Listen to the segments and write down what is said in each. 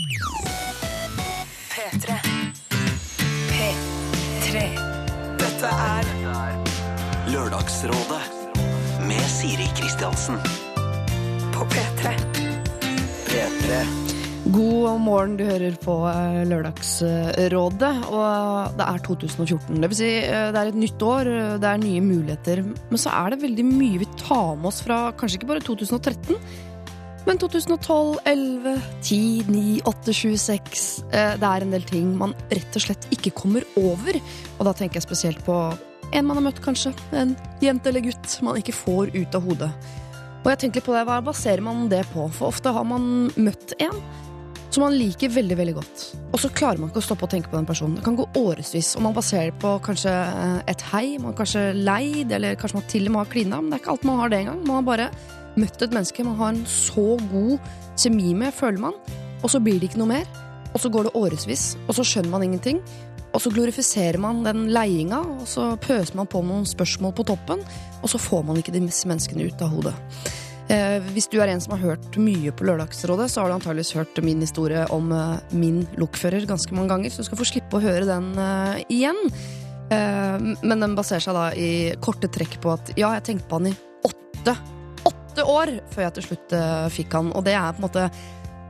P3. P3. Dette er Lørdagsrådet med Siri Kristiansen. på P3. P3. God morgen, du hører på eh, Lørdagsrådet, og det er 2014. Det vil si, eh, det er et nytt år, eh, det er nye muligheter, men så er det veldig mye vi tar med oss fra kanskje ikke bare 2013, men 2012, 11, 10, 9, 8, 7, 6 eh, Det er en del ting man rett og slett ikke kommer over, og da tenker jeg spesielt på en man har møtt, kanskje. En jente eller gutt man ikke får ut av hodet. Og jeg tenker på det, Hva baserer man det på? For ofte har man møtt en som man liker veldig veldig godt. Og så klarer man ikke å stoppe å tenke på den personen. Det kan gå årevis, og man baserer det på kanskje eh, et hei, man er kanskje leid, eller kanskje man til og med har klina, men det er ikke alt man har det engang. Man har bare møtt et menneske man har en så god kjemi med, føler man, og så blir det ikke noe mer. Og så går det årevis, og så skjønner man ingenting. Og så glorifiserer man den leiinga, og så pøser man på noen spørsmål på toppen, og så får man ikke disse menneskene ut av hodet. Eh, hvis du er en som har hørt mye på Lørdagsrådet, så har du antageligvis hørt min historie om eh, min lokfører ganske mange ganger, så du skal få slippe å høre den eh, igjen. Eh, men den baserer seg da i korte trekk på at ja, jeg tenkte på han i åtte, åtte år før jeg til slutt eh, fikk han, og det er på en måte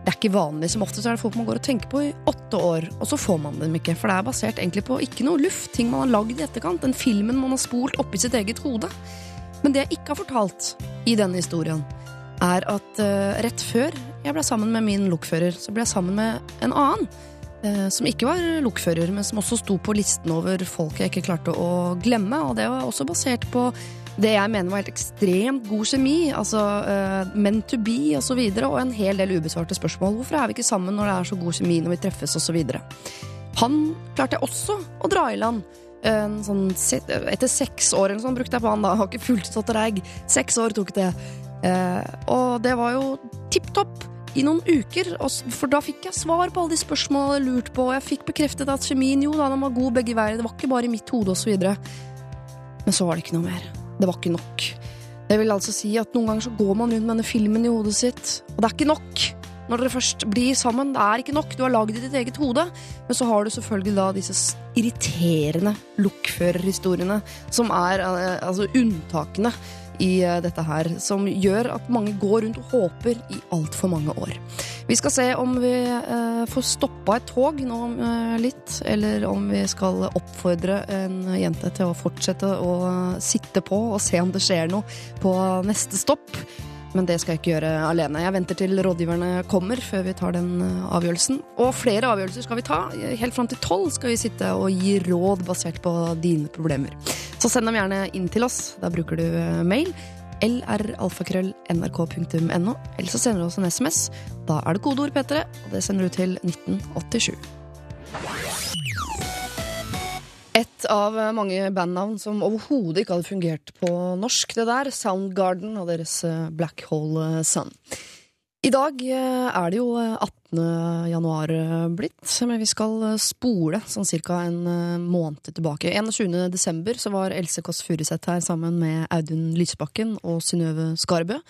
det er ikke vanlig. Som ofte så er det folk man går og tenker på i åtte år, og så får man dem ikke. For det er basert egentlig på ikke noe luft, ting man har lagd i etterkant, den filmen man har spolt oppi sitt eget hode. Men det jeg ikke har fortalt i denne historien, er at uh, rett før jeg ble sammen med min lokfører, så ble jeg sammen med en annen. eh, som ikke var lokfører, men som også sto på listen over folk jeg ikke klarte å glemme. Og det var også basert på det jeg mener var helt ekstremt god kjemi. Altså uh, meant to be osv. Og, så videre, og en hel del ubesvarte spørsmål. Hvorfor er vi ikke sammen når det er så god kjemi når vi treffes osv. Han klarte jeg også å dra i land. En sånn, etter seks år eller sånn brukte jeg på han da. Har ikke fullt stått reig. Seks år tok det. Eh, og det var jo tipp topp i noen uker, for da fikk jeg svar på alle de spørsmålene jeg hadde lurt på, og jeg fikk bekreftet at kjemien jo da, den var god begge veier, det var ikke bare i mitt hode osv. Men så var det ikke noe mer. Det var ikke nok. Det vil altså si at noen ganger så går man rundt med denne filmen i hodet sitt, og det er ikke nok. Når dere først blir sammen, det er ikke nok. Du har lagd ditt eget hode. Men så har du selvfølgelig da disse irriterende lokførerhistoriene, som er eh, altså unntakene i eh, dette her, som gjør at mange går rundt og håper i altfor mange år. Vi skal se om vi eh, får stoppa et tog nå om eh, litt, eller om vi skal oppfordre en jente til å fortsette å sitte på og se om det skjer noe på neste stopp. Men det skal jeg ikke gjøre alene. Jeg venter til rådgiverne kommer før vi tar den eh, avgjørelsen. Og flere avgjørelser skal vi ta. Helt fram til tolv skal vi sitte og gi råd basert på dine problemer. Så send dem gjerne inn til oss. Da bruker du eh, mail. lralfakrøll.nrk.no. Eller så sender du oss en SMS. Da er det kodeord P3, og det sender du til 1987. Et av mange bandnavn som overhodet ikke hadde fungert på norsk, det der. Soundgarden og deres eh, Black Hole Sun. I dag eh, er det jo eh, 18. januar eh, blitt, men vi skal eh, spole sånn cirka en eh, måned tilbake. 21. desember så var Else Kåss Furuseth her sammen med Audun Lysbakken og Synnøve Skarbø.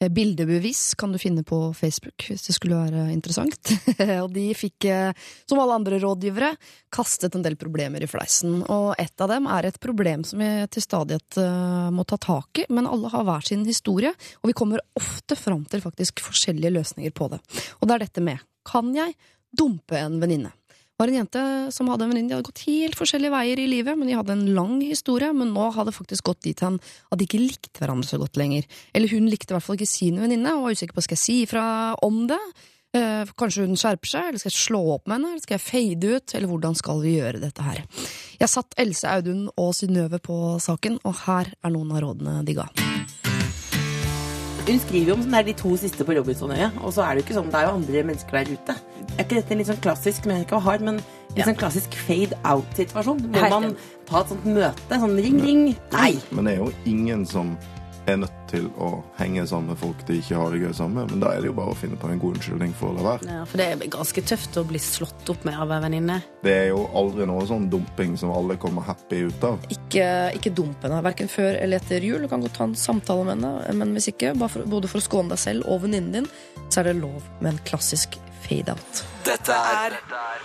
Eh, Bildebevis kan du finne på Facebook hvis det skulle være interessant. og de fikk, eh, som alle andre rådgivere, kastet en del problemer i fleisen. Og ett av dem er et problem som vi til stadighet eh, må ta tak i, men alle har hver sin historie, og vi kommer ofte fram til faktisk forskjellige løsninger på det. Og det er dette med kan jeg dumpe en venninne? Var en jente som hadde en venninne, de hadde gått helt forskjellige veier i livet, men de hadde en lang historie, men nå hadde faktisk gått dit hen at de ikke likte hverandre så godt lenger. Eller hun likte i hvert fall ikke sin venninne, og var usikker på skal jeg si ifra om det. Eh, Kanskje hun skjerper seg, eller skal jeg slå opp med henne, eller skal jeg fade ut, eller hvordan skal vi gjøre dette her? Jeg satt Else Audun og Synnøve på saken, og her er noen av rådene de ga. Hun skriver jo om sånn der de to siste på Robinsonøya, og så er det jo ikke sånn, det er jo andre mennesker der ute. Er ikke dette en litt sånn klassisk, men ikke hard, men en Ja. sånn klassisk fade out-situasjon? Hvor man tar et sånt møte? Sånn ring, ring? Nei! Men det er jo ingen som er nødt til å henge sammen med folk de ikke har det gøy sammen med. Men da er det jo bare å finne på en god unnskyldning for å la være. Ja, for det er ganske tøft å bli slått opp med av ei venninne. Det er jo aldri noe sånn dumping som alle kommer happy ut av. Ikke, ikke dump henne, verken før eller etter jul. Du kan godt ta en samtale med henne, men hvis ikke, bare for, både for å skåne deg selv og venninnen din, så er det lov med en klassisk fade out. Dette er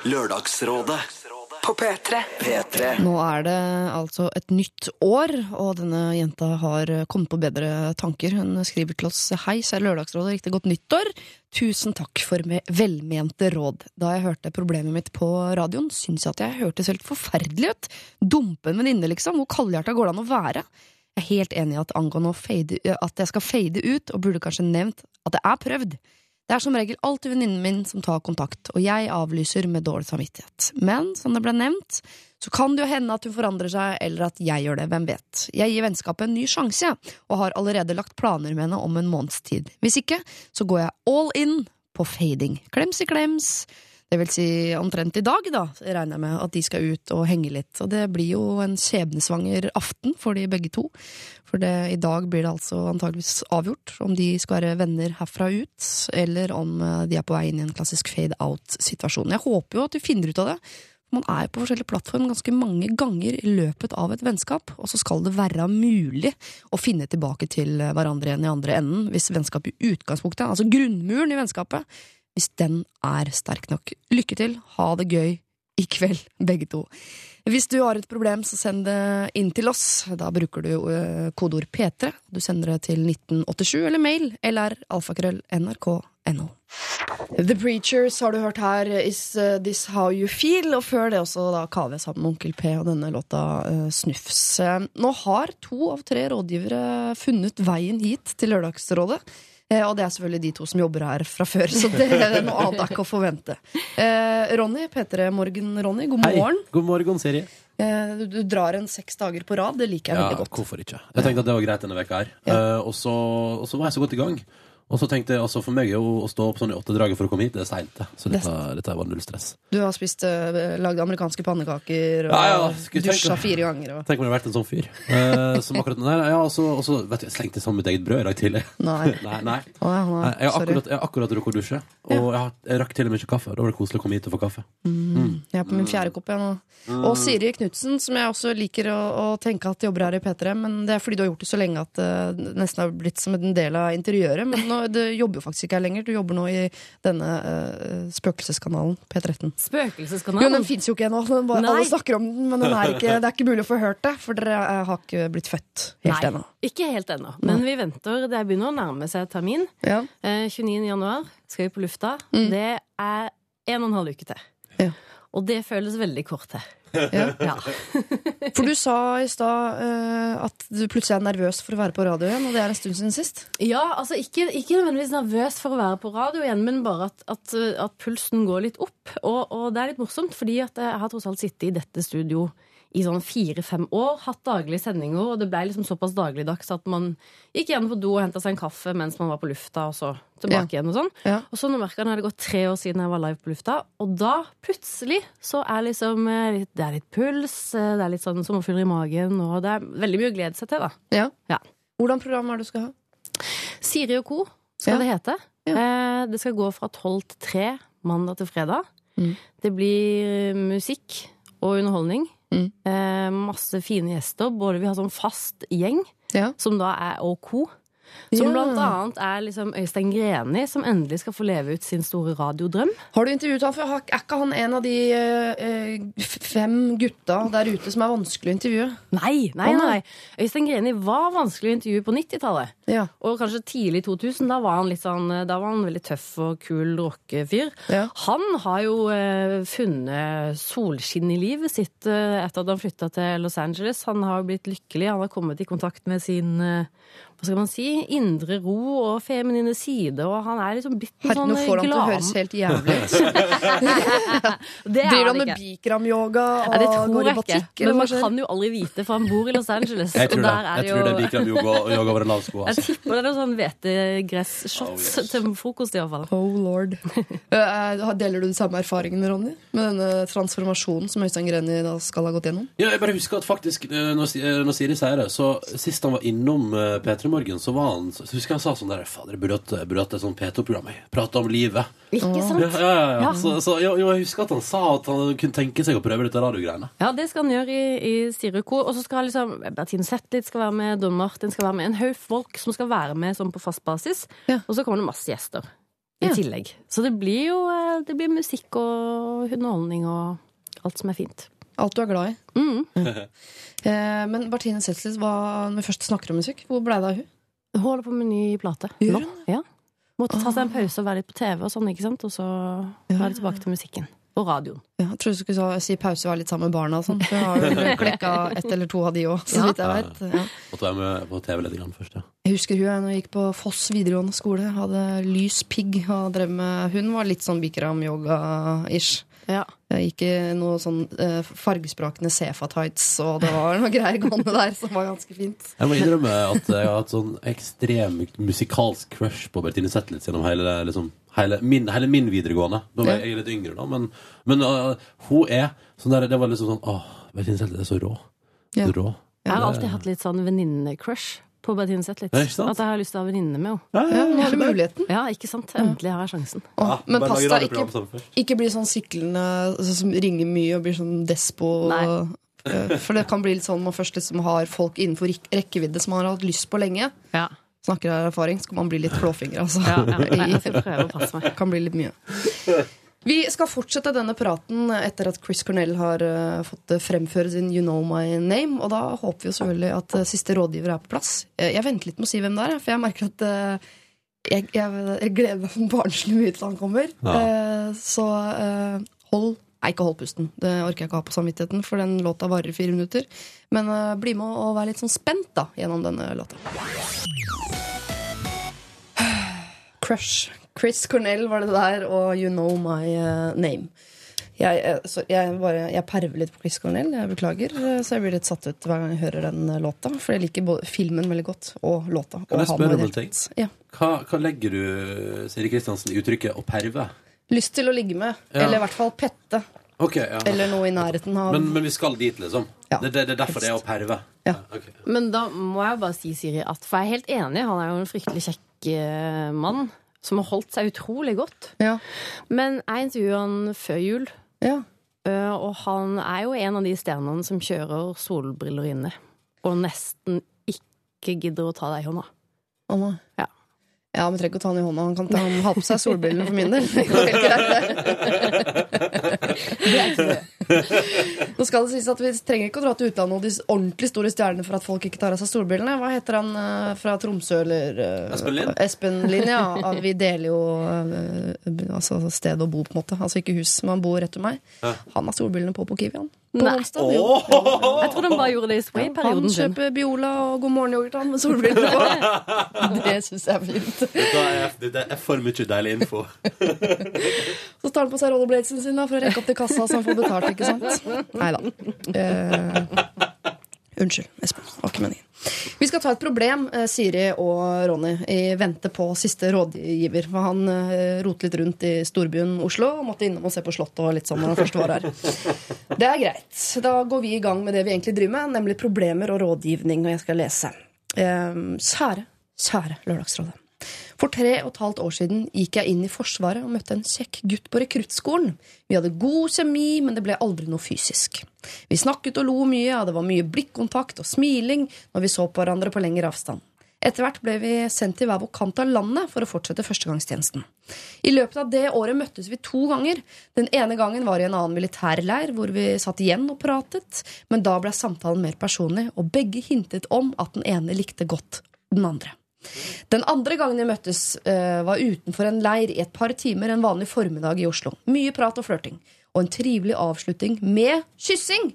Lørdagsrådet På P3. P3. Nå er det altså et nytt år, og denne jenta har kommet på bedre tanker. Hun skriver til oss Hei, kjære Lørdagsrådet, riktig godt nyttår. Tusen takk for me- velmente råd. Da jeg hørte problemet mitt på radioen, syns jeg at jeg hørtes helt forferdelig ut. Dumpe en venninne, liksom. Hvor kaldhjerta går det an å være? Jeg er helt enig i at angående å fade, at jeg skal fade ut, og burde kanskje nevnt at det er prøvd. Det er som regel alltid venninnen min som tar kontakt, og jeg avlyser med dårlig samvittighet. Men som det ble nevnt, så kan det jo hende at hun forandrer seg, eller at jeg gjør det, hvem vet. Jeg gir vennskapet en ny sjanse, og har allerede lagt planer med henne om en måneds tid. Hvis ikke, så går jeg all in på fading. Klems i klems. Det vil si omtrent i dag, da, regner jeg med at de skal ut og henge litt. Og det blir jo en skjebnesvanger aften for de begge to. For det, i dag blir det altså antageligvis avgjort om de skal være venner herfra ut, eller om eh, de er på vei inn i en klassisk fade out-situasjon. Jeg håper jo at du finner ut av det. Man er på forskjellige plattform ganske mange ganger i løpet av et vennskap, og så skal det være mulig å finne tilbake til hverandre igjen i andre enden, hvis vennskapet i utgangspunktet, altså grunnmuren i vennskapet, hvis den er sterk nok. Lykke til, ha det gøy i kveld, begge to. Hvis du har et problem, så send det inn til oss. Da bruker du eh, kodeord P3. Du sender det til 1987 eller mail eller alfakrøll nrk.no. The Preachers har du hørt her. Is uh, This How You Feel? Og før det også da Kaveh sammen med Onkel P og denne låta uh, Snufs. Eh, Nå har to av tre rådgivere funnet veien hit til Lørdagsrådet. Eh, Og det er selvfølgelig de to som jobber her fra før, så det er noe annet er ikke å forvente. Eh, Ronny, P3 Morgen-Ronny, god Hei. morgen. God morgen, Siri. Eh, Du, du drar en seks dager på rad, det liker jeg Ja, veldig godt. hvorfor ikke? Jeg tenkte at det var greit denne veka her. Eh, så, og så var jeg så godt i gang. Og så tenkte jeg, altså For meg å, å stå opp sånn i åttedraget for å komme hit, det er seint. Så dette, dette var null stress. Du har spist, uh, lagd amerikanske pannekaker og Ja, ja, dusja fire ganger. Og... Tenk om jeg hadde vært en sånn fyr. Uh, som akkurat Nei, ja, og så og så, vet du, jeg slengte sammen mitt eget brød i dag tidlig. Nei. nei, nei. Oh, ja, nei, Nei, Jeg har akkurat, jeg har akkurat rukket å dusje, og jeg, har, jeg rakk til og med ikke kaffe. Da var det koselig å komme hit og få kaffe. Jeg er på min fjerde kopp nå. Og Siri Knutsen, som jeg også liker å, å tenke at jobber her i P3. Men det er fordi du har gjort det så lenge at det nesten har blitt som en del av interiøret. Men nå, det jobber jo faktisk ikke her lenger. Du jobber nå i denne uh, spøkelseskanalen P13. Jo, Spøkelseskanalen. den fins jo ikke ennå. Alle snakker om den, men den er ikke, det er ikke mulig å få hørt det. For dere eh, har ikke blitt født helt ennå. ikke helt ennå. Men vi venter. Det begynner å nærme seg termin. Ja. Uh, 29. januar skal vi på lufta. Det er en og en halv uke til. Ja. Og det føles veldig kort til. Ja. Ja. For du sa i stad uh, at du plutselig er nervøs for å være på radio igjen, og det er en stund siden sist. Ja, altså ikke, ikke nødvendigvis nervøs for å være på radio igjen, men bare at, at, uh, at pulsen går litt opp. Og, og det er litt morsomt, fordi at jeg har tross alt sittet i dette studio i sånn fire-fem år, hatt daglige sendinger, og det ble liksom såpass dagligdags at man gikk igjen på do og henta seg en kaffe mens man var på lufta, og så tilbake igjen og sånn. Ja. Og så nå merka jeg at det gått tre år siden jeg var live på lufta, og da plutselig så er liksom eh, Det er litt puls, eh, det er litt sånn sommerfugler i magen, og det er veldig mye å glede seg til, da. Ja. Ja. Hvordan program er det du skal ha? Siri og co. skal Ja. det hete. Ja. Eh, det skal gå fra tolv til tre mandag til fredag. Mm. Det blir musikk og underholdning. Mm. Eh, masse fine gjester. Både vi har sånn fast gjeng, Ja. som da er og co. Som Ja. blant annet er liksom Øystein Greni, som endelig skal få leve ut sin store radiodrøm. Har du intervjuet han? For er ikke han en av de øh, fem gutta der ute som er vanskelig å intervjue? Nei, nei, nei. Øystein Greni var vanskelig å intervjue på 90-tallet. Ja. Og kanskje tidlig 2000, da var han litt sånn Da var han veldig tøff og kul rockefyr. Ja. Han har jo øh, funnet solskinn i livet sitt øh, etter at han flytta til Los Angeles. Han har blitt lykkelig. Han har kommet i kontakt med sin hva skal man si, indre ro og feminine side, og han er liksom blitt en sånn glad Nå får han til å høres helt jævlig ut. Driver han med bikramyoga og ja, går i batikk? Men man kan jo aldri vite, for han bor i Los Angeles. Jeg tror det. Jeg tror det er bikramyoga over en lav sko. Jeg altså. tipper det er noen sånn hvetegresshots oh, yes. til frokost, iallfall. Oh lord. Eh, eh, deler du de samme erfaringene, Ronny, med denne transformasjonen som Øystein Greni da skal ha gått gjennom? Ja, jeg bare husker at faktisk, eh, når Siri sier det, så sist han var innom P3 morgen, så var han så Husker jeg sa sånn der Fader, jeg burde hatt- et sånt P2-program. Prate om livet. Ikke Ja, sant? ja, ja. ja. Så, så, jo, jo, jeg husker at han sa at han kunne tenke seg å prøve dette radiogreiene. Ja, det skal han gjøre i, i Sireko. Og så skal liksom Bertine Zetlitz skal være med, Don Martin skal være med. En haug folk som skal være med sånn på fast basis. Ja. Og så kommer det masse gjester i tillegg. Så det blir jo eh, det blir musikk og underholdning og alt som er fint. Alt du er glad i. Mm. Eh, men Bertine Seltlis, når vi først snakker om musikk, hvor ble det av hun? Hun holder på med ny plate. Gjør hun Ja. Måtte ta seg en pause og være litt på TV, og sånn, ikke sant? Og så være tilbake til musikken. Og radioen. Ja, jeg trodde du skulle si pause og være litt sammen med barna og sånn. For jeg har vel klekka ett eller to av de òg, så vidt jeg. Ja. Måtte være med på TV litt først, ja. Jeg husker hun jeg, når jeg gikk på Foss videregående skole, hadde lys pigg og drev med Hun var litt sånn Bikram-yoga-ish. Ja. Jeg gikk i noe sånn eh, fargesprakende Sefa-tights, og det var noe greier gående der som var ganske fint. Jeg må innrømme at jeg har hatt sånn ekstrem musikalsk crush på Bertine Zetlitz gjennom hele, liksom, hele, min, hele min videregående. Da var jeg, litt yngre, da, men, men uh, hun er sånn der, Det var liksom sånn Åh, Bertine Zetlitz er så rå. Ja. Så rå. Jeg har alltid hatt litt sånn venninne-crush på Zetlitz. Ja. At jeg har lyst til å ha venninne med henne. Ja, nå har du muligheten. Ja, ikke sant? Endelig har jeg sjansen. Å, Ja, men pass deg, ikke, ikke bli sånn syklende sånn som ringer mye og blir sånn despo. Nei. Eh, For det kan bli litt sånn man først liksom har folk innenfor rekkevidde som man har hatt lyst på lenge. Ja. Snakker av erfaring, så kan man bli litt klåfingre, Altså. Ja, ja. Jeg skal prøve å passe meg. kan bli litt mye. Vi skal fortsette denne praten etter at Chris Cornell har eh, fått eh, fremføre sin You Know My Name. Og da håper vi jo selvfølgelig at eh, siste rådgiver er på plass. Jeg venter litt med å si hvem det er, for jeg merker at jeg, jeg, jeg gleder meg barnslig mye til han kommer. Ja. Så hold Nei, ikke hold pusten. Det orker jeg ikke ha på samvittigheten, for den låta varer fire minutter. Men bli med og vær litt sånn spent da, gjennom denne låta. Crush. Chris Cornell var det der, og You Know My eh, Name. Jeg, eh, jeg, bare, jeg perver litt på Chris Cornell, jeg beklager. eh, Så jeg blir litt satt ut hver gang jeg hører den låta. For jeg liker både filmen veldig godt, og låta. Kan og jeg spørre om det en ting? Ja. Hva, hva legger du, Siri Kristiansen, i uttrykket 'å perve'? Lyst til å ligge med, Ja. eller i hvert fall pette. Okay, ja. Eller noe i nærheten av Men, men vi skal dit, liksom? Ja, det, det, det er derfor det er å perve? Ja. Okay. Men da må jeg bare si, Siri, at for jeg er helt enig, han er jo en fryktelig kjekk mann. Som har holdt seg utrolig godt. Ja. Men jeg intervjuet han før jul, ja. eh, og han er jo en av de stjernene som kjører solbriller inne. Og nesten ikke gidder å ta deg i hånda. Oh. Ja. Ja, men trenger ikke å ta han i hånda. Han kan ta, han ha på seg solbrillene for min del. Det går helt greit, det. Nå skal det sies at Vi trenger ikke å dra til utlandet og de ordentlig store stjernene for at folk ikke tar av seg solbrillene. Hva heter han eh, fra Tromsø, eller eh, Espen Lind? Espen Lind, ja. Vi deler jo eh, altså sted å bo, på en måte. Altså ikke hus, men han bor rett ved meg. Han har solbrillene på på Kiwi, han. På Nei. onsdag. Oh! Jeg tror de bare gjorde det i Han spray-perioden sin. kjøper Biola og God morgen-yoghurt med solbriller på. Det syns jeg er fint. Dette er, dette er for mye deilig info. Så tar han på seg rollerbladesen sin da, for å rekke opp til kassa så han får betalt. ikke sant? Nei da. Eh, unnskyld, Espen. Var ikke meningen. Vi skal ta et problem, eh, Siri og Ronny, i vente på siste rådgiver. For han eh, roter litt rundt i storbyen Oslo og måtte innom og se på Slottet og litt sånn når han først var her. Det er greit. Da går vi i gang med det vi egentlig driver med, nemlig problemer og rådgivning. Og jeg skal lese. Eh, Kjære, kjære Lørdagsrådet. For tre og et halvt år siden gikk jeg inn i Forsvaret og møtte en kjekk gutt på rekruttskolen. Vi hadde god kjemi, men det ble aldri noe fysisk. Vi snakket og lo mye, og det var mye blikkontakt og smiling når vi så på hverandre på lengre avstand. Etter hvert ble vi sendt til hver vår kant av landet for å fortsette førstegangstjenesten. I løpet av det året møttes vi to ganger. Den ene gangen var i en annen militærleir, hvor vi satt igjen og pratet, men da ble samtalen mer personlig, og begge hintet om at den ene likte godt den andre. Den andre gangen vi møttes, uh, var utenfor en leir i et par timer en vanlig formiddag i Oslo. Mye prat og flørting. Og en trivelig avslutning med kyssing!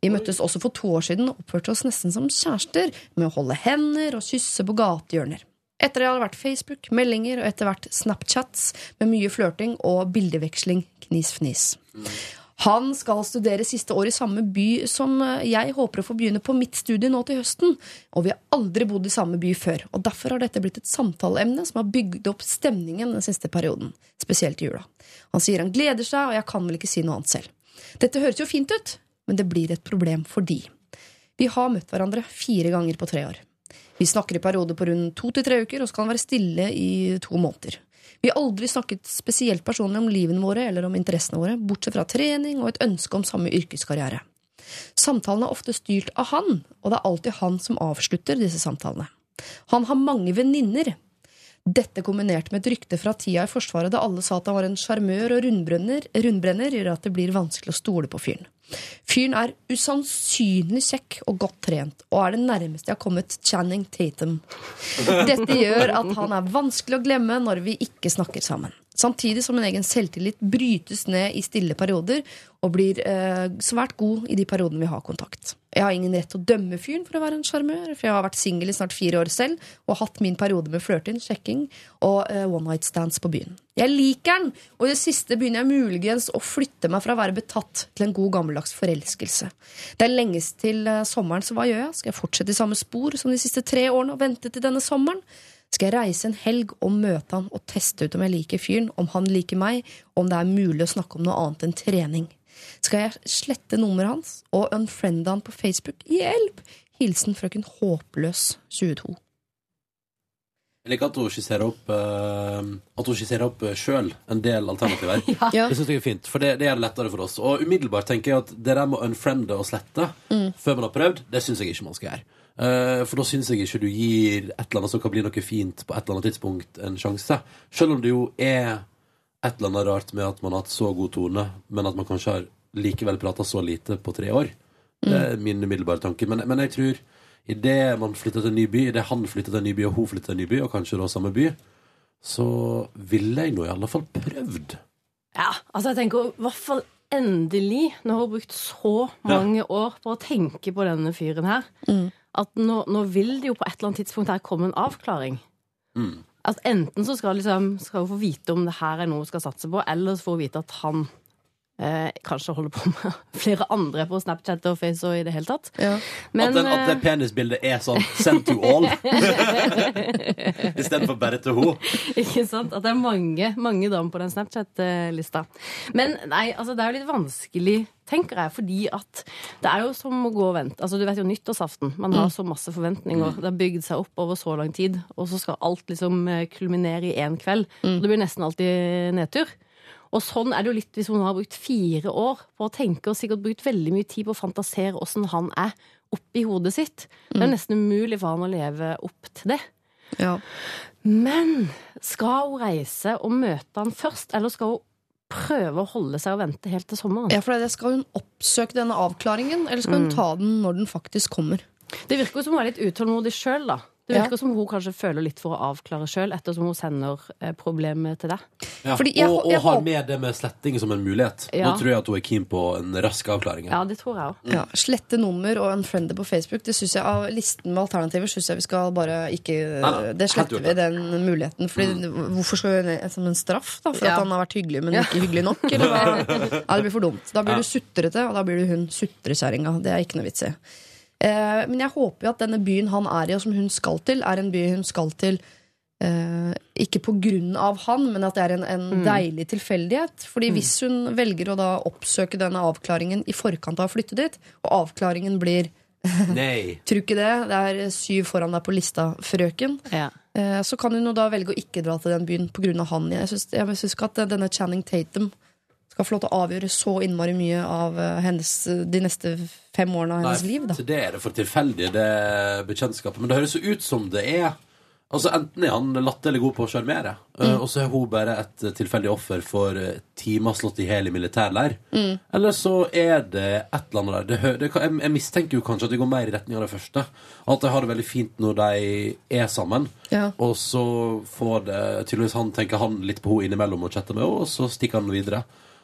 Vi møttes også for to år siden og oppførte oss nesten som kjærester, med å holde hender og kysse på gatehjørner. Etter det hadde vært Facebook, meldinger og etter hvert Snapchats med mye flørting og bildeveksling knis-fnis. Han skal studere siste år i samme by som eh, jeg håper å få begynne på mitt studie nå til høsten. Og vi har aldri bodd i samme by før. Og derfor har dette blitt et samtaleemne som har bygd opp stemningen den siste perioden. Spesielt i jula. Han sier han gleder seg, og jeg kan vel ikke si noe annet selv. Dette høres jo fint ut, men det blir et problem for de. vi har møtt hverandre fire ganger på tre år. Vi snakker i perioder på rundt to til tre uker, og så kan være stille i to måneder. Vi har aldri snakket spesielt personlig om livene våre eller om interessene våre, bortsett fra trening og et ønske om samme yrkeskarriere. Samtalene er ofte styrt av han, og det er alltid han som avslutter disse samtalene. Han har mange venninner. Dette kombinert med et rykte fra tida i Forsvaret da alle sa at han var en sjarmør og rundbrenner, rundbrenner, gjør at det blir vanskelig å stole på fyren. Fyren er usannsynlig kjekk og godt trent, og er det nærmeste jeg har kommet Channing Tatum. Dette gjør at han er vanskelig å glemme når vi ikke snakker sammen. Samtidig som en egen selvtillit brytes ned i stille perioder og blir eh, svært god i de periodene vi har kontakt. Jeg har ingen rett til å dømme fyren for å være en sjarmør, for jeg har vært singel i snart fire år selv og hatt min periode med flørting, sjekking og uh, one night stands på byen. Jeg liker den, og i det siste begynner jeg muligens å flytte meg fra å være betatt til en god gammeldags forelskelse. Det er lengst til eh, sommeren, så hva gjør jeg? Skal jeg fortsette i samme spor som de siste tre årene og vente til denne sommeren? Skal jeg reise en helg og møte han og teste ut om jeg liker fyren, om han liker meg, om det er mulig å snakke om noe annet enn trening? Skal jeg slette nummeret hans og unfriende han på Facebook? Hjelp! Hilsen frøken Håpløs 22. Jeg liker at hun skisserer opp uh, At hun skisserer opp sjøl en del alternativer. Ja. Det synes jeg er fint, for det, det gjør det lettere for oss. Og umiddelbart tenker jeg at det der med å unfriende og slette før man har prøvd, det syns jeg ikke man skal gjøre. Uh, for da syns jeg ikke du gir et eller annet som kan bli noe fint på et eller annet tidspunkt, en sjanse. Selv om det jo er et eller annet rart med at man har hatt så god tone, men at man kanskje har likevel prata så lite på tre år. Det er min umiddelbare tanke. Men, men jeg tror idet man flytter til en ny by, idet han flytter til en ny by, og hun flytter til en ny by, og kanskje da samme by, så ville jeg nå i alle fall prøvd. Ja, altså jeg tenker i hvert fall endelig, når hun har brukt så mange år på å tenke på denne fyren her, at nå, nå vil det jo på et eller annet tidspunkt her komme en avklaring. At enten så skal, liksom, skal hun få vite om det her er noe hun skal satse på, eller så får hun vite at han eh, kanskje holder på med flere andre på Snapchat og Face og i det hele tatt. Ja. Men, at, den, at det eh, penisbildet er sånn 'send to all' istedenfor bare til henne. Ikke sant? At det er mange, mange damer på den Snapchat-lista. Men nei, altså det er jo litt vanskelig, tenker jeg, fordi at det er jo som å gå og vente. Altså Du vet jo nyttårsaften. Man har så masse forventninger. Det har bygd seg opp over så lang tid, og så skal alt liksom eh, kulminere i én kveld. Og det blir nesten alltid nedtur. Og sånn er det jo litt hvis hun har brukt fire år på å tenke, og sikkert brukt veldig mye tid på å fantasere åssen han er oppi hodet sitt. Det er nesten umulig for han å leve opp til det. Ja. Men skal hun reise og møte han først, eller skal hun prøve å holde seg og vente helt til sommeren? ja, for det skal hun oppsøke denne avklaringen, eller skal hun ta den når den faktisk kommer? Det virker jo som hun er litt utålmodig sjøl, da. Det Ja. virker som hun kanskje føler litt for å avklare sjøl, ettersom hun sender eh, problemet til deg. Ja. Fordi jeg- og, og jeg har med det med sletting som en mulighet. Ja. Nå tror jeg at hun er keen på en rask avklaring. Ja, det tror jeg også. Ja, Slette nummer og unfriende på Facebook. Det synes jeg Av listen med alternativer syns jeg vi skal bare ikke Nei. Det sletter vi, den muligheten. Fordi Hvorfor skal vi det som en straff? da For Ja. at han har vært hyggelig, men ikke hyggelig nok? Eller hva? Ja, det blir for dumt. Da blir du sutrete, og da blir du hun sutrekjerringa. Det er ikke noe vits i. Eh, men jeg håper jo at denne byen han er i, og som hun skal til, er en by hun skal til eh, ikke på grunn av han, men at det er en, en deilig tilfeldighet. Fordi hvis hun velger å da oppsøke denne avklaringen i forkant av å flytte dit, og avklaringen blir Nei. Tror ikke det. Det er syv foran deg på lista, frøken. Ja. Eh, Så kan hun jo da velge å ikke dra til den byen pga. han. Jeg syns, jeg syns ikke at denne Channing Tatum skal få lov til å avgjøre så innmari mye av eh, hennes, de neste fem årene av hennes liv. Da. Så det er det for tilfeldig, det bekjentskapet. Men det høres jo ut som det er Altså Enten er han latterlig god på å sjarmere, eh, og så er hun bare et tilfeldig offer for eh, timer slått i hjel i militærleir. Eller så er det et eller annet der. Det, det, jeg, jeg mistenker jo kanskje at det går mer i retning av det første. At de har det veldig fint når de er sammen. Ja. Og så får det tydeligvis han tenker han litt på henne innimellom og chatter med henne, og så stikker han videre.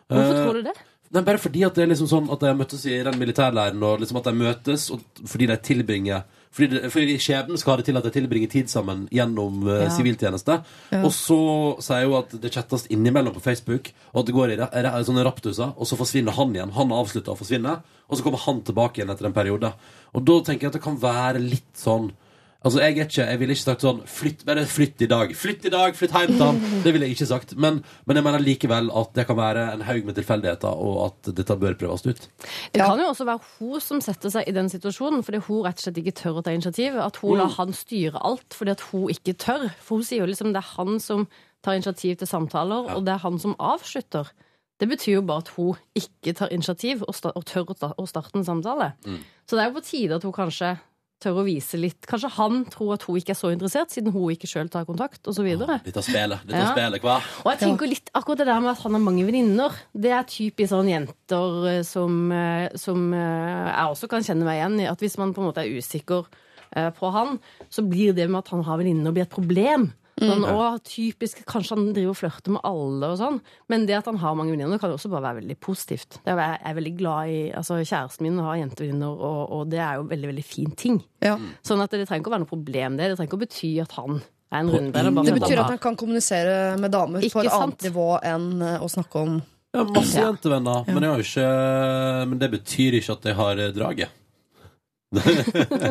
Hvorfor Eh, tror du det? Nei, bare fordi at det er liksom sånn at de møttes i den militærleiren, og liksom at de møtes fordi de tilbringer fordi, det, fordi skjebnen skal ha det til at de tilbringer tid sammen gjennom uh, Ja. siviltjeneste. Og så sier hun at det chattes innimellom på Facebook, og at det går i sånne raptuser, og så forsvinner han igjen. Han avslutter å forsvinne, og så kommer han tilbake igjen etter en periode. Og da tenker jeg at det kan være litt sånn Altså, jeg er ikke, jeg ville ikke sagt sånn flytt, Bare flytt i dag. Flytt i dag, flytt hjem til han. Det ville jeg ikke sagt. Men, men jeg mener likevel at det kan være en haug med tilfeldigheter, og at dette bør prøves ut. Det kan jo også være hun som setter seg i den situasjonen fordi hun rett og slett ikke tør å ta initiativ. At hun lar han styre alt fordi at hun ikke tør. For hun sier jo liksom det er han som tar initiativ til samtaler, og det er han som avslutter. Det betyr jo bare at hun ikke tar initiativ og, sta og tør å starte en samtale. Så det er jo på tide at hun kanskje tør å vise litt Kanskje han tror at hun ikke er så interessert, siden hun ikke sjøl tar kontakt, osv. Litt av spillet, litt Ja. spillet, hva? Og jeg tenker litt akkurat det der med at han har mange venninner. Det er typisk sånn jenter eh, som, eh, som eh, jeg også kan kjenne meg igjen i. At hvis man på en måte er usikker på han, så blir det med at han har venninner, blir et problem. Sånn, og typisk, Kanskje han driver og flørter med alle, og sånn men det at han har mange venninner, kan jo også bare være veldig positivt. Det er, jeg er veldig glad i, altså Kjæresten min har jentevenninner, og, og det er jo veldig veldig fin ting. Ja. Sånn at Det trenger ikke å være noe problem, det. Det trenger ikke å bety at han er en runde. Det betyr at han kan kommunisere med damer på et sant? annet nivå enn eh, å snakke om ja, masse Ja. jentevenner, men, jeg har ikke, men det betyr ikke at jeg har eh, draget.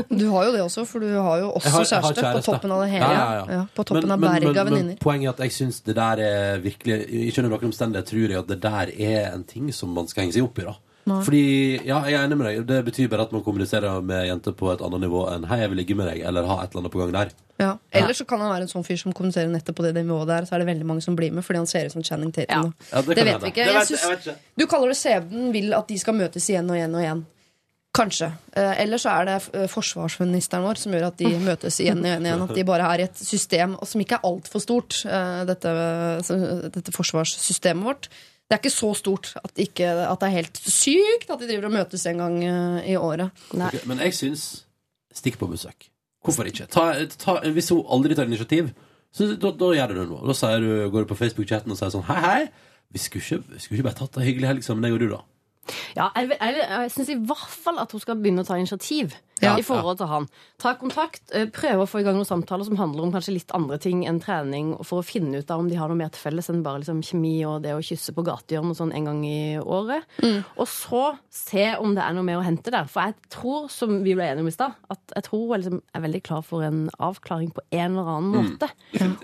Du har jo det også, for du har jo også har- kjæreste, kjæreste, på toppen av det hele. Ja, ja, ja. på toppen Men- av berget av venninner. Poenget er at jeg syns det der er virkelig Ikke under noen omstendighet tror jeg at det der er en ting som man skal henge seg opp i. da Fordi, ja, jeg er enig med deg Det betyr bare at man kommuniserer med jenter på et annet nivå enn 'hei, jeg vil ligge med deg', eller ha et eller annet på gang der. Ja. Eller så kan han være en sånn fyr som kommuniserer nettopp på det nivået der, så er det veldig mange som blir med fordi han ser ut som Channing Tatum. Ja. Ja, Det det vet vi ikke. Vet, ikke. Du kaller det Sebden vil at de skal møtes igjen og igjen og igjen. Kanskje. Eh, eller så er det eh, forsvarsministeren vår som gjør at de møtes igjen og igjen. igjen At de bare er i et system som ikke er altfor stort, eh, dette, dette forsvarssystemet vårt. Det er ikke så stort at, ikke, at det er helt sykt at de driver og møtes en gang eh, i året. Nei. Ok, Men jeg syns stikk på besøk. Hvorfor ikke? Ta, ta, hvis hun aldri tar initiativ, så da, da gjør du det nå. Da sier du, går du på Facebook-chatten og sier sånn Hei, hei, vi skulle ikke, vi skulle ikke bare tatt ei hyggelig helg sammen, deg og du, da. Ja, jeg, jeg, jeg syns i hvert fall at hun skal begynne å ta initiativ Ja. i forhold til han. Ta kontakt, prøv prøve å få i gang noen samtaler som handler om kanskje litt andre ting enn trening, for å finne ut av om de har noe mer til felles enn bare liksom, kjemi og det å kysse på gatehjørnet sånn en gang i året. Og så se om det er noe mer å hente der. For jeg tror, som vi ble enige om i stad, at jeg tror hun liksom er veldig klar for en avklaring på en eller annen måte.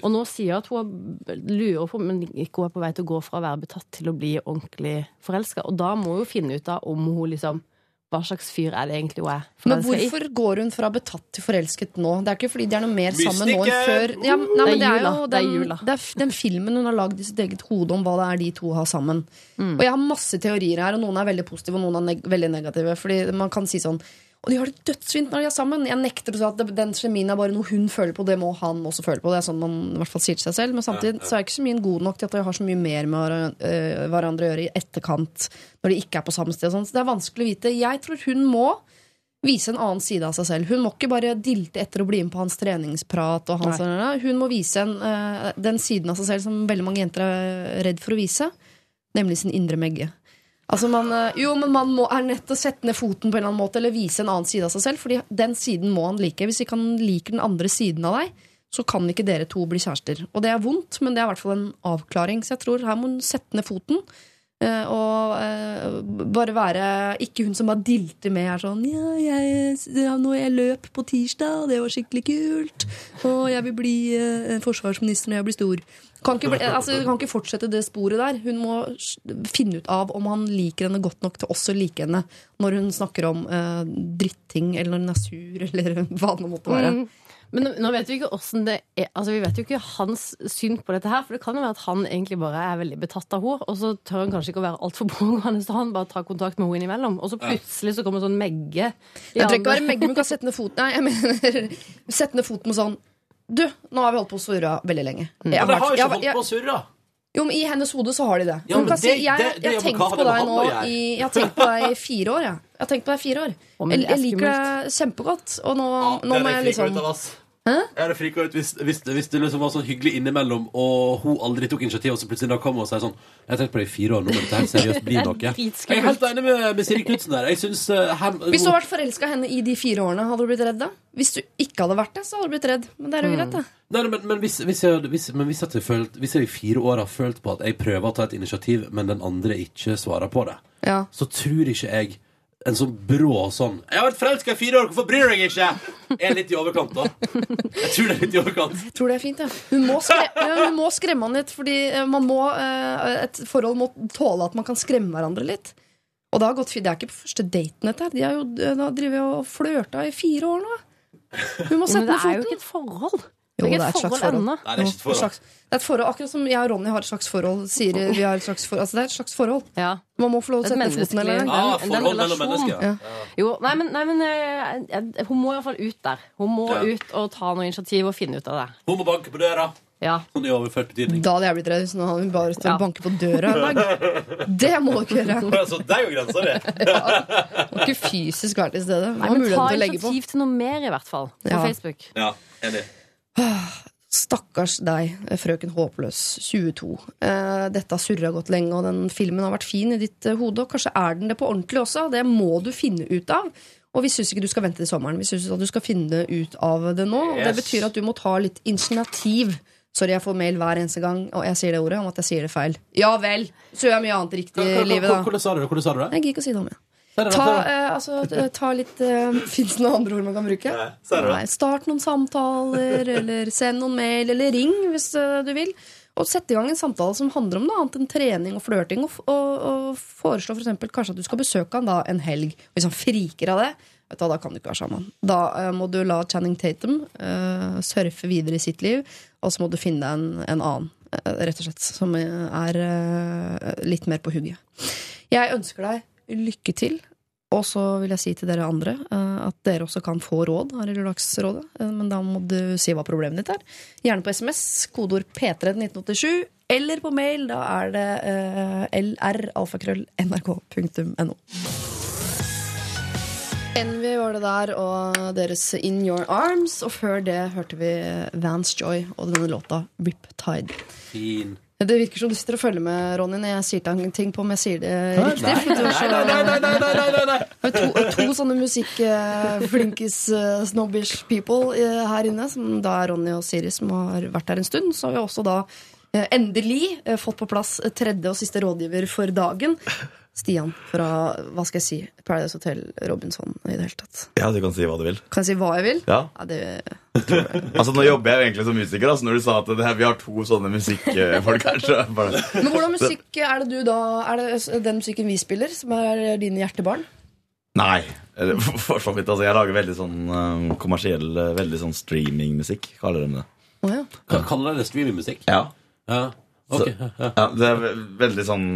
Og nå sier hun at hun lurer på men ikke hun er på vei til å gå fra å være betatt til å bli ordentlig forelska. Og da må hun finne ut av om hun liksom Hva slags fyr er det egentlig hun er Men hvorfor går hun fra betatt til forelsket nå? Det er ikke fordi de er noe mer sammen nå enn før. Ja, nei, men Det er jula. jul, da. Det er den, det er den filmen hun har lagd i sitt eget hode om hva det er de to har sammen. Mm. Og jeg har masse teorier her, og noen er veldig positive, og noen er neg veldig negative. Fordi man kan si sånn og de har det dødsfint når de er sammen. Jeg nekter å si at den kjemien er bare noe hun føler på. Det må han også føle på. Det er sånn man i hvert fall sier til seg selv. Men samtidig så er ikke kjemien god nok til at de har så mye mer med hverandre- øh, å gjøre i etterkant når de ikke er på samme sted. Sånn. Så det er vanskelig å vite. Jeg tror hun må vise en annen side av seg selv. Hun må ikke bare dilte etter å bli med på hans treningsprat. Og hans, hun må vise en, eh, den siden av seg selv som veldig mange jenter er redd for å vise, nemlig sin indre Megge. Altså man, eh, jo, men man må, er nødt til å sette ned foten på en eller annen måte eller vise en annen side av seg selv, Fordi den siden må han like. Hvis ikke han liker den andre siden av deg, så kan ikke dere to bli kjærester. Og det er vondt, men det er i hvert fall en avklaring. Så jeg tror her må hun sette ned foten. Eh, og eh, bare være ikke hun som bare dilter med er sånn ja, jeg, ja, nå jeg løp på tirsdag, det var skikkelig kult. Og jeg vil bli eh, forsvarsminister når jeg blir stor. Kan ikke, altså, kan ikke fortsette det sporet der. Hun må finne ut av om han liker henne godt nok til også å like henne når hun snakker om eh, dritting, eller når hun er sur, eller hva det måtte være. Mm. Men nå- vet vi ikke åssen det er Altså Vi vet jo ikke hans syn på dette her. For det kan jo være at han egentlig bare er veldig betatt av henne, og så tør han kanskje ikke å være altfor pågående, så han bare tar kontakt med henne innimellom. Og så plutselig så kommer sånn Megge. Jeg trenger ikke være Megge, men hun kan sette ned foten Nei, jeg mener Sette ned foten med sånn Du, nå har vi holdt på å surre veldig lenge. Men dere har jo ikke holdt på å surre. Jo, men I hennes hode så har de det. Ja, si, det- jeg, det- det jeg, har tenkt på deg nå i, Jeg har tenkt på deg i fire år. Jeg, jeg har tenkt på deg i fire år. Jeg, det jeg liker deg kjempegodt. Og nå, nå må jeg liksom Hæ? Jeg hadde frika ut hvis, hvis, hvis det liksom var sånn hyggelig innimellom, og hun aldri tok initiativ, og så plutselig da kom hun og sier sånn Jeg har tenkt på det i fire år, nå men dette her seriøst blir noe. Jeg er helt enig med, med Siri Knutsen der. Synes uh, her, Hvis du hadde vært forelska i henne i de fire årene, hadde du blitt redd da? Hvis du ikke hadde vært det, så hadde du blitt redd. Men det er jo greit, det. Nei, nei, men, men, hvis, hvis, jeg, hvis, men hvis, jeg følt, hvis jeg i fire år har følt på at jeg prøver å ta et initiativ, men den andre ikke svarer på det, Ja. så tror ikke jeg en sånn brå sånn 'Jeg har vært forelska i fire år, hvorfor bryr du deg ikke?' er litt i overkant, da. Jeg tror det er litt i overkant. Jeg tror det er fint, ja. Hun må, skre ja, hun må skremme han litt, fordi eh, man må, eh, et forhold må tåle at man kan skremme hverandre litt. Og det har gått fint. Det er ikke på første daten, dette her. De har jo drevet og flørta i fire år nå. Hun må sette ned foten. Men det er jo ikke et forhold. Det er et et forhold. Nei, det er ikke et forhold. slags- det er et forhold. Akkurat som jeg og Ronny har et slags forhold. Siri, vi har et slags forhold. Altså, det er et slags forhold. Ja. Man må få lov til å sette foten eller en. Ah, forhold mellom relasjonen. mennesker. Ja. Jo, nei, men, nei, men jeg- hun må i hvert fall ut der. Hun må Ja. ut og ta noe initiativ og finne ut av det. Hun må banke på døra. Ja. Sånn i overført betydning. Da hadde jeg blitt redd hvis noen hadde bare stått Ja. og banket på døra en dag. Det må du ikke gjøre. Altså, det er jo grensa, det. Du må ikke fysisk være til stede. Nei, men ta initiativ til noe mer, i hvert fall. På Ja. Facebook. Ja, enig. Stakkars deg, frøken Håpløs, 22. Eh, dette har surra godt lenge, og den filmen har vært fin i ditt eh, hode. Og kanskje er den det på ordentlig også. Det må du finne ut av. Og vi syns ikke du skal vente til sommeren. Vi syns du skal finne ut av det nå. Og det betyr at du må ta litt initiativ. Sorry, jeg får mail hver eneste gang, og jeg sier det ordet om at jeg sier det feil. Ja vel! Så gjør jeg mye annet riktig i livet, da. Hvordan sa du det? Jeg gidder ikke å si det om igjen. Ta, eh, altså, eh, ta litt eh, Fins det noen andre ord man kan bruke? Nei, Start noen samtaler, eller send noen mail, eller ring hvis eh, du vil. Og sette i gang en samtale som handler om noe annet enn trening og flørting. Og, og, og foreslå for eksempel, kanskje at du skal besøke han da en helg. Og hvis han friker av det, vet du, da kan du ikke være sammen. Da eh, må du la Channing Tatum eh, surfe videre i sitt liv, og så må du finne deg en, en annen, eh, rett og slett, som er eh, litt mer på hugget. Jeg ønsker deg lykke til. Og så vil jeg si til dere andre eh, at dere også kan få råd her i Lørdagsrådet. eh, Men da må du si hva problemet ditt er. Gjerne på SMS, kodeord P3 1987. Eller på mail. Da er det uh, lralfakrøll.nrk.no. Envy var det der, og deres In Your Arms. Og før det hørte vi Vance Joy og denne låta Riptide. Fin. Det virker som du sitter og følger med, Ronny, når jeg sier ting- ting på om jeg sier det riktig. Nei, nei, nei, nei, nei, to, sånne musikk-flinkis-snobbish people eh, her inne, som da er Ronny og Siri, som har vært her en stund. Så har vi også da eh, endelig eh, fått på plass tredje og siste rådgiver for dagen. Stian fra hva skal jeg si, Paradise Hotel Robinson i det hele tatt. Ja, du kan si hva du vil. Kan jeg si hva jeg vil? Ja. det, Altså, Nå jobber jeg jo egentlig som musiker, altså, når du sa at det her, vi har to sånne musikkfolk her. Så bare, Men hvordan musikk er det du da Er det den musikken vi spiller, som er dine hjertebarn? nei. For så vidt. Altså, jeg lager veldig sånn eh, kommersiell, veldig sånn streamingmusikk, kaller de det. Oh, ja. Kaller dere det streamingmusikk? Ja. Ja. Så, Ja. ja, det er veldig sånn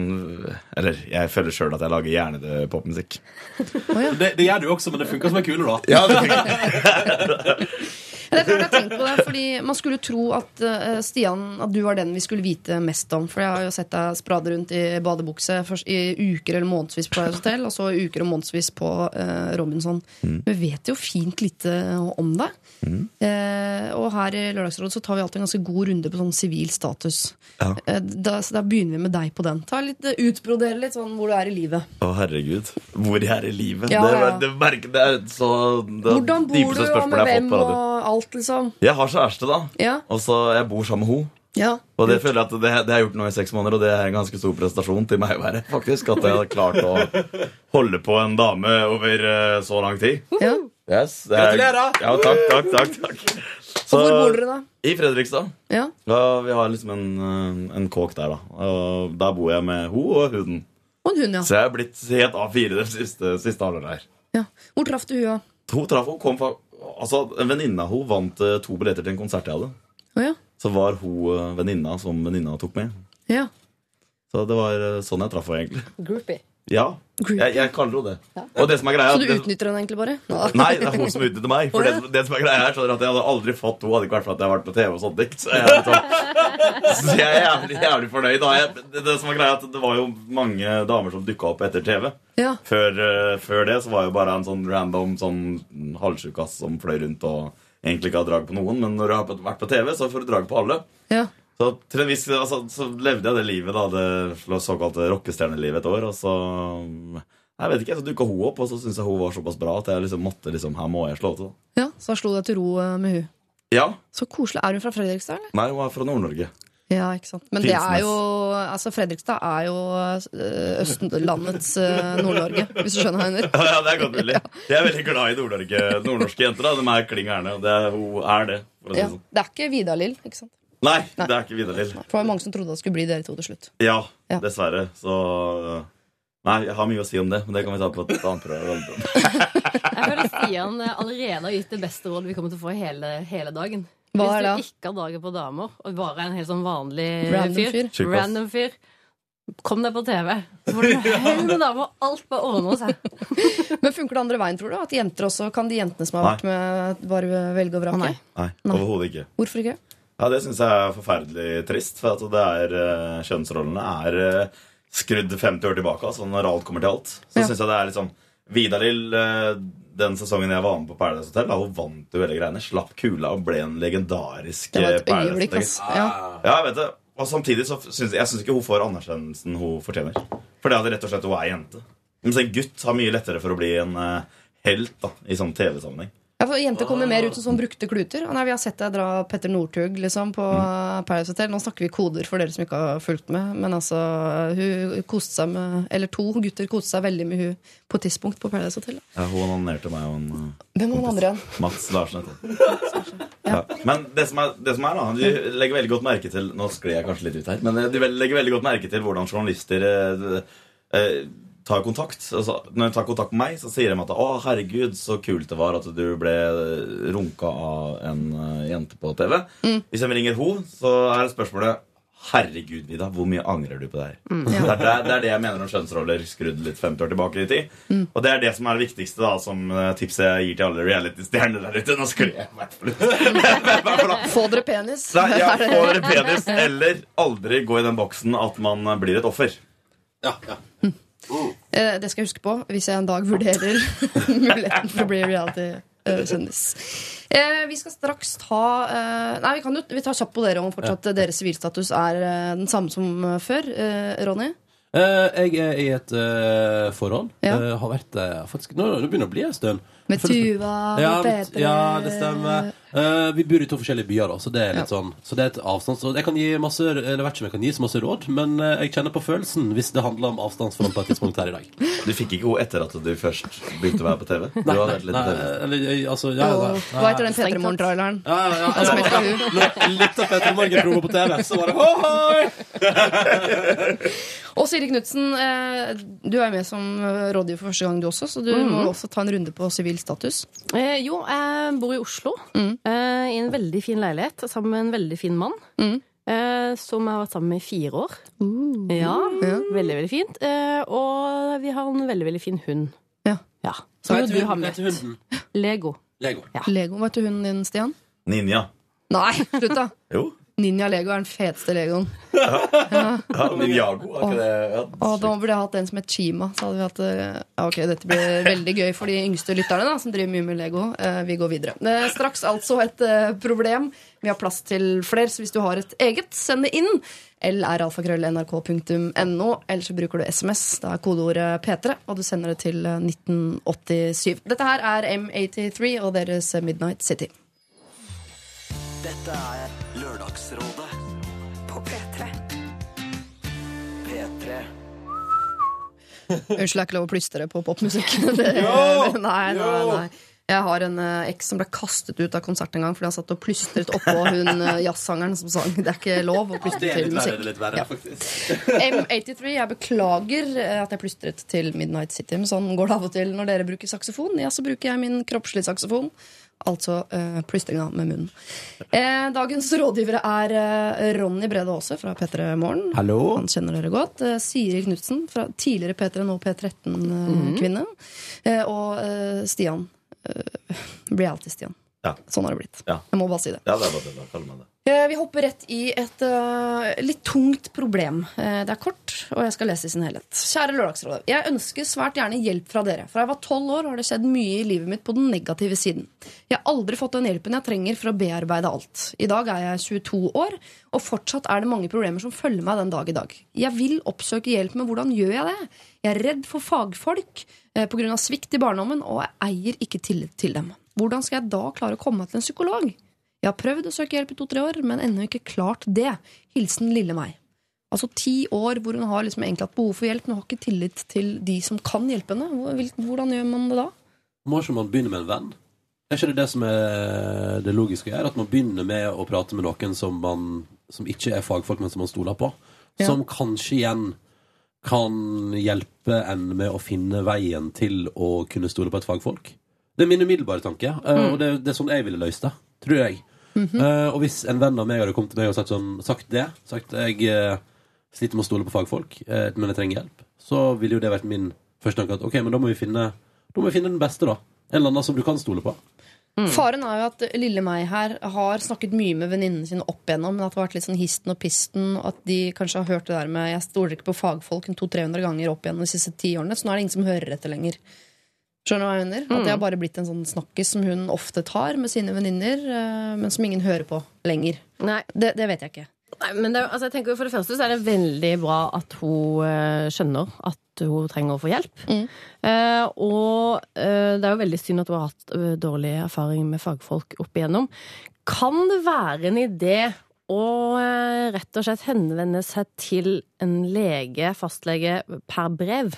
Eller jeg føler sjøl at jeg lager hjernede popmusikk. Det, det gjør du også, men det funker som en kule, da. Ja, det tenker Det er klart jeg tenkt på det, fordi Man skulle tro at uh, Stian At du var den vi skulle vite mest om. For jeg har jo sett deg sprade rundt i badebukse først i uker eller månedsvis på Paradise Hotel, og så uker og månedsvis på uh, Robinson. Men vi vet jo fint lite om deg. Eh, og her i Lørdagsrådet så tar vi alltid en ganske god runde på sånn sivil status. Ja. Da, så da begynner vi med deg på den. Ta litt, Utbrodere litt sånn hvor du er i livet. Å, herregud. Hvor jeg er i livet. Ja, det, ja. det, det, det er så det Hvordan bor du, og med hvem, og alt, liksom? Jeg har kjæreste, da. Ja. Og så jeg bor sammen med henne. ja. Og det føler jeg at det, det har jeg gjort nå i seks måneder, og det er en ganske stor prestasjon til meg å være. faktisk, At jeg har klart å holde på en dame over uh, så lang tid. ja. Yes, er- Gratulerer! Ja, takk, takk, takk, takk. Og hvor bor dere, da? I Fredrikstad. Ja. Ja, vi har liksom en, eh, en kåk der, da. Og der bor jeg med hun og hunden. Og en hund, ja. Så jeg er blitt helt A4 det siste, siste halvåret her. ja. Hvor traff du henne? Hun traff hun kom fra Altså, En venninne av vant eh, to billetter til en konsert jeg hadde. Oh, ja. Så var hun eh, venninna som venninna tok med. ja. Så det var eh, sånn jeg traff henne, egentlig. Groupie. Ja, jeg, jeg kaller henne det. Og det som er greia Så du utnytter henne egentlig bare? Nå. Nei, det er hun som utnytter meg. For det, det som er greia er sånn at Jeg hadde aldri fått henne hadde ikke vært for at jeg har vært på TV. og sånt ikke? Så jeg er, sånn, så jeg er jævlig, jævlig fornøyd. Da. Jeg, det, det som er greia at det var jo mange damer som dukka opp etter TV. Ja. Før, uh, før det så var jo bare en sånn random sånn halvsjukass som fløy rundt og egentlig ikke hadde drag på noen. Men når du har vært på TV, så får du drag på alle. Ja. Så til en viss altså, så levde jeg det livet, da, det såkalte rockestjernelivet et år. Og så jeg vet ikke, så dukka hun opp, og så syntes jeg hun var såpass bra at jeg liksom måtte liksom, her må jeg slå til. ja, Så da slo deg til ro eh, med hun. Ja. Så koselig. Er hun fra Fredrikstad, eller? Nei, hun er fra Nord-Norge. Ja, ikke sant. Men det er jo Altså, Fredrikstad er jo eh, Østlandets eh, Nord-Norge, hvis du skjønner hva jeg mener. Ja, det er godt mulig. Jeg er veldig glad i nordnorske jenter. da, De er kling gærne. Hun er det. For å si Ja. det sånn. Det er ikke Vidar-Lill, ikke sant? Nei, det er ikke Vidar Lill. For det var mange som trodde det skulle bli dere to til slutt. Ja, Ja. dessverre. Så Nei, jeg har mye å si om det, men det kan vi ta på et annet program. Jeg føler Stian allerede har gitt det beste rådet vi kommer til å få hele, hele dagen. Hva Hvis du ikke har dager på damer, og bare er en helt sånn vanlig Random fyr. fyr, random fyr Kom deg på TV. Får du med damer, og alt bare ordner seg. Men funker det andre veien, tror du? At jenter også, Kan de jentene som har vært med, bare velge og vrake? Nei. Nei, Nei. overhodet ikke. Hvorfor ikke? Ja, Det syns jeg er forferdelig trist. For at det er, eh, kjønnsrollene er eh, skrudd 50 år tilbake. Altså når alt kommer til alt. Så Ja. synes jeg det er litt sånn Vidar-Lill, eh, den sesongen jeg var med på Paradise Hotel, da hun vant jo hele greiene. Slapp kula og ble en legendarisk Paradise. Ja. Ja, jeg vet det. Og samtidig så syns jeg, synes ikke hun får anerkjennelsen hun fortjener. For det at rett og slett hun er jente. Mens en gutt har mye lettere for å bli en helt da, i sånn TV-sammenheng. Ja, for Jenter kommer mer ut som sånn brukte kluter. Nei, Vi har sett deg dra Petter Northug liksom, på Mm. Paradise Hotel. Nå snakker vi koder for dere som ikke har fulgt med. Men altså, hun koste seg med Eller to gutter koste seg veldig med hun på et tidspunkt på Paradise Hotel. Ja, hun onanerte meg og en eh, Hvem var den andre igjen? Mats Larsen ja. Men det som, er, det som er da Du legger veldig godt merke til Nå sklir jeg kanskje litt ut her, men du legger veldig godt merke til hvordan journalister eh, eh, tar kontakt. Altså, når de tar kontakt med meg, så sier de at 'Å, herregud, så kult det var at du ble runka av en eh, jente på TV'. Hvis de ringer henne, så er spørsmålet Herregud, Vida, hvor mye angrer du på det her? Det, er, det, er, det er det jeg mener om skjønnsroller skrudd litt 50 år tilbake i tid. Og det er det som er det viktigste, da, som eh, tipset jeg gir til alle reality-stjerner der ute. Nå skulle jeg. Få dere penis. Nei, ja, få dere penis, eller aldri gå i den boksen at man blir et offer. Ja, ja. Eh, Det skal jeg huske på hvis jeg en dag vurderer muligheten for å bli reality-kjendis. Uh, vi skal straks ta eh, Nei, vi kan jo vi tar kjapt på dere om fortsatt deres sivilstatus er den samme som før. Ronny? Jeg er i et forhold. Ja. Har vært det faktisk Nå, nå begynner det å bli en stund. Med Tuva og Peter? ja, det stemmer. Eh, vi bor i to forskjellige byer, da, så det er litt sånn Så det er et avstand Så jeg kan gi masse Eller vet ikke om jeg kan gi så masse råd, men uh, jeg kjenner på følelsen hvis det handler om avstandsforhold på et tidspunkt her i dag. Du fikk ikke henne etter at du først begynte å være på TV? Du har vært litt Nei, på eller altså ja, nei, nei, hva heter den Strengt Peter Morgen-traileren? Ja, ja, ja, ja, ja, ja, ja. Litt av jeg lytta Morgen-promo på TV, så var det hoi! Og Siri Knutsen, eh, du er med som eh, rådgiver for første gang, du også. Så du må også ta en runde på sivil status. Eh, jo, jeg bor i Oslo, Mm. Eh, i en veldig fin leilighet sammen med en veldig fin mann. Mm. Uh, som jeg har vært sammen med i fire år. Uh. Ja, Ja. Veldig, veldig fint. Eh, og vi har en veldig, veldig fin hund. Ja. Ja, Hva Som heter du hunden? har møtt. heter hunden? Lego. Lego. Lego, vet du hunden din, Stian? Ninja. Nei, slutt, da! Jo. Ninja Lego er den feteste Legoen. Ja, Ninjago, er ikke det? Ja. Og da burde jeg hatt en som het Chima. Så hadde vi hatt, eh, ja, ok, Dette blir veldig gøy for de yngste lytterne da, som driver mye med Lego. Eh, vi går videre. Eh, straks altså et eh, problem. Vi har plass til flere, så hvis du har et eget, send det inn. lralfakrøll.nrk.no. Eller så bruker du SMS. Det er kodeordet P3, og du sender det til eh, 1987. Dette her er M83 og deres Midnight City. Dette er P3. Unnskyld, det er ikke lov å plystre på popmusikk. Det- Nei, nei, nei. Jeg har en eh, eks som ble kastet ut av konsert en gang fordi han satt og plystret oppå hun eh, jazzsangeren som sang. Det er ikke lov å plystre til musikk. det er litt verre, Ja. faktisk. M83, jeg beklager eh, at jeg plystret til Midnight City, men sånn går det av og til når dere bruker saksofon. Ja, så bruker jeg min kroppslige saksofon. Altså uh, plystringa med munnen. Eh, dagens rådgivere er eh, Ronny Brede Aase fra P3 Morgen. Hallo. Han kjenner dere godt. Eh, Siri Knutsen, tidligere P3, nå P13-kvinne. Eh, og eh, Stian. Eh, Reality-Stian. Ja. Sånn har det blitt. Ja. Jeg må bare si det. Ja, det er det. det. Eh, Vi hopper rett i et uh, litt tungt problem. Eh, det er kort, og jeg skal lese i sin helhet. Kjære Lørdagsrådet. Jeg ønsker svært gjerne hjelp fra dere. Fra jeg var tolv år, har det skjedd mye i livet mitt på den negative siden. Jeg har aldri fått den hjelpen jeg trenger for å bearbeide alt. I dag er jeg 22 år, og fortsatt er det mange problemer som følger meg den dag i dag. Jeg vil oppsøke hjelp, men hvordan gjør jeg det? Jeg er redd for fagfolk pga. svikt i barndommen, og jeg eier ikke tillit til dem. Hvordan skal jeg da klare å komme meg til en psykolog? Jeg har prøvd å søke hjelp i to-tre år, men ennå ikke klart det. Hilsen lille meg. Altså ti år hvor hun har liksom egentlig hatt behov for hjelp, men har ikke tillit til de som kan hjelpe henne. Hvordan gjør man det da? Må ikke man begynne med en venn? Er ikke det det som er det logiske gjøre? At man begynner med å prate med noen som, man, som ikke er fagfolk, men som man stoler på? Ja. Som kanskje igjen kan hjelpe en med å finne veien til å kunne stole på et fagfolk? Det er min umiddelbare tanke, mm. og det, det er sånn jeg ville løst det, tror jeg. Eh, og hvis en venn av meg hadde kommet til meg og sagt, sånn, sagt det, sagt jeg uh, sliter med å stole på fagfolk, uh, men jeg trenger hjelp, så ville jo det vært min første tanke at ok, men da må vi finne, da må vi finne den beste, da. En eller annen som du kan stole på. Faren er jo at lille meg her har snakket mye med venninnene sine opp igjennom, men at det har vært litt sånn histen og pisten, og at de kanskje har hørt det der med 'jeg stoler ikke på fagfolk' en 200-300 ganger opp igjennom de siste ti årene, så nå er det ingen som hører etter lenger. Skjønner du hva jeg mener? At det har bare blitt en sånn snakkis som hun ofte tar med sine venninner, eh, men som ingen hører på lenger. Nei, Det, det vet jeg ikke. Nei, men det, altså, jeg tenker For det første så er det veldig bra at hun eh, skjønner at hun trenger å få hjelp. Mm. Eh, og eh, det er jo veldig synd at hun har hatt eh, dårlig erfaring med fagfolk opp igjennom. Kan det være en idé å eh, rett og slett henvende seg til en lege, fastlege, per brev?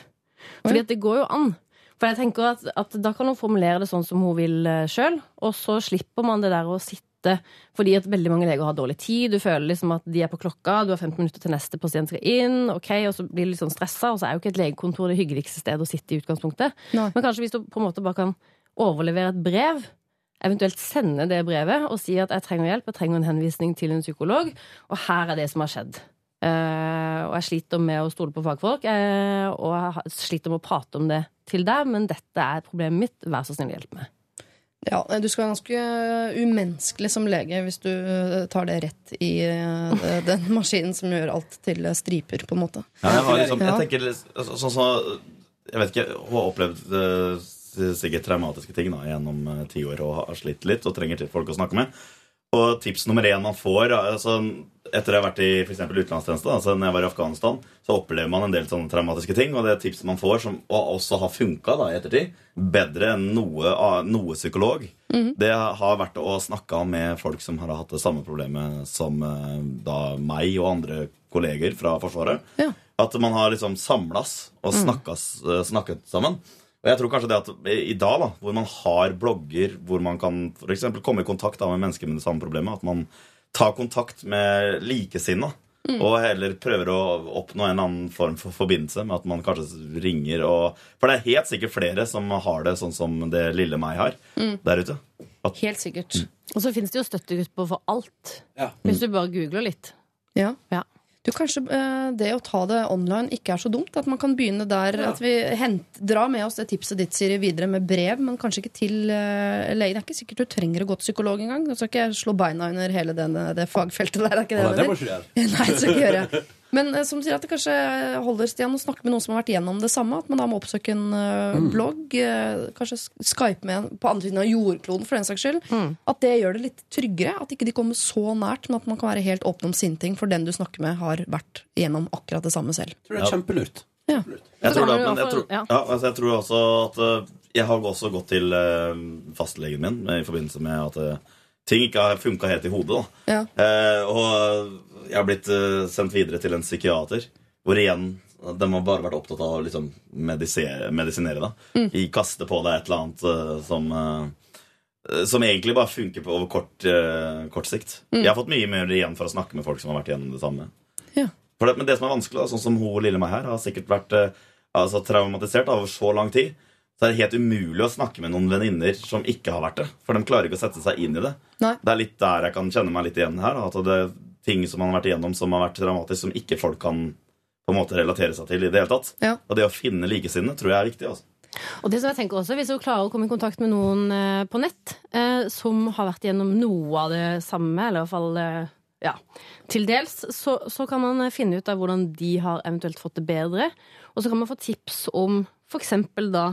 Fordi at det går jo an. For jeg tenker at, at Da kan hun formulere det sånn som hun vil sjøl, og så slipper man det der å sitte fordi at veldig mange leger har dårlig tid. Du føler liksom at de er på klokka, du har 15 minutter til neste pasient skal inn, ok, og så blir du litt sånn stressa, og så er jo ikke et legekontor det hyggeligste stedet å sitte i utgangspunktet. Nei. Men kanskje hvis du på en måte bare kan overlevere et brev, eventuelt sende det brevet og si at jeg trenger hjelp, jeg trenger en henvisning til en psykolog, og her er det som har skjedd. Uh, og jeg sliter med å stole på fagfolk, uh, og jeg sliter med å prate om det til deg, men dette er problemet mitt, vær så snill hjelp meg. Ja, Du skal være ganske umenneskelig som lege hvis du eh, tar det rett i eh, den maskinen som gjør alt til striper, på en måte. Ja, jeg, har liksom, jeg tenker litt- altså, sånn så, Jeg vet ikke, Hun har opplevd eh, sikkert traumatiske ting da, gjennom eh, ti år og har slitt litt og trenger til folk å snakke med. Og tips nummer én man får altså, etter å ha vært i for utenlandstjeneste, altså når jeg var i Afghanistan, så opplever man en del sånne traumatiske ting. Og det tipset man får, som og også har funka i ettertid, bedre enn noe, noe psykolog, det har vært å snakke med folk som har hatt det samme problemet som eh, da meg og andre kolleger fra Forsvaret. Ja. At man har liksom samlas og snakkas, mm. snakket sammen. Og jeg tror kanskje det at i dag, da, hvor man har blogger, hvor man kan for eksempel komme i kontakt da, med mennesker med det samme problemet, at man tar kontakt med likesinna. Og heller prøver å oppnå en annen form for forbindelse med at man kanskje ringer og For det er helt sikkert flere som har det sånn som det lille meg har der ute. At, Helt sikkert. Og så finnes det jo støttegrupper for alt. Ja. Hvis du bare googler litt. Ja. Ja. Du, Kanskje eh, det å ta det online ikke er så dumt? At man kan begynne der. At vi hent, drar med oss det tipset ditt Siri, videre med brev, men kanskje ikke til uh, lege. Det er ikke sikkert du trenger å gå til psykolog engang. Du skal ikke slå beina under hele den, det fagfeltet der. Er ikke det, nei, det må ikke gjøre. Nei, det skal ikke gjøre. Men eh, som du sier at det kanskje holder Stian å snakke med noen som har vært gjennom det samme. At man da må oppsøke en eh, Mm. blogg. eh, kanskje Skype med en på andre siden av jordkloden, for den saks skyld. Mm. At det gjør det litt tryggere. At ikke de kommer så nært, men at man kan være helt åpen om sine ting. For den du snakker med, har vært gjennom akkurat det samme selv. Jeg tror det er kjempelurt. Ja. Jeg tror, i men jeg, tror, ja. altså jeg tror også at Jeg har også gått til fastlegen min i forbindelse med at ting ikke har funka helt i hodet. Da. Ja. Eh, og jeg har blitt eh, sendt videre til en psykiater, hvor igjen de har bare vært opptatt av å liksom, medisinere da Mm. I kaste på deg et eller annet eh, som eh, som egentlig bare funker på over kort, kort sikt. Mm. Jeg har fått mye mer igjen for å snakke med folk som har vært igjennom det samme. Ja. For det, men det som er vanskelig, da, sånn som hun lille meg her, har sikkert vært altså, traumatisert over så lang tid. Så er det helt umulig å snakke med noen venninner som ikke har vært det. For de klarer ikke å sette seg inn i det. Nei. Det er litt der jeg kan kjenne meg litt igjen her. da, At det ting som man har vært igjennom som har vært dramatisk, som ikke folk kan på en måte relatere seg til i det hele tatt. Ja. Og det å finne likesinnede tror jeg er viktig. altså. Og det som jeg tenker også, Hvis hun klarer å komme i kontakt med noen eh, på nett eh, som har vært gjennom noe av det samme, eller i hvert fall eh, ja, til dels, så, så kan man eh, finne ut av hvordan de har eventuelt fått det bedre. Og så kan man få tips om f.eks. da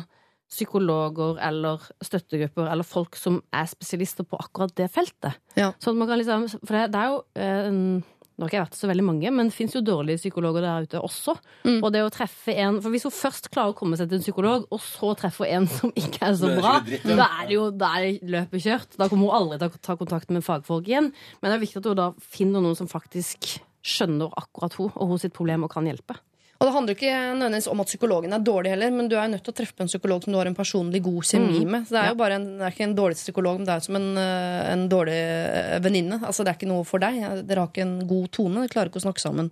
psykologer eller støttegrupper eller folk som er spesialister på akkurat det feltet. Ja. Sånn at man kan liksom, for det, det er jo eh, nå har ikke jeg vært så veldig mange, men det fins jo dårlige psykologer der ute også. Mm. Og det å treffe en For hvis hun først klarer å komme seg til en psykolog, og så treffer en som ikke er så bra, dritt, ja. da er det jo da er løpet kjørt. Da kommer hun aldri til å ta kontakt med fagfolk igjen. Men det er viktig at hun da finner noen som faktisk skjønner akkurat hun og hun sitt problem og kan hjelpe. Og det handler ikke nødvendigvis om at psykologen er dårlig heller, men du er nødt til å treffe en psykolog som du har en personlig god kjemi med. Så det er jo bare en, det er ikke en dårlig psykolog, men det er som en, eh, en dårlig eh, venninne. Altså, det er ikke noe for deg. Dere har ikke en god tone. Dere klarer ikke å snakke sammen.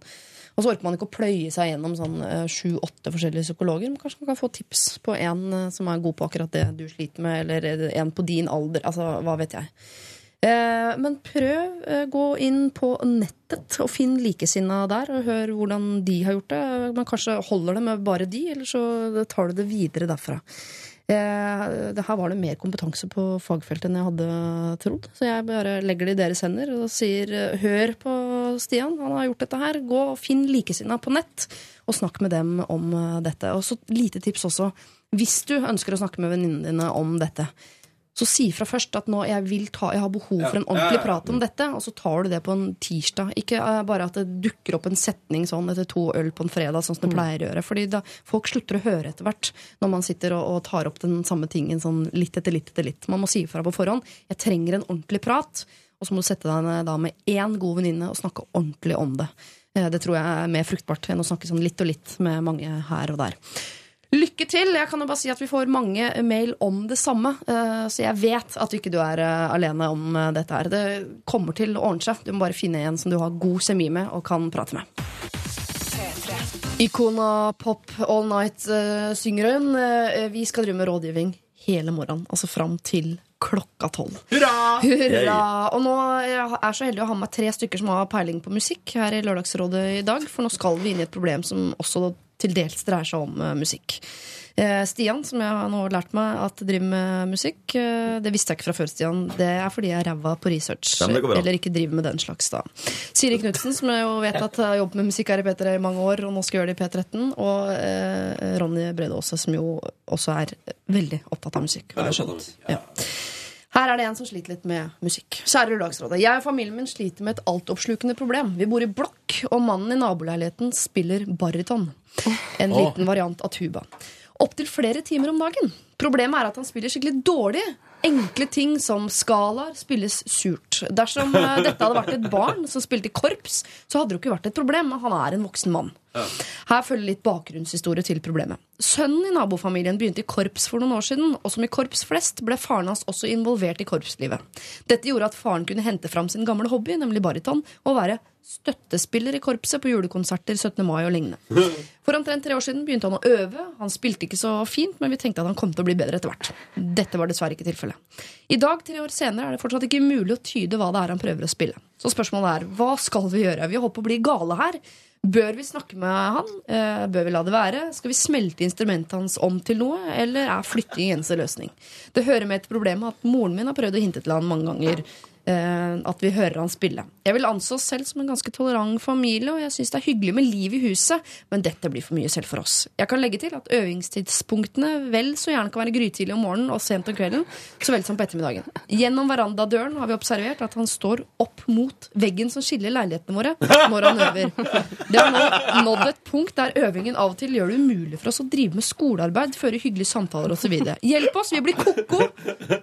Og så orker man ikke å pløye seg gjennom sånn eh, sju-åtte forskjellige psykologer. Men kanskje man kan få tips på en som er god på akkurat det du sliter med, eller en på din alder. Altså, hva vet jeg. Eh, men prøv eh, gå inn på nettet og finn likesinna der, og hør hvordan de har gjort det. Men kanskje holder det med bare de, eller så tar du det videre derfra. Eh, her var det mer kompetanse på fagfeltet enn jeg hadde trodd. Så jeg bare legger det i deres hender og sier hør på Stian, han har gjort dette her. Gå og finn likesinna på nett, og snakk med dem om dette. Og så lite tips også. Hvis du ønsker å snakke med venninnene dine om dette, så si fra først at nå jeg, vil ta, jeg har behov for en ordentlig prat om dette, og så tar du det på en tirsdag. Ikke eh, bare at det dukker opp en setning sånn etter to øl på en fredag, sånn som det pleier å gjøre. Fordi da folk slutter å høre etter hvert når man sitter og, og tar opp den samme tingen sånn litt etter litt etter litt. Man må si fra på forhånd. Jeg trenger en ordentlig prat. Og så må du sette deg ned da med én god venninne og snakke ordentlig om det. Eh, Det tror jeg er mer fruktbart enn å snakke sånn litt og litt med mange her og der. Lykke til! Jeg kan jo bare si at Vi får mange mail om det samme, eh, så jeg vet at du ikke du er eh, alene om eh, dette. her. Det kommer til å ordne seg. Du må bare finne en som du har god kjemi med og kan prate med. Ikona Pop All Night synger hun. Vi skal drive med rådgivning hele morgenen, altså fram til klokka tolv. Hurra! Hurra! Og nå jeg er så heldig å ha med tre stykker som har peiling på musikk her i Lørdagsrådet i dag, for nå skal vi inn i et problem som også til dels dreier seg om eh, musikk. Eh, Stian, som jeg nå har lært meg at driver med musikk, eh, det visste jeg ikke fra før, Stian. Det er fordi jeg er ræva på research, eller ikke driver med den slags, da. Siri Knutsen, som jeg jo vet at har jobbet med musikk her i P3 i mange år, og nå skal gjøre det i P13, og eh, Ronny Brede Aase, som jo også er. Veldig opptatt av musikk, ja. Her er det en som sliter litt med musikk. Kjære Lørdagsrådet. Jeg og familien min sliter med et altoppslukende problem. Vi bor i blokk, og mannen i naboleiligheten spiller baryton. En liten variant av tuba. Opptil flere timer om dagen. Problemet er at han spiller skikkelig dårlig. Enkle ting som skalaer spilles surt. Dersom eh, dette hadde vært et barn som spilte korps, så hadde det jo ikke vært et problem, han er en voksen mann. Her følger litt bakgrunnshistorie til problemet. Sønnen i nabofamilien begynte i korps for noen år siden, og som i korps flest ble faren hans også involvert i korpslivet. Dette gjorde at faren kunne hente fram sin gamle hobby, nemlig baryton, og være støttespiller i korpset på julekonserter 17. mai og lignende. For omtrent tre år siden begynte han å øve. Han spilte ikke så fint, men vi tenkte at han kom til å bli bedre etter hvert. Dette var dessverre ikke tilfellet. I dag, tre år senere, er det fortsatt ikke mulig å tyde hva det er han prøver å spille. Så spørsmålet er, hva skal vi gjøre? Vi holder på å bli gale her. Bør vi snakke med han? Eh, Bør vi la det være? Skal vi smelte instrumentet hans om til noe, eller er flytting eneste løsning? Det hører med til problemet at moren min har prøvd å hinte til han mange ganger at vi hører han spille. Jeg vil anse oss selv som en ganske tolerant familie, og jeg syns det er hyggelig med liv i huset, men dette blir for mye selv for oss. Jeg kan legge til at øvingstidspunktene vel så gjerne kan være grytidlig om morgenen og sent om kvelden, så vel som på ettermiddagen. Gjennom verandadøren har vi observert at han står opp mot veggen som skiller leilighetene våre når han øver. Det har nå nådd et punkt der øvingen av og til gjør det umulig for oss å drive med skolearbeid, føre hyggelige samtaler osv. Hjelp oss, vi blir ko-ko!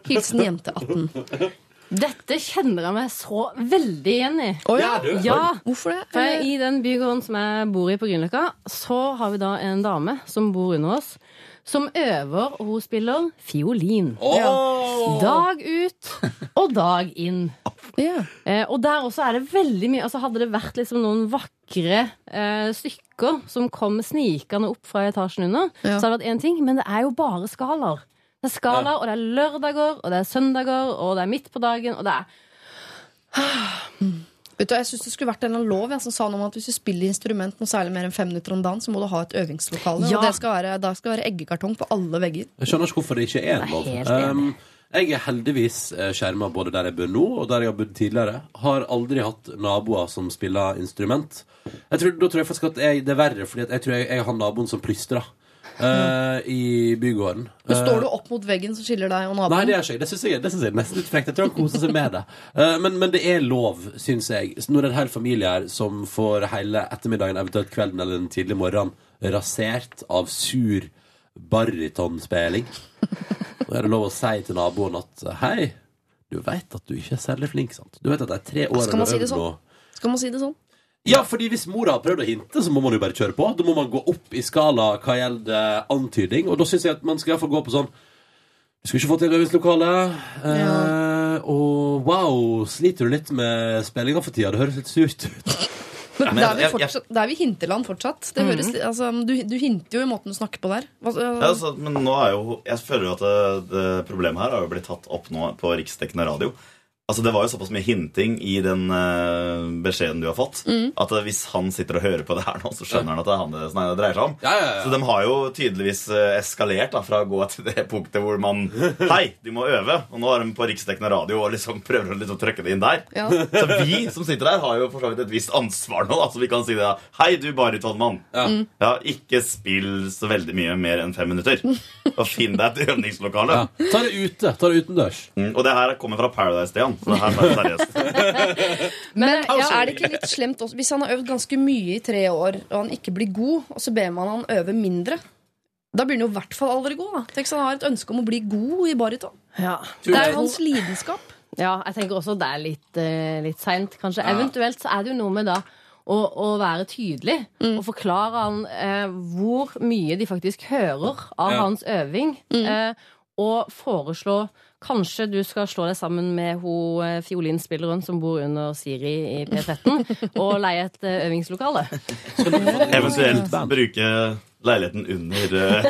Hilsen jente 18. Dette kjenner jeg meg så veldig igjen i. Oh, ja. Ja. Ja, Hvorfor det? for I den bygården som jeg bor i på Grünerløkka, så har vi da en dame som bor under oss, som øver, og hun spiller fiolin. Oh. Dag ut og dag inn. Yeah. Eh, og der også er det veldig mye altså Hadde det vært liksom noen vakre eh, stykker som kom snikende opp fra etasjen under, Ja. så hadde det vært én ting, men det er jo bare skalaer. Det er skala, og det er lørdager, og det er søndager, og det er midt på dagen, og det er Vet du, jeg synes Det skulle vært en lov jeg, som sa noe om at hvis du spiller instrument noe særlig mer enn fem minutter om dagen, så må du ha et øvingslokale. Ja. Og det skal være, da skal det være eggekartong på alle vegger. Jeg skjønner ikke hvorfor det ikke er en lov. Um, jeg er heldigvis skjerma både der jeg bor nå, og der jeg har bodd tidligere. Har aldri hatt naboer som spiller instrument. Jeg tror, da tror jeg faktisk at jeg, det er verre, fordi jeg tror jeg, jeg har naboen som plystrer eh, i bygården. Men Står Eh, du opp mot veggen som skiller deg og Nei, naboen? det gjør ikke jeg. Det syns jeg, det synes jeg er nesten litt frekt. Jeg tror han koser seg med det. Eh, men, men det er lov, syns jeg, når det er en hel familie her som får hele ettermiddagen, eventuelt kvelden eller den tidlige morgenen, rasert av sur barytonspilling. Da er det lov å si til naboen at hei, du veit at du ikke er særlig flink, sant? Du vet at det er tre år Skal man si det sånn? Skal man si det sånn? Ja, fordi hvis mora har prøvd å hinte, så må man jo bare kjøre på. Da må man gå opp i skala hva gjelder antydning. Og da syns jeg at man skal i hvert fall gå på sånn Du skulle ikke få til øvingslokale. Eh, og wow, sliter du litt med spillinga for tida? Det høres litt surt ut. Men da, det er vi fortsatt, da er vi hinterland fortsatt. Det høres, li- altså, du, du hinter jo i måten du snakker på der. Hva, Ja, altså, men nå er jo Jeg føler jo at det, det problemet her har jo blitt tatt opp nå på riksdekkende radio. Altså Det var jo såpass mye hinting i den uh, beskjeden du har fått, Mm. at eh, hvis han sitter og hører på det her nå, så skjønner han at det er han det nei, det dreier seg om. Ja, ja, ja. Så de har jo tydeligvis eh, eskalert da, fra å gå til det punktet hvor man Hei, du må øve. Og nå er de på riksdekkende radio og liksom prøver å liksom trykke det inn der. Ja. Så vi som sitter der, har jo for så vidt et visst ansvar nå. Da, så vi kan si det. da. Hei, du barytonmann. Ja. Ja, ikke spill så veldig mye mer enn fem minutter. Og finn deg et øvingslokale. Ja. Ta det ute. Ta det utendørs. Mm, og det her kommer fra Paradise, Stian. Så det her er seriøst. Men ja. er det ikke litt slemt også Hvis han har øvd ganske mye i tre år, og han ikke blir god, og så ber man han øve mindre da blir han jo i hvert fall aldri god. da Tenk så han har et ønske om å bli god i baryton. Ja. Det er jo hans lidenskap. Ja, jeg tenker også det er litt, uh, litt seint, kanskje. Eventuelt så er det jo noe med da å, å være tydelig og forklare han eh, hvor mye de faktisk hører av Ja. hans øving. Eh, og foreslå Kanskje du skal slå deg sammen med hun eh, fiolinspilleren som bor under Siri i P13, og leie et eh, øvingslokale. Eventuelt bruke leiligheten under uh,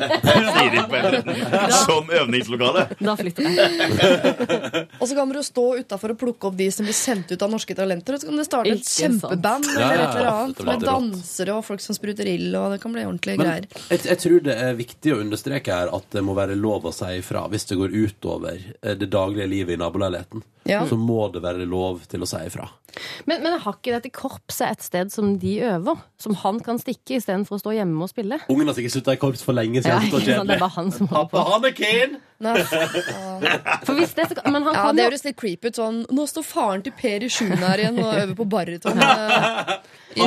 Siri på P13 som øvingslokale. Da flytter jeg. Og så kan dere jo stå utafor og plukke opp de som blir sendt ut av Norske Talenter. Og så kan dere starte et kjempeband Ja, eller ja, et eller annet med dansere og folk som spruter ild. Og det kan bli ordentlige Men greier. jeg, jeg tror det er viktig å understreke her at det må være lov å si ifra hvis det går utover eh, det daglige livet i naboleiligheten. Ja. Så må det være lov til å si ifra. Men, men har ikke dette korpset et sted som de øver? Som han kan stikke istedenfor å stå hjemme og spille? Ungen har sikkert slutta i korps for lenge siden. Ja, ikke sant, det er bare han som holder på. Pappa, han er keen! For hvis det, så- men han Ja, kan Det jo høres litt creepy ut. sånn Nå står faren til Per i sjuende her igjen og øver på baryton. eh, I,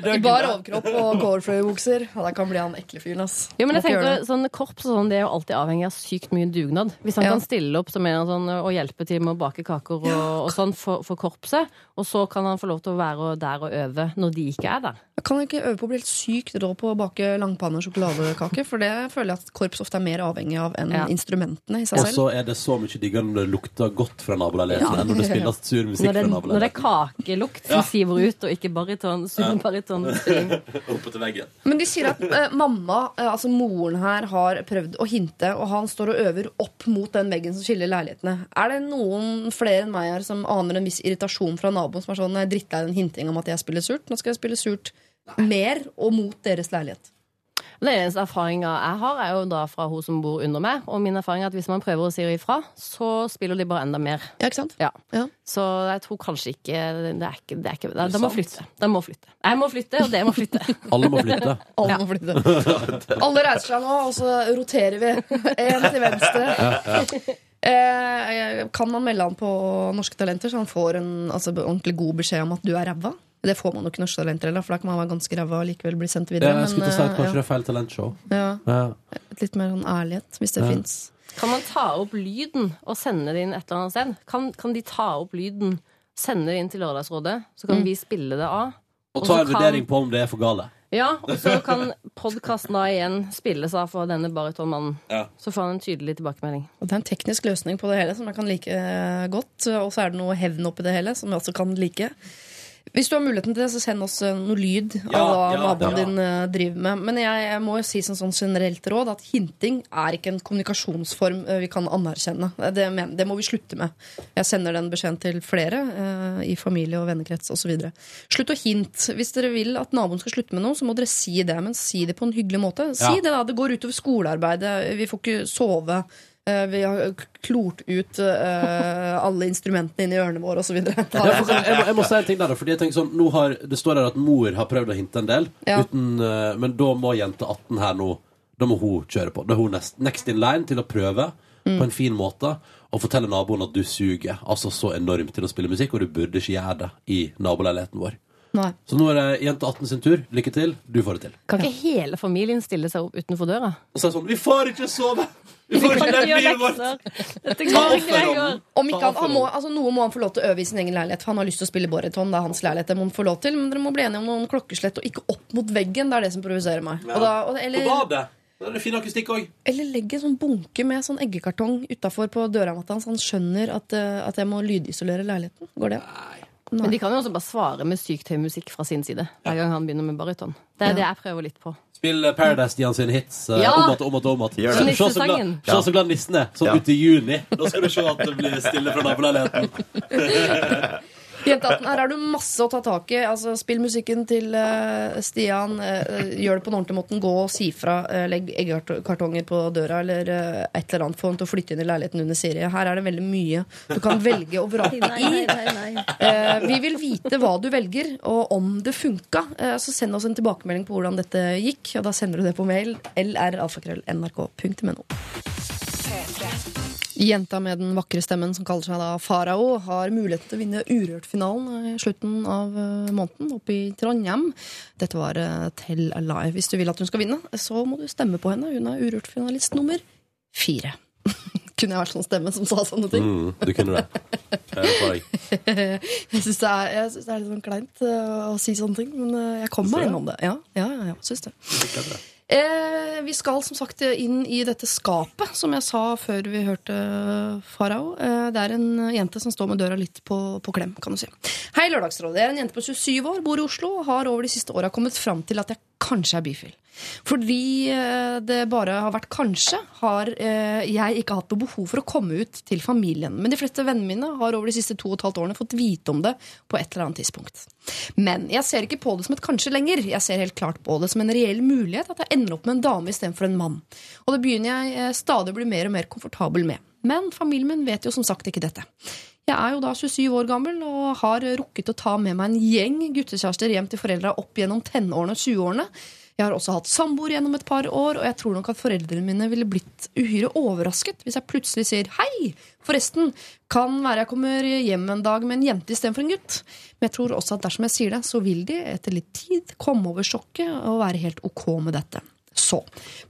døgnet. bar overkropp og gårdfløyebukser. Ja, det kan bli han ekle fyren, ass. Jo, men jeg tenker sånn Korps og sånn, det er jo alltid avhengig av sykt mye dugnad. Hvis han Ja. kan stille opp som en sånn, og hjelpe til med å bake kaker og, og sånn for, for korpset, og så kan han få lov til å være der og øve når de ikke er der. Jeg kan ikke øve på å bli helt sykt rå på å bake langpanne og sjokoladekake, for det føler jeg at korps ofte er mer avhengig av enn Ja. instrumentene i seg selv. Og så er det så mye diggere når det lukter godt fra naboleiligheten enn når det spilles sur musikk fra naboleiligheten. når det er kakelukt som siver ut, og ikke bariton, superbaritonspilling. Oppe til veggen. Men de sier at eh, mamma, eh, altså moren her, har prøvd å hinte, og han står og øver opp mot den veggen som skiller leilighetene. Er det noen flere enn meg her som aner en viss irritasjon fra naboen, som er sånn «Nei, drittlei den hintinga om at jeg spiller surt? Nå skal jeg spille surt mer og mot deres leilighet. Den eneste erfaringa jeg har, er jo da fra hun som bor under meg. Og min erfaring er at hvis man prøver å si ifra, så spiller de bare enda mer. Ja, ikke sant? Ja. Ja. Så jeg tror kanskje ikke Det er ikke, det er ikke det, det De må flytte. De må flytte. Jeg må flytte, og det må flytte. Alle må flytte. Alle må flytte. Alle reiser seg nå, og så roterer vi. Én til venstre. Eh, kan man melde han på Norske Talenter, så han får en altså, ordentlig god beskjed om at du er ræva? Det får man jo ikke Norske Talenter heller, for da kan man være ganske ræva og likevel bli sendt videre. Jeg skulle til å si at kanskje kanskje det er feil talentshow. ja, Ja. ja, litt mer sånn ærlighet, hvis det Ja. fins. Kan man ta opp lyden og sende det inn et eller annet sted? Kan, kan de ta opp lyden, sende det inn til Lørdagsrådet, så kan vi spille det av? Og ta en kan- vurdering på om det er for gale. Ja, og så kan podkasten da igjen spilles av for denne baritonmannen. Ja. Så får han en tydelig tilbakemelding. Og det er en teknisk løsning på det hele som jeg kan like eh, godt. Og så er det noe hevn oppi det hele som jeg også kan like. Hvis du har muligheten til det, så send oss eh, noe lyd Ja, av hva ja, naboen ja. din eh, driver med. Men jeg, jeg må jo si som sånn generelt råd at hinting er ikke en kommunikasjonsform eh, vi kan anerkjenne. Det, men, det må vi slutte med. Jeg sender den beskjeden til flere eh, i familie og vennekrets osv. Slutt å hinte. Hvis dere vil at naboen skal slutte med noe, så må dere si det. Men si det på en hyggelig måte. Si det da, det går utover skolearbeidet. Vi får ikke sove. Eh, Vi har klort ut uh, alle instrumentene inni i ørene våre osv. Ja, jeg, jeg må si en ting der, fordi jeg tenker sånn, nå har, Det står her at mor har prøvd å hinte en del, Ja. uten, uh, men da må jente 18 her nå Da må hun kjøre på. Da er hun next, next in line til å prøve Mm. på en fin måte og fortelle naboen at du suger altså så enormt til å spille musikk, og du burde ikke gjøre det i naboleiligheten vår. Nei. Så nå er det jente 18 sin tur. Lykke til. Du får det til. Kan ikke hele familien stille seg opp utenfor døra? Og så er det sånn Vi får ikke sove! Vi får ikke leve livet! Dette går ikke lenger. Om ikke han, han må, altså Noe må han få lov til å øve i sin egen leilighet. For han har lyst til å spille baryton. Det er hans leilighet. Det må han få lov til Men dere må bli enige om noen klokkeslett, og ikke opp mot veggen. Det er det som provoserer meg. Og da, og, På badet! Da er det fin akustikk òg. eller legg en sånn bunke med sånn eggekartong utafor på dørmatta, så han skjønner at, eh, at jeg må lydisolere leiligheten. Går det? Men de kan jo også bare svare med sykt høy musikk fra sin side hver gang han begynner med baryton. Det er det jeg prøver litt på. Spill eh, Paradise Stian sine hits uh, Ja. om at om at om at. Se så, så så glad nissen er, sånn Ja. ut i juni. Da skal du se at det blir stille fra naboleiligheten. Jenteatten, her har du masse å ta tak i. Altså, spill musikken til uh, Stian. Uh, gjør det på den ordentlige måten. Gå og si fra. Uh, legg eggkartonger på døra eller et eller annet. Få henne til å flytte inn i leiligheten under Siri. Her er det veldig mye du kan velge og vrake i. Vi vil vite hva du velger, og om det funka. Så send oss en tilbakemelding på hvordan dette gikk. Og da sender du det på mail lralfakrøll.nrk.no. Jenta med den vakre stemmen som kaller seg da Farao, har mulighet til å vinne Urørt-finalen i slutten av eh, måneden oppe i Trondheim. Dette var eh, Tell Alive. Hvis du vil at hun skal vinne, så må du stemme på henne. Hun er Urørt-finalist nummer fire. Kunne jeg vært sånn stemme som sa sånne ting? Mm, du kunne det. Jeg syns det, er- synes det er litt sånn kleint eh, å si sånne ting, men eh, jeg kommer meg innom det. Ja, ja, ja, ja syns det. Eh, vi skal som sagt inn i dette skapet, som jeg sa før vi hørte Farao. Eh, det er en jente som står med døra litt på, på klem, kan du si. Hei, Lørdagsrådet. Jeg er en jente på 27 år, bor i Oslo og har over de siste åra kommet fram til at jeg kanskje er bifil. Fordi eh, det bare har vært kanskje, har eh, jeg ikke hatt noe behov for å komme ut til familien. Men de fleste vennene mine har over de siste to og et halvt årene fått vite om det på et eller annet tidspunkt. Men jeg ser ikke på det som et kanskje lenger. Jeg ser helt klart på det som en reell mulighet at jeg ender opp med en dame istedenfor en mann. Og det begynner jeg eh, stadig å bli mer og mer komfortabel med. Men familien min vet jo som sagt ikke dette. Jeg er jo da 27 år gammel og har rukket å ta med meg en gjeng guttekjærester hjem til foreldra opp gjennom tenårene og 20-årene. Jeg har også hatt samboer gjennom et par år, og jeg tror nok at foreldrene mine ville blitt uhyre overrasket hvis jeg plutselig sier hei, forresten, kan være jeg kommer hjem en dag med en jente istedenfor en gutt. Men jeg tror også at dersom jeg sier det, så vil de etter litt tid komme over sjokket og være helt ok med dette. Så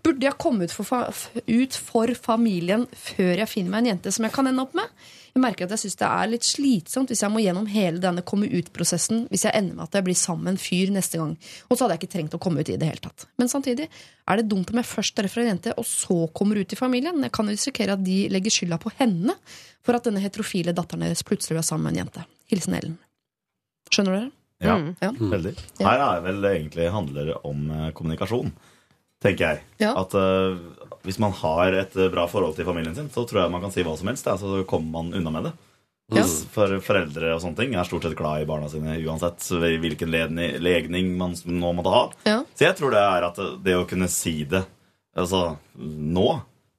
burde jeg komme ut for, fa ut for familien før jeg finner meg en jente som jeg kan ende opp med? Jeg merker at jeg synes det er litt slitsomt hvis jeg må gjennom hele denne komme ut-prosessen hvis jeg ender med at jeg blir sammen med en fyr neste gang. Og så hadde jeg ikke trengt å komme ut i det hele tatt. Men samtidig er det dumt om jeg først treffer en jente, og så kommer ut i familien. Jeg kan risikere at de legger skylda på henne for at denne heterofile datteren deres plutselig er sammen med en jente. Hilsen Ellen. Skjønner dere? Ja, Ja. veldig. Ja. Her er vel egentlig handler om eh, kommunikasjon, tenker jeg. Ja. At uh, hvis man har et eh, bra forhold til familien sin, så tror jeg man kan si hva som helst, ja, så kommer man unna med det. Ja. For foreldre og sånne ting er stort sett glad i barna sine uansett hvilken legning man nå måtte ha. Ja. Så jeg tror det er at det å kunne si det altså, nå,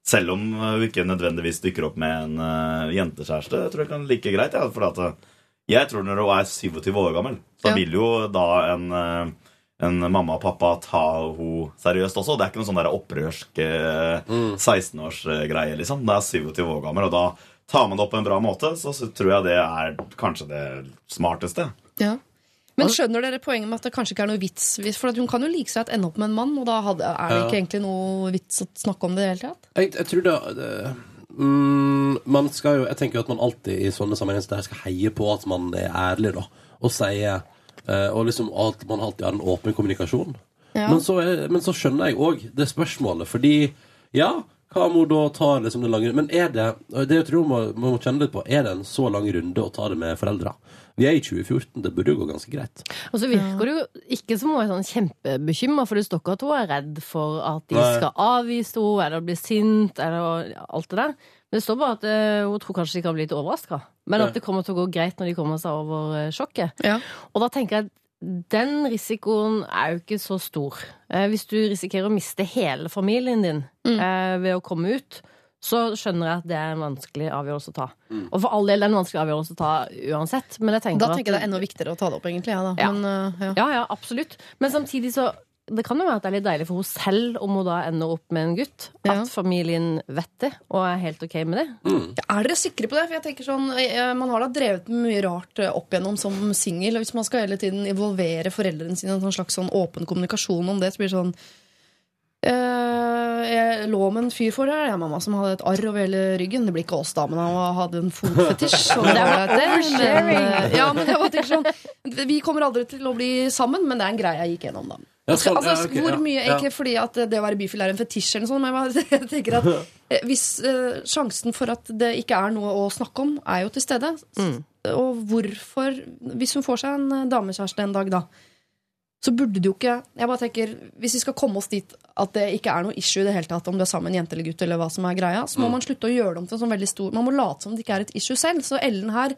selv om eh, du ikke nødvendigvis dykker opp med en uh, jentekjæreste, jeg tror jeg kan like greit. Ja, for at, eh, jeg tror når du er 27 år gammel, så vil jo da en, eh, en mamma og pappa tar henne seriøst også. Det er ikke noen sånn der opprørsk mm. 16-årsgreie, liksom. Det er 27 år gammel, og da tar man det opp på en bra måte, så, så tror jeg det er kanskje det smarteste. Ja. Men skjønner dere poenget med at det kanskje ikke er noe vits? For at hun kan jo like seg at ende opp med en mann, og da hadde, er det Ja. ikke egentlig noe vits å snakke om det i det hele tatt? Jeg, jeg tror da... det mm, Man skal jo Jeg tenker jo at man alltid i sånne sammenhenger skal heie på at man er ærlig, da. Og sier eh, Og liksom at man alltid har en åpen kommunikasjon. Ja. Men, så er, men så skjønner jeg òg det spørsmålet, fordi Ja, hva om hun da tar liksom den lange Men er det Det jeg tror man, man må kjenne litt på, er det en så lang runde å ta det med foreldra? Vi er i 2014, det burde jo gå ganske greit. Og så virker det jo ikke som hun er sånn kjempebekymra, for det står ikke at hun er redd for at de Nei. skal avvise henne, eller bli sint, eller alt det der. Men det står bare at uh, hun tror kanskje de kan bli litt overraska. Men at det kommer til å gå greit når de kommer seg over uh, sjokket. Ja. Og da tenker jeg at den risikoen er jo ikke så stor. Uh, hvis du risikerer å miste hele familien din Mm. eh, ved å komme ut, så skjønner jeg at det er en vanskelig avgjørelse å ta. Mm. Og for all del er det en vanskelig avgjørelse å ta uansett. Men jeg tenker Da at tenker jeg det er enda viktigere å ta det opp, egentlig. Ja, da. Ja. Men, uh, ja. ja, ja, absolutt. Men samtidig så det kan jo være at det er litt deilig for henne selv om hun da ender opp med en gutt. Ja. At familien vet det og er helt ok med det. Er dere sikre på det? For jeg tenker sånn, eh, Man har da drevet med mye rart eh, opp igjennom som singel. og Hvis man skal hele tiden involvere foreldrene sine i en slags sånn åpen kommunikasjon om det, så blir det sånn eh, Jeg lå med en fyr for deg, jeg, mamma, som hadde et arr over hele ryggen. Det blir ikke oss, da, men han hadde en fotfetisj. og det var det, men, eh, ja, men bare sånn Vi kommer aldri til å bli sammen, men det er en greie jeg gikk gjennom, da. Ja, sånn, altså, ja, ok, hvor mye, ja. Ikke fordi at det å være bifil er en fetisj, eller noe sånt, men jeg tenker at eh, hvis eh, sjansen for at det ikke er noe å snakke om, er jo til stede, Mm. og hvorfor Hvis hun får seg en eh, damekjæreste en dag, da, så burde det jo ikke Jeg bare tenker, Hvis vi skal komme oss dit at det ikke er noe issue i det hele tatt om du er sammen med en jente eller gutt, eller hva som er greia, så må man slutte å gjøre det om til en sånn veldig stor Man må late som det ikke er et issue selv. Så Ellen her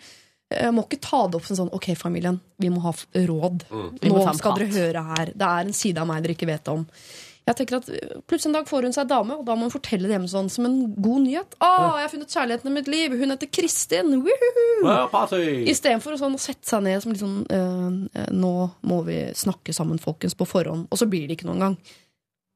eh, må ikke ta det opp som sånn Ok, familien, vi må ha råd. Mm. Nå skal dere høre her. Det er en side av meg dere ikke vet om. Jeg tenker at øh, Plutselig en dag får hun seg dame, og da må hun fortelle det hjemme sånn som en god nyhet. Å, jeg har funnet kjærligheten i mitt liv! Hun heter Kristin! Istedenfor sånn, å sette seg ned som litt sånn øh, øh, Nå må vi snakke sammen, folkens, på forhånd. Og så blir det ikke noen gang.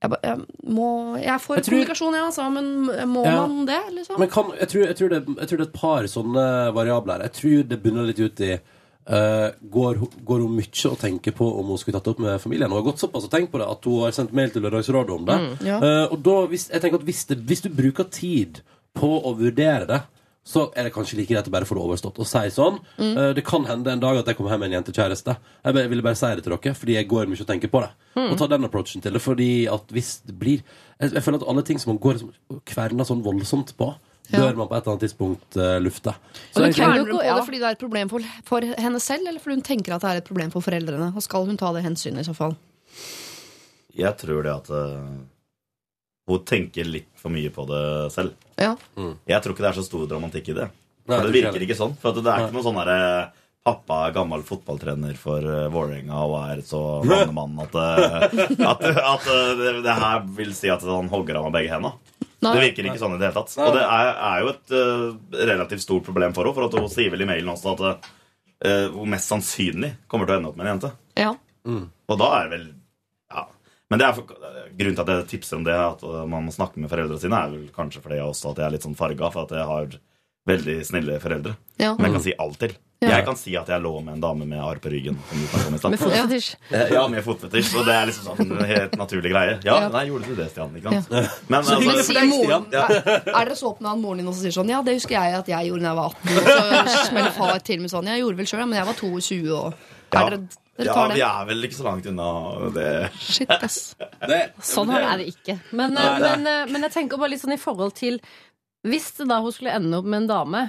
Jeg, jeg, må, jeg for Jeg tror- kommunikasjon, jeg, altså, men må Ja. man det? liksom? Men kan, jeg, tror, tror det, jeg tror det er et par sånne variabler. Jeg tror det bunner litt ut i uh, går, går hun mye og tenker på om hun skulle tatt det opp med familien? Hun har gått såpass og tenkt på det at hun har sendt mail til Lørdagsrådet om det. ja. uh, og da, hvis, jeg tenker at hvis, det, hvis du bruker tid på å vurdere det, så er det kanskje like greit å bare få det overstått og si sånn. eh, det kan hende en dag at jeg kommer hjem med en jentekjæreste. Jeg bare- ville bare si det til dere, fordi jeg går mye og tenker på det. Og ta den approachen til det, fordi at hvis det blir Jeg, jeg føler at alle ting som man går og kverner sånn voldsomt på, bør man på et eller annet tidspunkt uh, lufte. Så Men jeg, Kverner jo hun på det fordi det er et problem for, for henne selv, eller fordi hun tenker at det er et problem for foreldrene? Og skal hun ta det hensynet i så fall? Jeg tror det at eh, hun tenker litt for mye på det selv. Ja. Jeg tror ikke det er så stor dramatikk i det. Nei, For det virker ikke sånn. For at det er ikke noe sånn derre Pappa er gammel fotballtrener for uh, Vålerenga og er så mannemann at, eh, at, at eh, det, det her vil si at han hogger av med begge hendene. Nei. Det virker ikke sånn i det hele tatt. Og det er, er jo et uh, relativt stort problem for henne. For at hun sier vel i mailen også at uh, hun mest sannsynlig kommer til å ende opp med en jente. Ja. Og da er det vel Ja. Men det er for, grunnen til at jeg tipser om det, at uh, man må snakke med foreldrene sine, er vel kanskje fordi jeg også at jeg er litt sånn farga, for at jeg har veldig snille foreldre. Ja. Men jeg kan si alt til. Ja. Jeg kan si at jeg lå med en dame med arr på ryggen. Med fotfetisj. Eh, Ja, med fotfetisj. Og det er liksom sånn en helt naturlig greie. Ja, Ja. nei, gjorde du det, Stian? Ikke sant? Men Så altså, Sier moren, er, er dere så åpne av moren din også sier sånn Ja, det husker jeg at jeg gjorde da jeg var 18. Og så smeller far til med sånn Jeg gjorde vel sjøl, men jeg var 22 og ja, Er dere, ja, vi er vel ikke så langt unna det. Shit, ass. det, Sånn er det ikke. Men, Nei, men, eh, men jeg tenker bare litt sånn i forhold til Hvis det da hun skulle ende opp med en dame,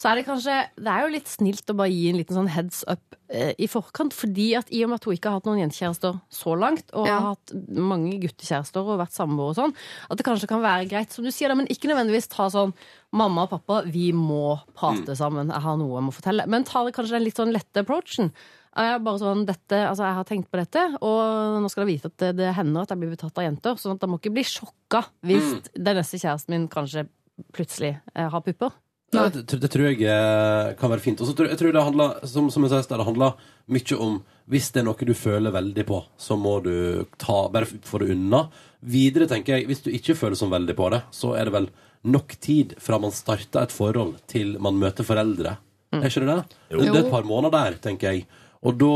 så er det kanskje Det er jo litt snilt å bare gi en liten sånn heads up eh, i forkant. Fordi at i og med at hun ikke har hatt noen jentekjærester så langt, og Ja. har hatt mange guttekjærester og vært samboer og sånn, at det kanskje kan være greit, som du sier, da, men ikke nødvendigvis ta sånn Mamma og pappa, vi må prate sammen. Jeg har noe jeg må fortelle. Men ta det kanskje den litt sånn lette approachen. Jeg, bare sånn, dette, altså jeg har tenkt på dette, og nå skal dere vite at det, det hender at jeg blir betatt av jenter. Sånn at jeg må ikke bli sjokka hvis den neste kjæresten min kanskje plutselig eh, har pupper. Nei, det, det tror jeg eh, kan være fint. Og så tror jeg, jeg tror det handler som, som jeg sa det handler mye om hvis det er noe du føler veldig på, så må du ta, bare få det unna. Videre tenker jeg, hvis du ikke føler sånn veldig på det, så er det vel nok tid fra man starter et forhold til man møter foreldre. Er ikke det det? Jo. Det er et par måneder der, tenker jeg. Og da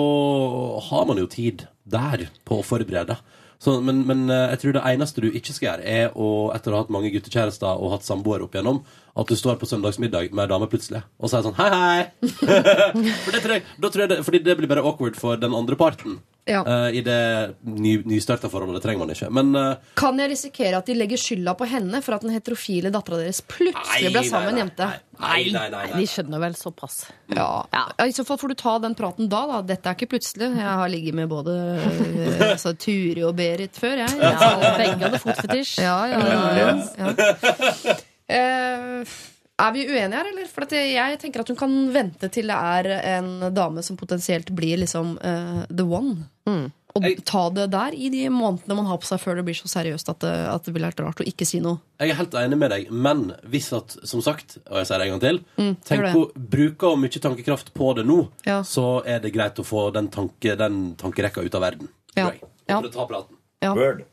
har man jo tid der på å forberede. Så, men, men eh, jeg tror det eneste du ikke skal gjøre, er å, etter å ha hatt mange guttekjærester og hatt samboer opp igjennom, at du står på søndagsmiddag med ei dame plutselig og sier sånn hei, hei. For det tror jeg, tror jeg det, fordi det blir bare awkward for den andre parten. Ja. Uh, I det ny, nystarta forholdet. Det trenger man ikke. Men uh, Kan jeg risikere at de legger skylda på henne for at den heterofile dattera deres plutselig ble sammen med en jente? Nei, nei, nei, de skjønner vel såpass. Ja. Ja. Ja, I så fall får du ta den praten da. da Dette er ikke plutselig. Jeg har ligget med både øh, altså, Turi og Berit før, jeg. Ja, begge hadde fotfetisj. Ja, ja, ja, ja. Eh, er vi uenige her, eller? For at jeg, tenker at hun kan vente til det er en dame som potensielt blir liksom uh, the one. Og ta det der i de månedene man har på seg før det blir så seriøst at det, at det blir helt rart å ikke si noe. Jeg er helt enig med deg, men hvis at, som sagt, og jeg sier det en gang til mm, tenk på, Bruker mye tankekraft på det nå, Ja. så er det greit å få den, tanke, den tankerekka ut av verden. Ja. For å ta praten. Ja. Word.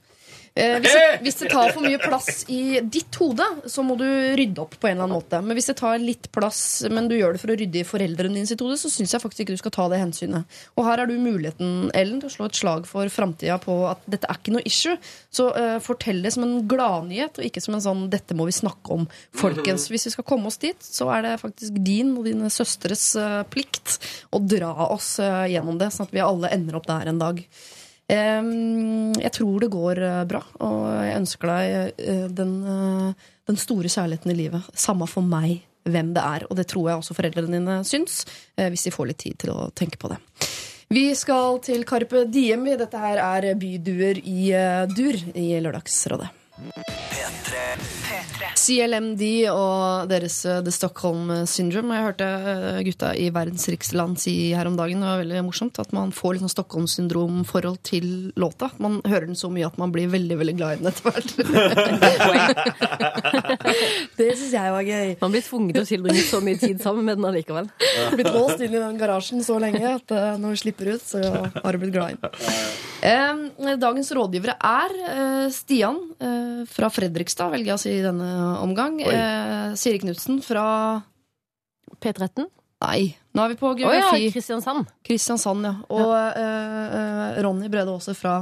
Eh, hvis, det, hvis det tar for mye plass i ditt hode, så må du rydde opp på en eller annen måte. Men hvis det tar litt plass, men du gjør det for å rydde i foreldrene dine sitt hode, så syns jeg faktisk ikke du skal ta det hensynet. Og her har du muligheten, Ellen, til å slå et slag for framtida på at dette er ikke noe issue. Så eh, fortell det som en gladnyhet, og ikke som en sånn 'dette må vi snakke om'. Folkens, hvis vi skal komme oss dit, så er det faktisk din og dine søstres eh, plikt å dra oss eh, gjennom det, sånn at vi alle ender opp der en dag. Jeg tror det går eh, bra, og jeg ønsker deg eh, den, eh, den store kjærligheten i livet. Samme for meg hvem det er. Og det tror jeg også foreldrene dine syns, hvis de får litt tid til å tenke på det. Vi skal til Karpe Diem. Dette her er byduer i dur i Lørdagsrådet. CLMD og deres eh, The Stockholm Syndrome. Jeg hørte eh, gutta i Verdens riksland si her om dagen, det var veldig morsomt, at man får litt sånn Stockholm-syndrom-forhold til låta. Man hører den så mye at man blir veldig veldig glad i den etter hvert. det syns jeg var gøy. Man blir tvunget til å tilbringe så mye tid sammen med den allikevel. Blitt låst inn i den garasjen så lenge at eh, når vi slipper ut, så har du blitt glad i den. Eh, dagens rådgivere er eh, Stian eh, fra Fredrikstad, velger jeg å si i denne omgang. Eh, Siri Knutsen fra P13? Nei, nå er vi på Å ja, geografi. Kristiansand. Kristiansand, ja. Og ja. eh, Ronny Brede Aase fra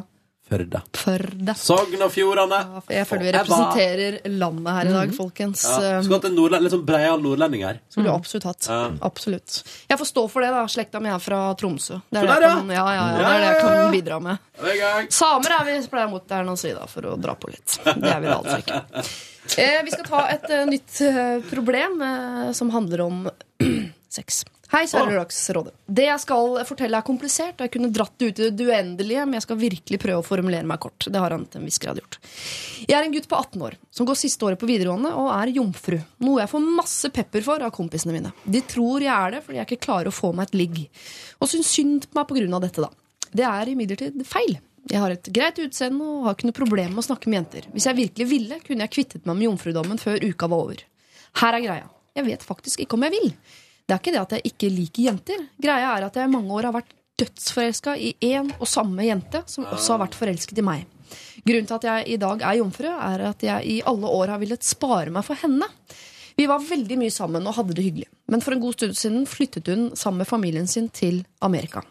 Førde. Førde. Sogn og Fjordane. Ja, Jeg føler vi representerer landet her i dag, folkens. Ja. Eh, Skulle hatt en nordlend, litt sånn breial nordlending her. Skulle du absolutt hatt. Ja. Absolutt. Jeg får stå for det, da. Slekta mi er fra Tromsø. Det er det jeg kan, ja, ja, ja, det er det jeg kan bidra med. Er. Samer er vi pleier mot der nå, si da, for å dra på litt. Det er vi da altså ikke. Eh, vi skal ta et uh, nytt uh, problem uh, som handler om sex. Hei, kjære Lørdagsrådet. Det jeg skal fortelle er komplisert, og jeg kunne dratt det ut i det uendelige, men jeg skal virkelig prøve å formulere meg kort. Det har han til en viss grad gjort. Jeg er en gutt på 18 år som går siste året på videregående og er jomfru. Noe jeg får masse pepper for av kompisene mine. De tror jeg er det fordi jeg ikke klarer å få meg et ligg. Og syns synd på meg av dette, da. Det er imidlertid feil. Jeg har et greit utseende og har ikke noe problem med å snakke med jenter. Hvis jeg virkelig ville, kunne jeg kvittet meg med jomfrudommen før uka var over. Her er greia. Jeg vet faktisk ikke om jeg vil. Det er ikke det at jeg ikke liker jenter. Greia er at jeg i mange år har vært dødsforelska i én og samme jente, som også har vært forelsket i meg. Grunnen til at jeg i dag er jomfru, er at jeg i alle år har villet spare meg for henne. Vi var veldig mye sammen og hadde det hyggelig. Men for en god stund siden flyttet hun sammen med familien sin til Amerika.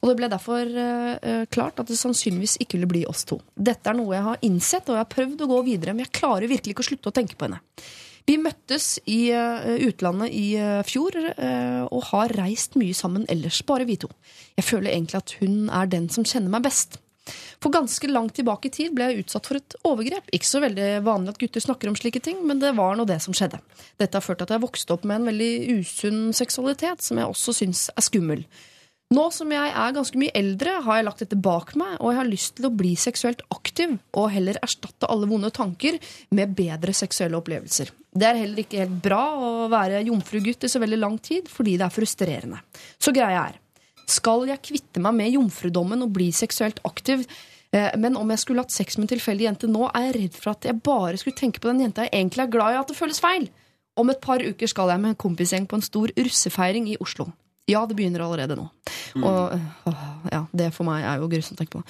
Og det ble derfor eh, klart at det sannsynligvis ikke ville bli oss to. Dette er noe jeg har innsett, og jeg har prøvd å gå videre, men jeg klarer virkelig ikke å slutte å tenke på henne. Vi møttes i uh, utlandet i uh, fjor uh, og har reist mye sammen ellers, bare vi to. Jeg føler egentlig at hun er den som kjenner meg best. For ganske langt tilbake i tid ble jeg utsatt for et overgrep. Ikke så veldig vanlig at gutter snakker om slike ting, men det var nå det som skjedde. Dette har ført til at jeg vokste opp med en veldig usunn seksualitet, som jeg også syns er skummel. Nå som jeg er ganske mye eldre, har jeg lagt dette bak meg, og jeg har lyst til å bli seksuelt aktiv og heller erstatte alle vonde tanker med bedre seksuelle opplevelser. Det er heller ikke helt bra å være jomfrugutt i så veldig lang tid, fordi det er frustrerende. Så greia er, skal jeg kvitte meg med jomfrudommen og bli seksuelt aktiv, eh, men om jeg skulle hatt sex med en tilfeldig jente nå, er jeg redd for at jeg bare skulle tenke på den jenta jeg egentlig er glad i, at det føles feil. Om et par uker skal jeg med en kompisgjeng på en stor russefeiring i Oslo. Ja, det begynner allerede nå. Og åh, ja, det for meg er jo grusomt å tenke på.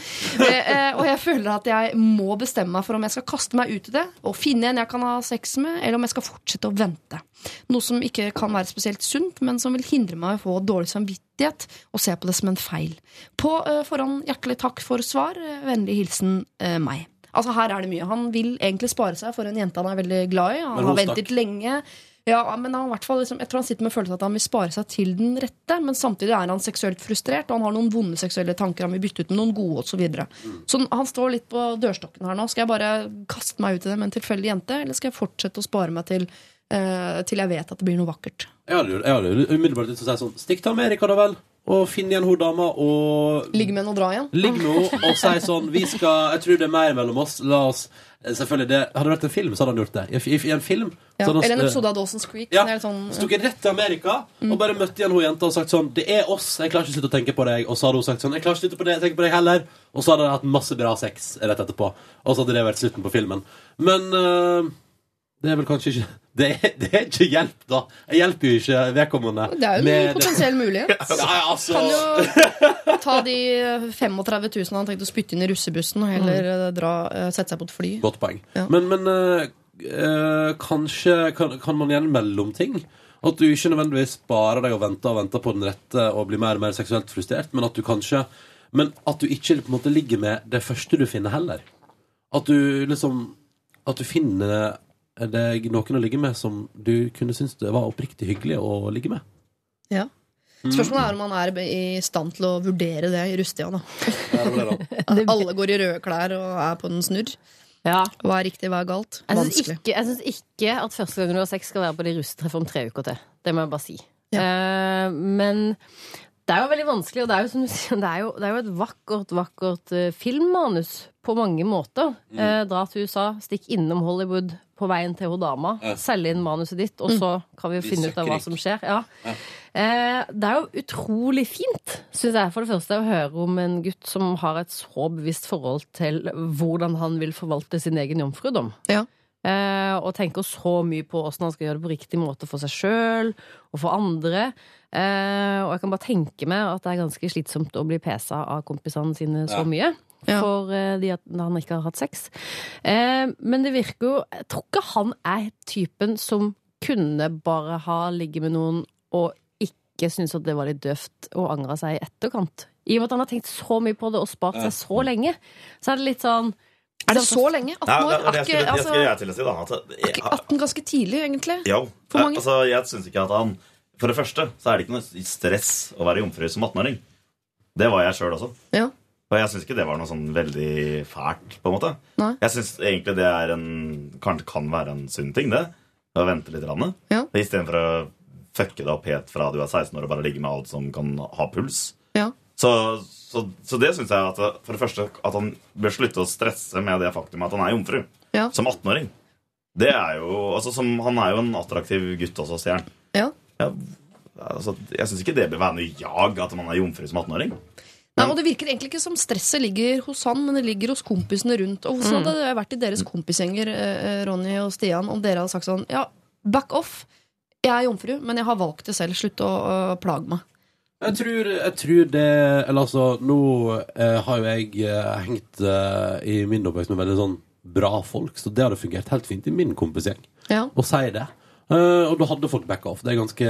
Eh, og jeg føler at jeg må bestemme meg for om jeg skal kaste meg ut i det og finne en jeg kan ha sex med, eller om jeg skal fortsette å vente. Noe som ikke kan være spesielt sunt, men som vil hindre meg i å få dårlig samvittighet og se på det som en feil. På eh, forhånd hjertelig takk for svar. Vennlig hilsen eh, meg. Altså Her er det mye. Han vil egentlig spare seg for en jente han er veldig glad i. Han har ventet lenge. Ja, men han, hvert fall liksom, Jeg tror han sitter med følelsen at han vil spare seg til den rette, men samtidig er han seksuelt frustrert, og han har noen vonde seksuelle tanker han vil bytte ut med noen gode osv. Så, videre. så han står litt på dørstokken her nå. Skal jeg bare kaste meg ut i det med en tilfeldig jente, eller skal jeg fortsette å spare meg til, eh, til jeg vet at det blir noe vakkert? Jeg hadde jo umiddelbart lyst til å si sånn Stikk til Amerika, da vel. Og finne igjen hun dama og Ligge med henne og dra igjen? Ligg med henne og si sånn Vi skal Jeg tror det er mer mellom oss. La oss Selvfølgelig, det Hadde det vært en film, så hadde han gjort det. I, i, i en film Ja. Eller en episode av Dawson's Creek. Ja. Sånn, Stukket rett til Amerika og bare møtte igjen hun jenta og sagt sånn Det er oss, jeg klarer ikke å slutte å tenke på deg. Og så hadde hun sagt sånn Jeg klarer ikke å slutte på det, tenke på deg heller. Og så hadde de hatt masse bra sex rett etterpå. Og så hadde det vært slutten på filmen. Men øh, det er vel kanskje ikke Det er, det er ikke hjelp, da. Jeg hjelper jo ikke vedkommende. det er jo en potensiell mulighet. Ja, ja, altså Kan jo ta de 35 000 han tenkte å spytte inn i russebussen, og heller eh, dra, eh, sette seg på et fly. Godt poeng. Ja. Men, men øh, øh, kanskje kan, kan man gjøre mellomting? At du ikke nødvendigvis sparer deg og venter og venter på den rette og blir mer og mer seksuelt frustrert, men at du kanskje Men at du ikke på en måte ligger med det første du finner, heller. At du liksom At du finner deg noen å ligge med som du kunne synes det var oppriktig hyggelig å ligge med. Ja. Spørsmålet er om han er i stand til å vurdere det i rustida, da. Alle går i røde klær og er på en snurr. Ja. Hva er riktig, hva er galt? Jeg syns ikke, ikke at første gang du har sex skal være på de russetreffet om tre uker til. Det må jeg bare si. Eh, men det er jo veldig vanskelig, og det er jo, som du sier, det er jo, det er jo et vakkert, vakkert eh, filmmanus på mange måter. Eh, dra til USA, stikk innom Hollywood på veien til hun dama, selge inn manuset ditt, og så kan vi jo finne ut av hva som skjer. Ja. Eh, det er jo utrolig fint, syns jeg, for det første, å høre om en gutt som har et så bevisst forhold til hvordan han vil forvalte sin egen jomfrudom. Ja. Eh, og tenker så mye på åssen han skal gjøre det på riktig måte for seg sjøl og for andre. Eh, og jeg kan bare tenke meg at det er ganske slitsomt å bli pesa av kompisene sine så mye. Ja. For eh, de at han ikke har hatt sex. Eh, men det virker jo Jeg tror ikke han er typen som kunne bare ha ligget med noen og ikke syntes at det var litt døvt og angra seg i etterkant. I og med at han har tenkt så mye på det og spart seg så lenge, så er det litt sånn Er det så lenge? 18 år? det, det, skulle, altså, jeg til å si, da. At, er 18 ganske tidlig, egentlig? Ja. For mange. Altså, jeg synes ikke at han For det første så er det ikke noe stress å være jomfru som 18-åring. Det var jeg sjøl også. Ja. Og jeg syns ikke det var noe sånn veldig fælt. på en måte Nei. Jeg syns egentlig det er en kan, kan være en sunn ting, det. Å vente litt. Rann. Ja. Istedenfor å fucke deg opp helt fra du er 16 år og bare ligge med alt som kan ha puls. Ja. Så, så, så det syns jeg at for det første at han bør slutte å stresse med det faktum at han er jomfru. Ja. Som 18-åring. Det er jo, altså som, Han er jo en attraktiv gutt også, sier han. Ja. Ja, altså, jeg syns ikke det bør være noe jag at man er jomfru som 18-åring. Nei, og Det virker egentlig ikke som stresset ligger hos han, men det ligger hos kompisene rundt. Og Hvordan hadde det vært i deres kompisgjenger, eh, Ronny og Stian, om dere hadde sagt sånn Ja, back off. Jeg er jomfru, men jeg har valgt det selv. Slutt å plage meg. Jeg tror, jeg tror det Eller altså, nå eh, har jo jeg eh, hengt eh, i min oppvekst med veldig sånn bra folk, så det hadde fungert helt fint i min kompisgjeng Ja. å si det. Eh, og da hadde folk backa off. Det er ganske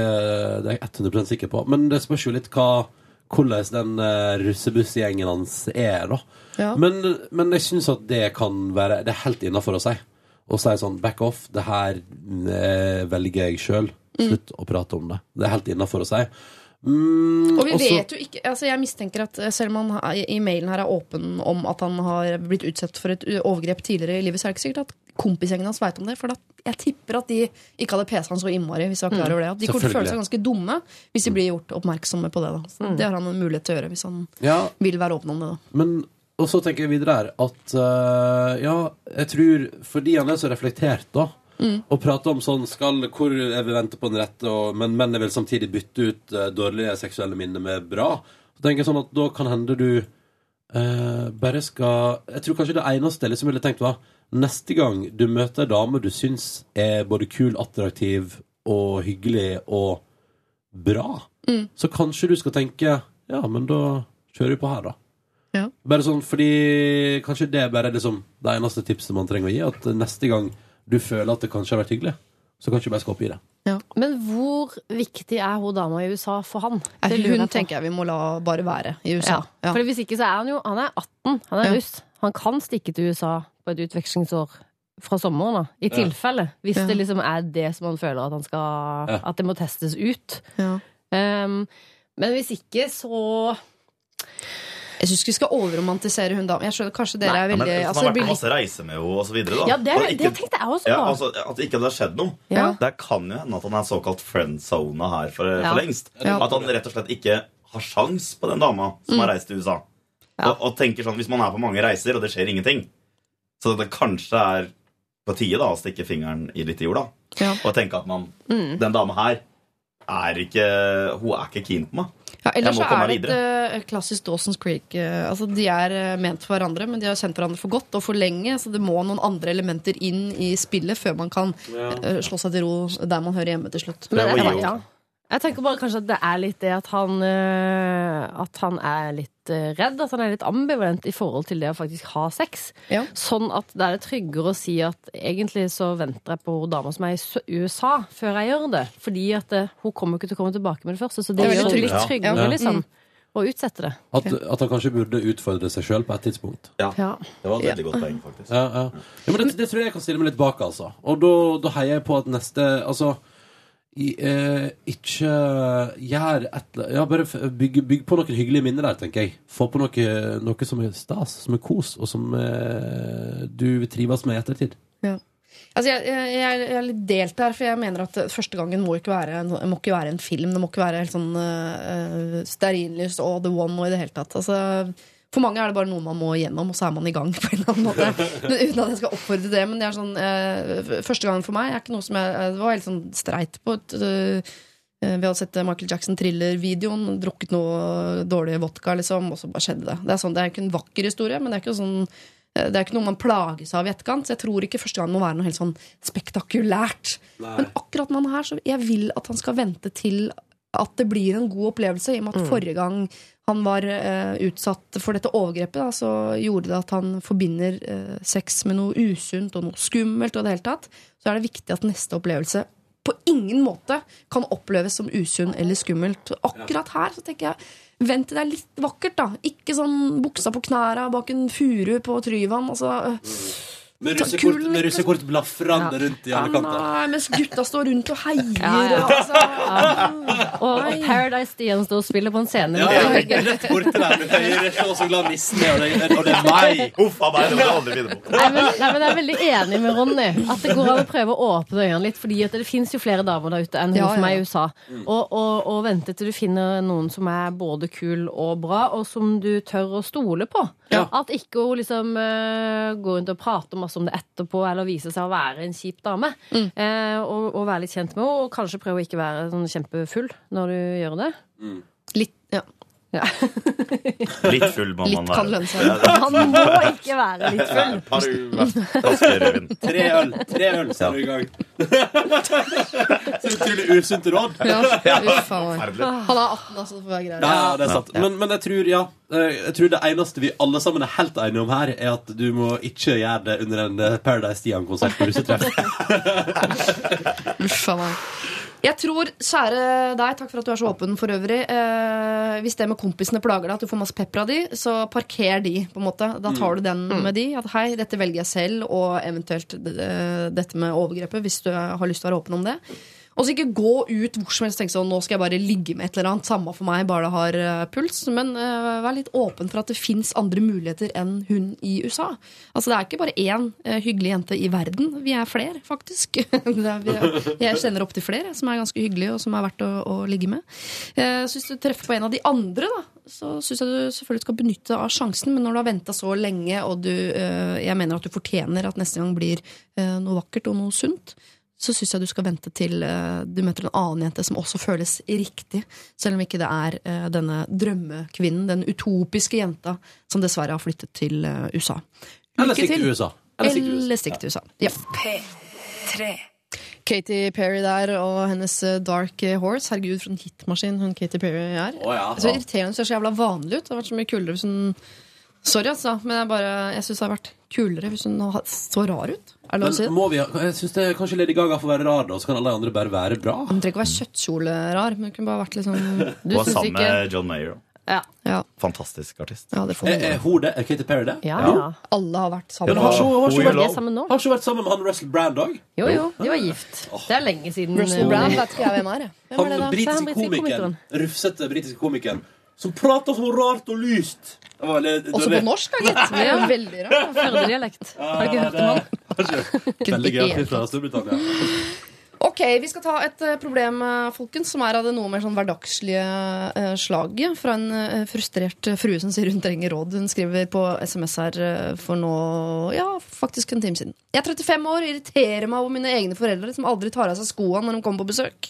Det er jeg 100% sikker på. Men det spørs jo litt hva hvordan den eh, russebussgjengen hans er, da. Ja. Men, men jeg syns at det kan være Det er helt innafor å si. Å si sånn back off, det her eh, velger jeg sjøl. Slutt å prate om det. Det er helt innafor å si. Mm, Og vi også- vet jo ikke altså Jeg mistenker at eh, selv om han i mailen her er åpen om at han har blitt utsatt for et overgrep tidligere i livet, så er det ikke sikkert at kompisgjengen hans veit om det. For da, jeg tipper at de ikke hadde pesa han så innmari. Hvis de var klar over det At De å føle seg ganske dumme hvis de blir gjort oppmerksomme på det. Så Det har han en mulighet til å gjøre hvis han Ja, vil være åpen om det. Da. Men og så tenker jeg videre her at uh, ja, jeg tror fordi han er så reflektert, da, og prate om sånn skal, Hvor jeg vil vente på den rette, og, men, men jeg vil samtidig bytte ut eh, dårlige seksuelle minner med bra, så tenker jeg sånn at da kan hende du eh, bare skal Jeg tror kanskje det eneste jeg liksom ville tenkt, var neste gang du møter ei dame du syns er både kul, attraktiv og hyggelig og bra, så kanskje du skal tenke ja, men da kjører vi på her, da. Ja. Bare sånn, fordi Kanskje det er bare liksom det eneste tipset man trenger å gi. At neste gang du føler at det kanskje har vært hyggelig, så kanskje du bare skal oppgi i det. Men hvor viktig er hun dama i USA for han? Det lurer Hun jeg tenker jeg vi må la bare være i USA. Ja. Ja. For hvis ikke så er han jo Han er 18, han er Ja. russ. Han kan stikke til USA på et utvekslingsår fra sommeren, da. I tilfelle. Hvis Ja. det liksom er det som han føler at han skal Ja. At det må testes ut. Ja. Um, men hvis ikke, så Jeg syns ikke vi skal overromantisere hun dama. Jeg skjønner kanskje dere er Ja, men veldig altså, man det har vært blir på masse reise med henne og så videre, da. Ja, det, er, ikke- det tenkte jeg også ja, altså, At det har skjedd noe. Ja. Det kan jo hende at han er såkalt friendzona her for, Ja. for lengst. Ja. At han rett og slett ikke har sjans på den dama som har reist til USA. Ja. Og, og tenker sånn, Hvis man er på mange reiser, og det skjer ingenting, så det kanskje er på tide da å stikke fingeren i litt i jorda Ja. og tenke at man, den dama her er ikke Hun er ikke keen på meg. Ja, ellers så er det et eh, klassisk Dawson's Creek. eh, altså De er eh, ment for hverandre, men de har kjent hverandre for godt og for lenge. Så det må noen andre elementer inn i spillet før man kan slå seg til ro der man hører hjemme til slutt. Men det, jeg, opp. Jeg tenker bare kanskje at det er litt det at han øh, At han er litt øh, redd. At han er litt ambivalent i forhold til det å faktisk ha sex. Ja. Sånn at det er tryggere å si at egentlig så venter jeg på dama som er i USA, før jeg gjør det. Fordi at det, hun kommer ikke til å komme tilbake med det første. Så det, Det er gjør det litt tryggere, Ja. liksom. Å utsette det. At, at han kanskje burde utfordre seg sjøl på et tidspunkt. Ja, Ja. Det var et veldig godt poeng, faktisk. Ja, ja. ja men det, det tror jeg jeg kan stille meg litt bak, altså. Og da, da heier jeg på at neste Altså, eh, ikke gjør et Ja, bare bygg, bygg på noen hyggelige minner der, tenker jeg. Få på noe, noe som er stas, som er kos, og som eh, du trives med i ettertid. Ja. Altså, jeg, jeg, jeg er litt delt her, for jeg mener at første gangen må ikke være må ikke være en film. Det må ikke være helt sånn uh, stearinlys og The One og i det hele tatt. Altså, for mange er det bare noe man må igjennom, og så er man i gang. på en eller annen måte Men Uten at jeg skal oppfordre det. Men det er sånn, eh, første gangen for meg er ikke noe som jeg Det var helt sånn streit på et uh, eh, vi hadde sett Michael Jackson thriller-videoen, drukket noe dårlig vodka, liksom, og så bare skjedde det. Det er, sånn, det er ikke en vakker historie, men det er ikke sånn eh, det er ikke noe man plages av i etterkant. Så jeg tror ikke første gang må være noe helt sånn spektakulært. Men akkurat med han her, så jeg vil at han skal vente til at det blir en god opplevelse. I og med at forrige gang han var eh, utsatt for dette overgrepet, da, så gjorde det at han forbinder eh, sex med noe usunt og noe skummelt. og det hele tatt. Så er det viktig at neste opplevelse på ingen måte kan oppleves som usunn eller skummelt. Akkurat her så tenker jeg Vent til det er litt vakkert, da. Ikke sånn buksa på knæra bak en furu på Tryvann. Altså, Med russekort, med russekort blafrende rundt i alle kanter. nei, mens gutta står rundt og heier. Ja, ja. Og, altså, Og Paradise Stian står og spiller på en scene. Ja, ja, rett borte der. Hører så så glad nissen er, og det, er meg. Uff a meg, det må du aldri finne på. Nei, men, nei, men Jeg er veldig enig med Ronny. At det går an å prøve å åpne øynene litt. Fordi det fins jo flere damer der ute enn hun Ja, som er i USA. Og, og, og vente til du finner noen som er både kul og bra, og som du tør å stole på. Ja. At ikke hun liksom uh, går rundt og prater masse om det etterpå, eller viser seg å være en kjip dame. Eh, og, og være litt kjent med henne, og kanskje prøve å ikke være sånn kjempefull når du gjør det. litt, ja. Litt full må litt man kan være. lønne seg. Han må ikke være litt full. Par flasker. Tre øl, tre øl, så er du i gang. så utrolig usunt råd. Ja, uff, a meg. Han er 18, altså. For å være grei. Ja, ja, det er sant. Men, men jeg tror ja eh, Jeg tror det eneste vi alle sammen er helt enige om her, er at du må ikke gjøre det under en eh, Paradise Stian-konsert på russetreff. Uff a meg. Jeg tror, kjære deg, takk for at du er så åpen for øvrig. Eh, hvis det med kompisene plager deg, at du får masse pepper av de, så parker de, på en måte. Da tar du den med de. At hei, dette velger jeg selv, og eventuelt eh, dette med overgrepet, hvis du har lyst til å være åpen om det. Og så ikke gå ut hvor som helst tenke sånn nå skal jeg bare ligge med et eller annet. Samme for meg, bare det har eh, puls. Men uh, vær litt åpen for at det fins andre muligheter enn hun i USA. Altså Det er ikke bare én uh, hyggelig jente i verden. Vi er flere, faktisk. er, jeg kjenner opptil flere som er ganske hyggelige, og som er verdt å, å ligge med. Uh, så hvis du treffer på en av de andre, da, så syns jeg du selvfølgelig skal benytte av sjansen. Men når du har venta så lenge, og du, jeg mener at du fortjener at neste gang blir noe vakkert og noe sunt, så syns jeg du skal vente til eh, du møter en annen jente som også føles riktig. Selv om ikke det er eh, denne drømmekvinnen, den utopiske jenta, som dessverre har flyttet til eh, USA. Eller Lykke. Eller stikk til USA. Eller stikk til USA. Ja. P3. Katy Perry der og hennes Dark Horse. Herregud, for en hitmaskin hun Katy Perry er. Oh, ja. Så irriterende hun ser så jævla vanlig ut. Det hadde vært så mye kulere hvis hun Sorry, altså, men jeg, bare, jeg syns det har vært kulere hvis hun så rar ut. Er det lov å si det? må vi, ha- jeg synes det er Kanskje Lady Gaga får være rar, da, så kan alle andre bare være bra? Hun trenger ikke å være kjøttkjolerar, men hun kunne bare vært litt sånn Du Og syns sammen ikke med John Mayer. Ja, Ja, Fantastisk artist. ja det får Er, er hun. hun det? Er Katy Perry det? ja. ja. Alle har vært sammen. det Har ikke har ikke Who vært, er sammen nå. har ikke vært sammen med han Russell Brand òg? Jo, jo, de var gift. Det er lenge siden. Russell Brand vet ikke jeg hvem er. jeg. Hvem er Han da? britiske komikeren. Rufsete britiske komikeren. Som prater så rart og lyst. Det var veldig- Også på norsk, da, gitt. Det er veldig rart. Førdedialekt. Har du ikke hørt om han? Veldig gøy fra Storbritannia. Ok, vi skal ta et eh, problem, eh, folkens, som er av det noe mer sånn hverdagslige eh, slaget. Fra en frustrert frue som sier hun trenger råd. Hun skriver på SMS her for nå ja, faktisk en time siden. Jeg er 35 år, irriterer meg over mine egne foreldre som aldri tar av seg skoene når de kommer på besøk.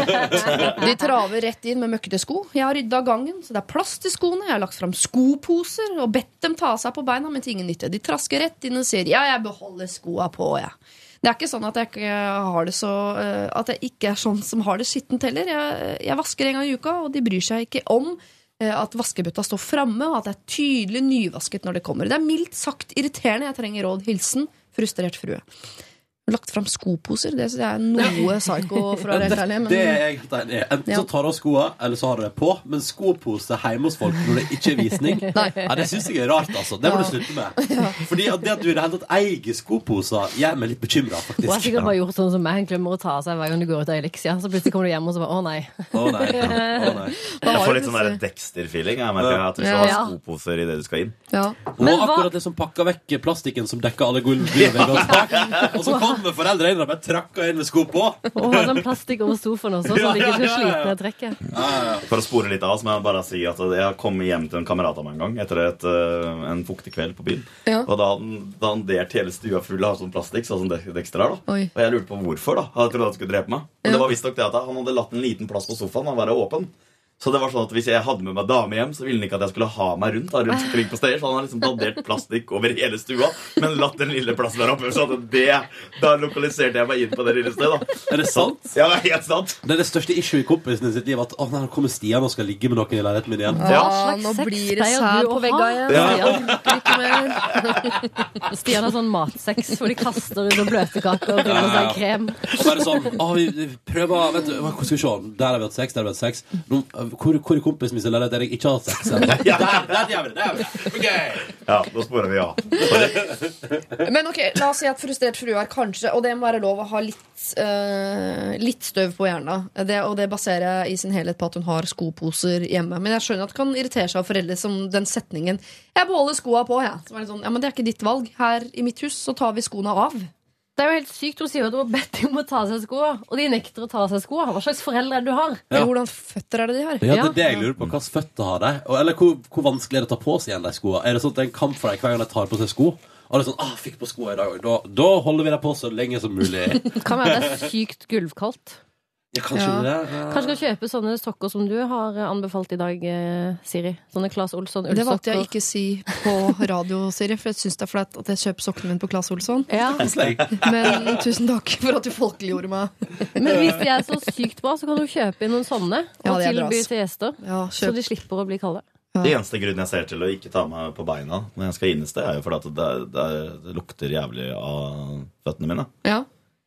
De traver rett inn med møkkete sko. Jeg har rydda gangen, så det er plass til skoene. Jeg har lagt fram skoposer og bedt dem ta seg på beina, men til ingen nytte. De trasker rett inn og sier ja, jeg beholder skoa på, jeg. Det er ikke sånn at jeg ikke har det så eh, At jeg ikke er sånn som har det skittent heller. Jeg, jeg vasker en gang i uka, og de bryr seg ikke om eh, at vaskebøtta står framme, og at det er tydelig nyvasket når det kommer. Det er mildt sagt irriterende. Jeg trenger råd. Hilsen frustrert frue. Lagt fram skoposer. Det syns jeg er noe psycho, for å være helt ærlig. Det, Men, det er jeg helt enig i. Enten Ja. så tar du av skoa, eller så har du det på. Men skopose hjemme hos folk når det ikke er visning, ja, det syns jeg er rart, altså. Det må du slutte med. Fordi at det at du i det hele tatt eier skoposer, gjør meg litt bekymra, Hun har sikkert bare gjort sånn som meg, glemmer å ta av seg hver gang du går ut av Elixia. Så plutselig kommer du hjem og så bare å nei. Å nei. Å nei. Jeg får litt sånn der Dexter-feeling. Jeg merker at du skal ha skoposer i det du skal inn. ja. Og akkurat det som pakka vekk plastikken som dekker alle gulvveggene så kommer foreldre inn og bare trakka inn med sko på. Og hadde en plastikk over sofaen også, så de ikke skal Ja, ja, ja, ja. slite med trekket. For å spore litt av, så må jeg bare si at jeg har kommet hjem til en kamerat av meg en gang etter et, øh, en fuktig kveld på byen. Ja. Og da hadde han- delt hele stua full av sånn plastikk, sånn som Dex- Dexter har. da. Oi. Og jeg lurte på hvorfor. da. Hadde trodde han skulle drepe meg. Men Ja. det var visstnok det at han hadde latt en liten plass på sofaen. Han var åpen. Så det var sånn at hvis jeg hadde med meg dame hjem, så ville han ikke at jeg skulle ha meg rundt. da, rundt omkring på steder, Så han har liksom dandert plastikk over hele stua, men latt den lille plassen der oppe. Så at det, da lokaliserte jeg meg inn på det lille stedet. da. Er det sant? Ja, det er helt sant. Det er det største issue i kompisene sitt liv. At å, nei, nå kommer Stian og skal ligge med noen i leiligheten min igjen. Ja, slags nå blir det sæd på vegga igjen. Ja. Jeg ikke mer. Stian har sånn matsex hvor de kaster ut noen bløtkaker og fyller seg krem. Og bare sånn å, vi vi prøver vet du, skal vi se Der har vi hatt sex, der har vi hatt sex. Nå, hvor, hvor er kompisen min som lærer at jeg ikke har sex? Der, der, der gjør vi det! Der gjør vi det. Ok. Ja, da sporer vi av. Men ok, la oss si at frustrert frue er kanskje Og det må være lov å ha litt, uh, litt støv på hjernen. Det, og det baserer jeg i sin helhet på at hun har skoposer hjemme. Men jeg skjønner at det kan irritere seg av foreldre som den setningen 'Jeg beholder skoa på', jeg. Som er sånn, ja, men det er ikke ditt valg. Her i mitt hus så tar vi skoene av. Det er jo helt sykt. Hun sier at hun har bedt dem om å ta av seg skoa, og de nekter å ta av seg skoa. Hva slags foreldre er det du har? Ja. Eller hvordan føtter er det de har? Ja, det er det jeg lurer på. Hvilke føtter har de? Eller hvor, hvor vanskelig er det å ta på seg igjen de skoene? Er det sånn at det er en kamp for deg hver gang de tar på seg sko? Og det er sånn, ah, fikk på skoene i dag, da, da holder vi deg på så lenge som mulig. Kan være det er sykt gulvkaldt. Ja, kanskje Ja. det. Ja. Kanskje skal kjøpe sånne sokker som du har anbefalt i dag, eh, Siri. Sånne Claes Olsson Det valgte jeg ikke å si på radio, Siri, for jeg syns det er flaut at jeg kjøper sokkene mine på Claes Olsson. Ja, Men tusen takk for at du folkeliggjorde meg. Men hvis de er så sykt bra, så kan du kjøpe inn noen sånne Ja, og bra, tilby til gjester. Ja, Så de slipper å bli kalde. Det eneste grunnen jeg ser til å ikke ta meg på beina når jeg skal innested, er jo fordi at det, det, det lukter jævlig av føttene mine. Ja.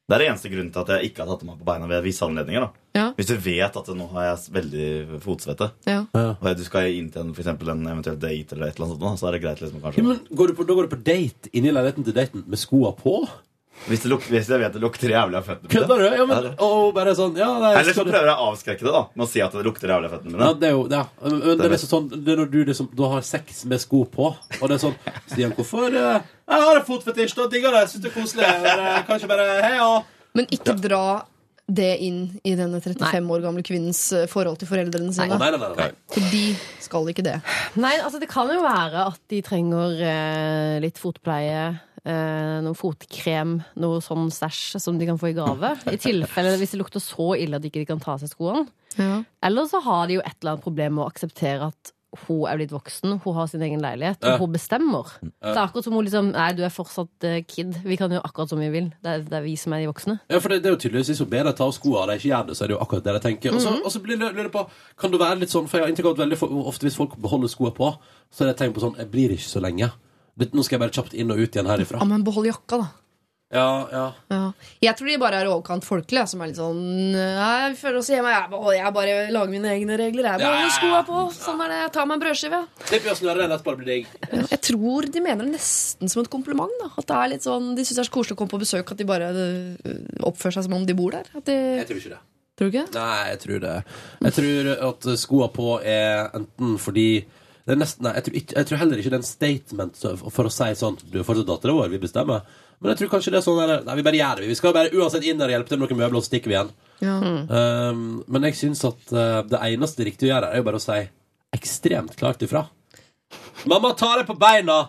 Det er det eneste grunnen til at jeg ikke har tatt meg på beina ved visse anledninger. da. Ja. Hvis du vet at nå har jeg veldig fotsvette, Ja. og du skal inn til en, for eksempel en eventuell date, eller et eller annet sånt, så er det greit liksom Ja, men går du på, Da går du på date inni leiligheten til daten med skoa på? Hvis, det luk, hvis jeg vet det lukter jævlig av føttene Kødder du? Ja, men, og bare sånn ja, nei, Eller så prøver jeg å avskrekke det da med å si at det lukter jævlig av føttene mine. Ja, det er jo ja. Men det er liksom sånn Det er når du liksom Du har sex med sko på, og det er sånn Stian, hvorfor eh, Jeg har en fotfetisj, da digger det. Syns det er koselig. Eller, Kanskje bare Hei, ja. Men ikke dra det inn i denne 35 år gamle kvinnens eh, forhold til foreldrene sine. nei, nei, nei, nei. For de skal ikke det. Nei, altså det kan jo være at de trenger eh, litt fotpleie. Eh, noe fotkrem, noe sånn stæsj som de kan få i gave. I tilfelle hvis det lukter så ille at de ikke kan ta av seg skoene. Ja. Eller så har de jo et eller annet problem med å akseptere at hun er blitt voksen, hun har sin egen leilighet, og hun bestemmer. Det er akkurat som hun liksom Nei, du er fortsatt eh, kid. Vi kan gjøre akkurat som vi vil. Det er, det er vi som er de voksne. Ja, for det, det er jo tydeligvis Hvis hun ber deg ta av skoene og de ikke gjør det, så er det jo akkurat det de tenker. Og så, Mhm. og så blir det, lurer jeg på Kan det være litt sånn For jeg har inntrykk av at veldig ofte hvis folk beholder skoene på, så er det et tegn på sånn Jeg blir ikke så lenge. Nå skal jeg bare kjapt inn og ut igjen herifra. ja, men behold jakka, da. Ja, ja. Ja. Jeg tror de bare er overkant folkelige, som er litt sånn Nei, vi føler oss hjemme. Jeg, beholder, jeg bare lager mine egne regler. Jeg beholder skoa på. Sånn er det. Jeg tar meg en brødskive. Slipp å snøre den etterpå, blir digg. Jeg tror de mener det nesten som et kompliment. Da. At det er litt sånn, De syns det er så koselig å komme på besøk at de bare øh, oppfører seg som om de bor der. De, Jeg tror ikke det. tror du ikke? Nei, jeg tror det. Jeg tror at skoa på er enten fordi det er nesten, nei, jeg, tror ikke, jeg tror heller ikke det er en statement for å si sånn Du er fortsatt dattera vår, vi bestemmer. Men jeg tror kanskje det er sånn der, Nei, vi bare gjør det. Vi skal bare uansett inn der og hjelpe til med noen møbler, og så stikker vi igjen. Ja. Um, men jeg syns at uh, det eneste riktige å gjøre er jo bare å si ekstremt klart ifra. Mamma, ta deg på beina!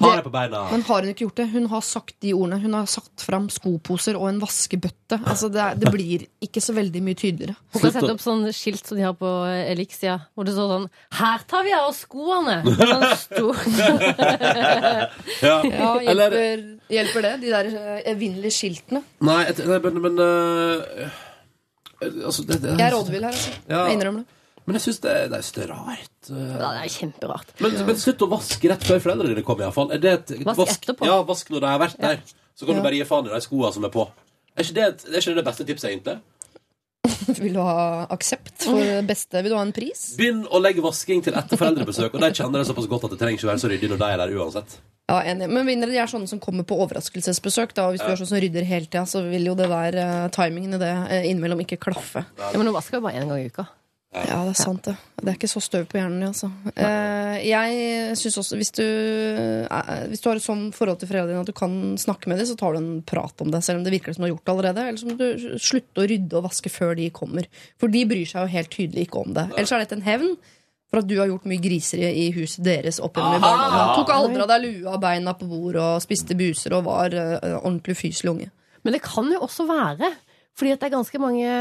Ta Det- deg på beina. Men har hun ikke gjort det? Hun har sagt de ordene. Hun har satt fram skoposer og en vaskebøtte. Altså, det, er, det blir ikke så veldig mye tydeligere. Hun kan sette opp sånn skilt som de har på Elixia, hvor det står sånn 'Her tar vi av oss skoene!' Sånn stor Ja. Ja, Eller hjelper, hjelper det? De der øh, evinnelige skiltene. Nei, nei men, men uh, altså, det, det, Jeg er rådvill her, altså. Ja. Jeg innrømmer det. Men jeg syns det, det, er- det er rart. uh. Ja, det er kjemperart. Men, men slutt å vaske rett før foreldrene dine kommer, iallfall. Vask, det Vask etterpå. Ja, vask når de har vært der. Så kan Ja. du bare gi faen i de skoene som er på. Er ikke det, er ikke det det beste tipset, egentlig? Vil du ha aksept for det beste? Vil du ha en pris? Begynn å legge vasking til etter foreldrebesøk, og de kjenner det såpass godt at det trenger ikke være så ryddig når de er der uansett. Ja, enig. Men mindre de er sånne som kommer på overraskelsesbesøk. Da. Hvis du er sånn som rydder hele tida, så vil jo det der eh, timingen i det eh, innimellom ikke klaffe. Ja, men nå vasker jeg bare én gang i uka. Ja, det er sant, det. Det er ikke så støv på hjernen, altså. Eh, jeg syns også hvis du, eh, hvis du har et sånn forhold til foreldrene dine at du kan snakke med dem, så tar du en prat om det, selv om det virker som du har gjort det allerede. Eller så må du slutte å rydde og vaske før de kommer. For de bryr seg jo helt tydelig ikke om det. Ellers er dette en hevn. For at du har gjort mye griseri i huset deres. Tok aldri av deg lua beina på bordet og spiste buser og var eh, ordentlig fyselig unge. Men det kan jo også være fordi at det er ganske mange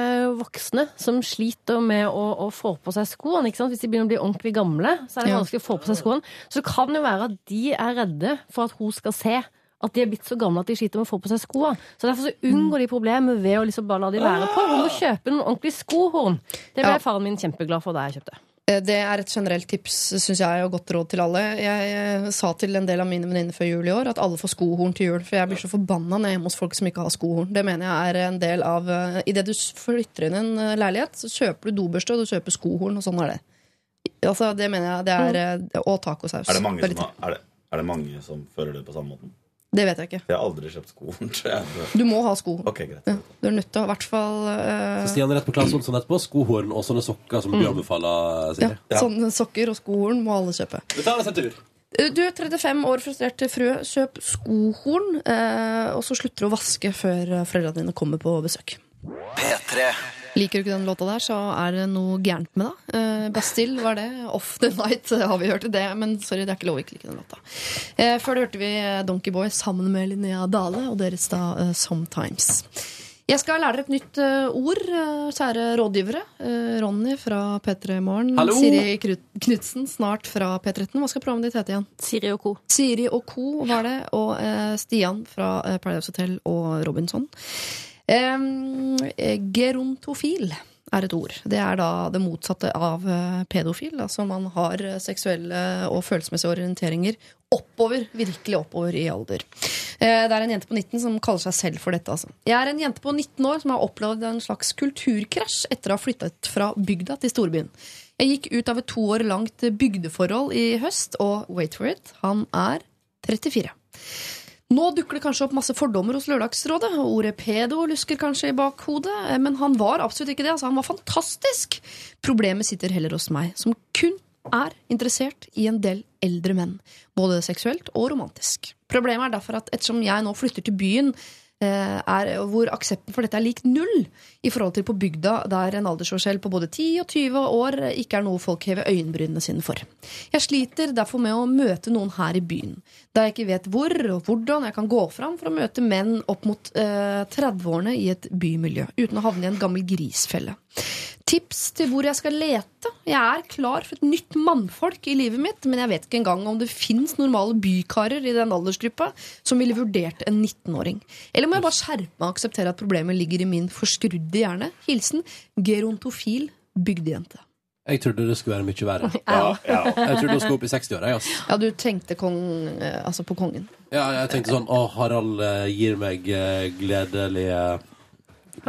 voksne som sliter med å, å få på seg skoene. Hvis de begynner å bli ordentlig gamle, så er det vanskelig å få på seg skoene. Så det kan jo være at de er redde for at hun skal se at de er blitt så gamle at de sliter med å få på seg skoene. Så derfor så unngår de problemet ved å liksom bare la de være på. Hun må kjøpe noen ordentlige skohorn. Det ble Ja. faren min kjempeglad for da jeg kjøpte. Eh, Det er et generelt tips, syns jeg, og godt råd til alle. Jeg eh, sa til en del av mine venninner før jul i år at alle får skohorn til jul. For jeg blir så forbanna når jeg er hjemme hos folk som ikke har skohorn. Det mener jeg er en del av uh, Idet du flytter inn en eh, leilighet, så kjøper du dobørste, og du kjøper skohorn, og sånn er det. Altså, det mener jeg det er eh, Og tacosaus. Er det mange som, har, er det, er det mange som føler det på samme måten? Det vet jeg ikke. Jeg har aldri kjøpt sko. Du må ha skohorn. Ok, greit. Ja, du er nødt til å i hvert fall uh... Så Stian er rett på Claes Olsson etterpå. Skohorn og sånne sokker som du anbefaler, ja, ja, Sånne sokker og skohorn må alle kjøpe. Vi tar oss en tur. Du, 35 år frustrert frue, kjøp skohorn, uh, og så slutter du å vaske før eh, foreldrene dine kommer på besøk. P3 Liker du ikke den låta der, så er det noe gærent med deg. Eh, Bastille var det. Off the Night eh, har vi hørt det, men sorry, det er ikke lov å ikke like den låta. Eh, før det hørte vi Donkey Boy sammen med Linnea Dale og deres da eh, Sometimes. Jeg skal lære dere et nytt eh, ord, eh, kjære rådgivere. Eh, Ronny fra P3 Morgen. Hallo! Siri Knutsen, snart fra P13. Hva skal programmet ditt hete igjen? Siri og co. Siri og co. var det, og eh, Stian fra eh, Paradise Hotel og Robinson. Gerontofil er et ord. Det er da det motsatte av eh, pedofil. Altså man har seksuelle og følelsesmessige orienteringer oppover, virkelig oppover i alder. Eh, Det er en jente på 19 som kaller seg selv for dette. Altså. Jeg er en jente på 19 år som har opplevd en slags kulturkrasj etter å ha flyttet fra bygda til storbyen. Jeg gikk ut av et to år langt bygdeforhold i høst, og wait for it, han er 34. Nå dukker det kanskje opp masse fordommer hos Lørdagsrådet. Ordet pedo lusker kanskje i bakhodet, eh, men han var absolutt ikke det. Altså, han var fantastisk. Problemet sitter heller hos meg, som kun er interessert i en del eldre menn. Både seksuelt og romantisk. Problemet er derfor at ettersom jeg nå flytter til byen, eh, er, hvor aksepten for dette er lik null i forhold til på bygda, der en aldersforskjell på både 10 og 20 år ikke er noe folk hever øyenbrynene sine for. Jeg sliter derfor med å møte noen her i byen, da jeg ikke vet hvor og hvordan jeg kan gå fram for å møte menn opp mot eh, 30-årene i et bymiljø, uten å havne i en gammel grisfelle. Tips til hvor jeg skal lete? Jeg er klar for et nytt mannfolk i livet mitt, men jeg vet ikke engang om det fins normale bykarer i den aldersgruppa som ville vurdert en 19-åring. Eller må jeg bare skjerpe meg og akseptere at problemet ligger i min forskrudde hjerne? Hilsen gerontofil bygdejente. Jeg trodde det skulle være mye verre. Ja, ja. Jeg trodde hun skulle opp i 60-åra. jeg. Ja, du tenkte kong, eh, altså på kongen. Ja, jeg tenkte sånn Å, Harald eh, gir meg eh, gledelige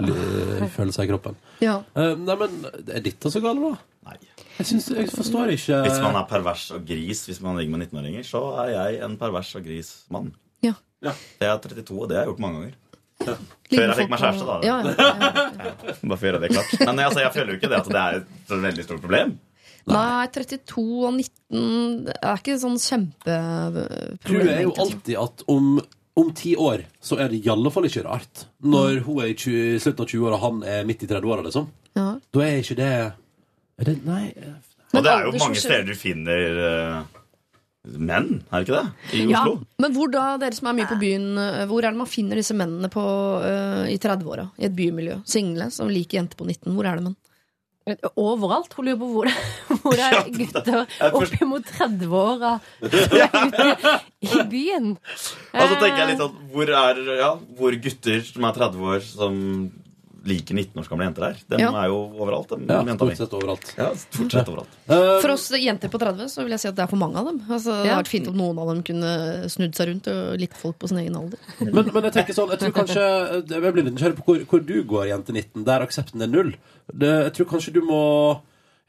li- følelser i kroppen. Ja. Eh, nei, men er dette så galt, da? Nei. Jeg, synes, jeg forstår ikke Hvis man er pervers og gris hvis man ligger med 19-åringer, så er jeg en pervers og gris mann. Ja. Ja. Jeg er 32, og det har jeg gjort mange ganger. Før jeg fikk meg kjæreste, da. Ja, ja, ja. Bare for å gjøre det klart. Men altså, jeg føler jo ikke det at det er et veldig stort problem. Nei, 32 og 19 Det er ikke sånn kjempeproblem. Tror jeg jo alltid at om, om ti år så er det i alle fall ikke rart. Når hun er i 20, slutten av 20-åra og han er midt i 30-åra, liksom. Ja. Da er ikke det Er det Nei. eh, Og det er jo mange steder du finner eh, menn, er det ikke det? I Oslo. Ja, men hvor da, dere som er mye på byen, eh, hvor er det man finner disse mennene på, uh, i 30-åra? I et bymiljø? Single som liker jenter på 19. Hvor er det, menn? Overalt. Hun lurer på hvor, hvor er Ja, gutter oppimot 30-åra ute i byen. Og så tenker jeg litt sånn Hvor er ja, hvor gutter som er 30 år, som liker 19 års gamle jenter der. De Ja. er jo overalt. De, Ja, stort sett overalt. Ja, stort sett overalt. Eh, For oss jenter på 30 så vil jeg si at det er for mange av dem. Altså, det Ja. hadde vært fint om noen av dem kunne snudd seg rundt og likt folk på sin egen alder. men, men jeg tenker sånn Jeg tror kanskje Jeg blir litt nysgjerrig på hvor, hvor du går, jente 19, der aksepten er null. Det, jeg tror kanskje du må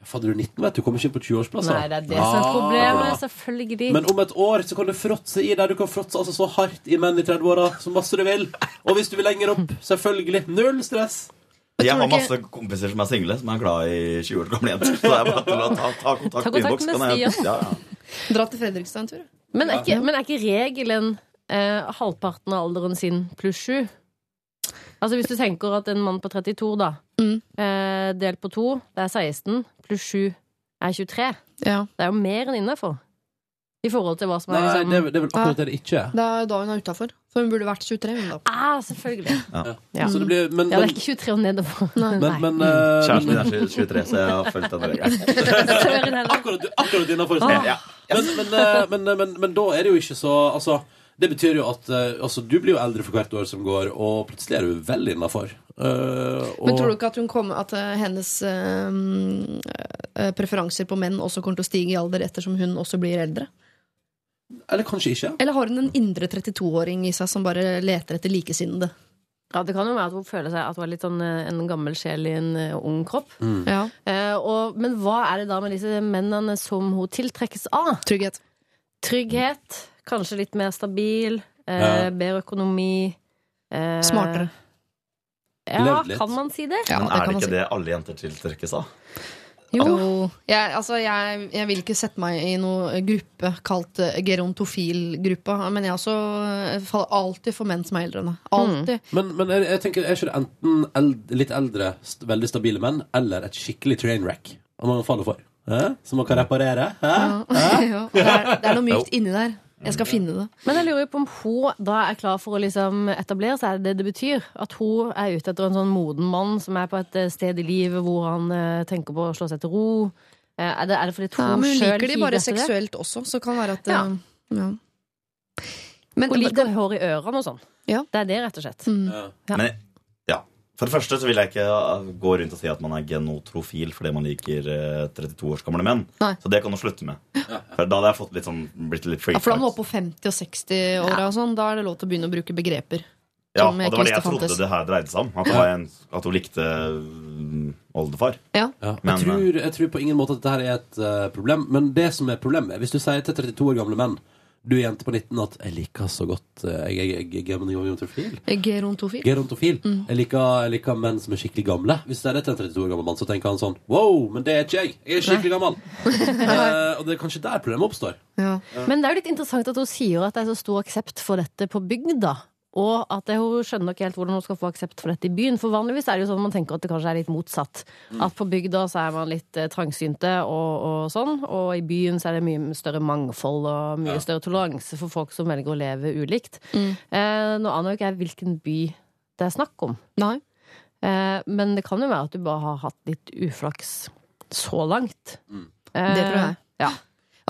Fader, du er 19, vet du. Kommer ikke inn på 20-årsplasser. Nei, det er det som er problemet. Selvfølgelig. Men om et år så kan du fråtse i der. Du kan fråtse altså så hardt i menn i 30-åra som masse du vil. Og hvis du vil lenger opp, selvfølgelig. Null stress. Jeg har masse kompiser som er single, som er glad i 20 år gamle jenter. Så det er bare til å ta, ta kontakt Ta kontakt på innboks. med kan. Ja, ja. Dra til Fredrikstad en tur. Men er ikke, men er ikke regelen eh, halvparten av alderen sin pluss sju? Altså Hvis du tenker at en mann på 32, da, Mm. eh, delt på to, det er 16, pluss 7 er 23. Ja. Det er jo mer enn innafor. I forhold til hva som er Nei, liksom det, er- det er vel akkurat det det ikke er. Det er da hun er utafor. For hun burde vært 23. Hun da. Ah, selvfølgelig. Ja. Så det blir, men, Ja, det men, er ikke 23 og nedover. Nei. men, men, eh, Kjæresten min er 23, så jeg har. Søren heller. akkurat, akkurat innafor. Ah. Ja. Men, men, eh, men, men, men, men da er det jo ikke så Altså, det betyr jo at eh, altså, du blir jo eldre for hvert år som går, og plutselig er du vel innafor. Men tror du ikke at, hun kommer, at eh, hennes eh, preferanser på menn også kommer til å stige i alder ettersom hun også blir eldre? Eller kanskje ikke. Eller har hun en indre 32-åring i seg som bare leter etter likesinnede? Ja, Det kan jo være at hun føler seg at hun er litt sånn en gammel sjel i en ung kropp. Ja. Eh, og, men hva er det da med disse mennene som hun tiltrekkes av? Trygghet. Trygghet, kanskje litt mer stabil, eh, Ja. bedre økonomi. Eh, Smartere. Ja, Levd litt. kan man si det? Ja, Men er det ikke si. det alle jenter tiltrekkes av? Jo. Jeg, altså, jeg, jeg vil ikke sette meg i noen gruppe kalt gerontofilgruppa. gerontofil-gruppa, men jeg også eh, faller alltid for menn som er eldre enn meg. Alltid. Men, men jeg, jeg tenker, er ikke det enten eld, litt eldre, veldig stabile menn, eller et skikkelig trainwreck wreck man faller for? Eh? Som man kan reparere? Hæ? Ja, det, er, det er noe mykt inni der. Jeg skal finne det. Men jeg lurer på om hun da er klar for å liksom etablere seg. Er det det det betyr? At hun er ute etter en sånn moden mann som er på et eh, sted i livet hvor han eh, tenker på å slå seg til ro? Eh, er, det, er det fordi Ja, hun men hun sjøl liker de bare seksuelt også, så kan være at Ja. eh, ja. Men Hun liker hår i ørene og sånn. Ja. Det er det, rett og slett. Mm. Ja. Men ja. For det første så vil jeg ikke uh, gå rundt og si at man er genotrofil fordi man liker uh, 32 års gamle menn. Nei. Så det kan du slutte med. For da hadde jeg fått litt sånn, blitt litt Ja, for da må på 50- og 60-åra og sånn, da er det lov til å begynne å bruke begreper. Ja, og det var det jeg trodde fantes. det her dreide seg om. At, det var en, at hun likte mm, oldefar. Ja. Ja, Men, jeg, tror, jeg tror på ingen måte at dette her er et uh, problem. Men det som er problemet, hvis du sier til 32 år gamle menn Du er jente på 19 at 'jeg liker så godt eh, Jeg er jeg, jeg, er gerontofil'. Gerontofil. Gerontofil. Mm. Jeg, liker, jeg liker menn som er skikkelig gamle. Hvis det er en 32 år gammel mann, så tenker han sånn Wow, men det er ikke jeg! Jeg er skikkelig gammel! uh, og det er kanskje der problemet oppstår. Ja. Men det er jo litt interessant at hun sier at det er så stor aksept for dette på bygda. Og at hun skjønner ikke helt hvordan hun skal få aksept for dette i byen. For vanligvis er det jo sånn at man tenker at det kanskje er litt motsatt. At på bygda så er man litt eh, trangsynte og, og sånn, og i byen så er det mye større mangfold og mye større toleranse for folk som velger å leve ulikt. Mm. Eh, nå aner jo ikke jeg hvilken by det er snakk om. Nei. Eh, men det kan jo være at du bare har hatt litt uflaks så langt. Mm. Eh, Det tror jeg. Ja.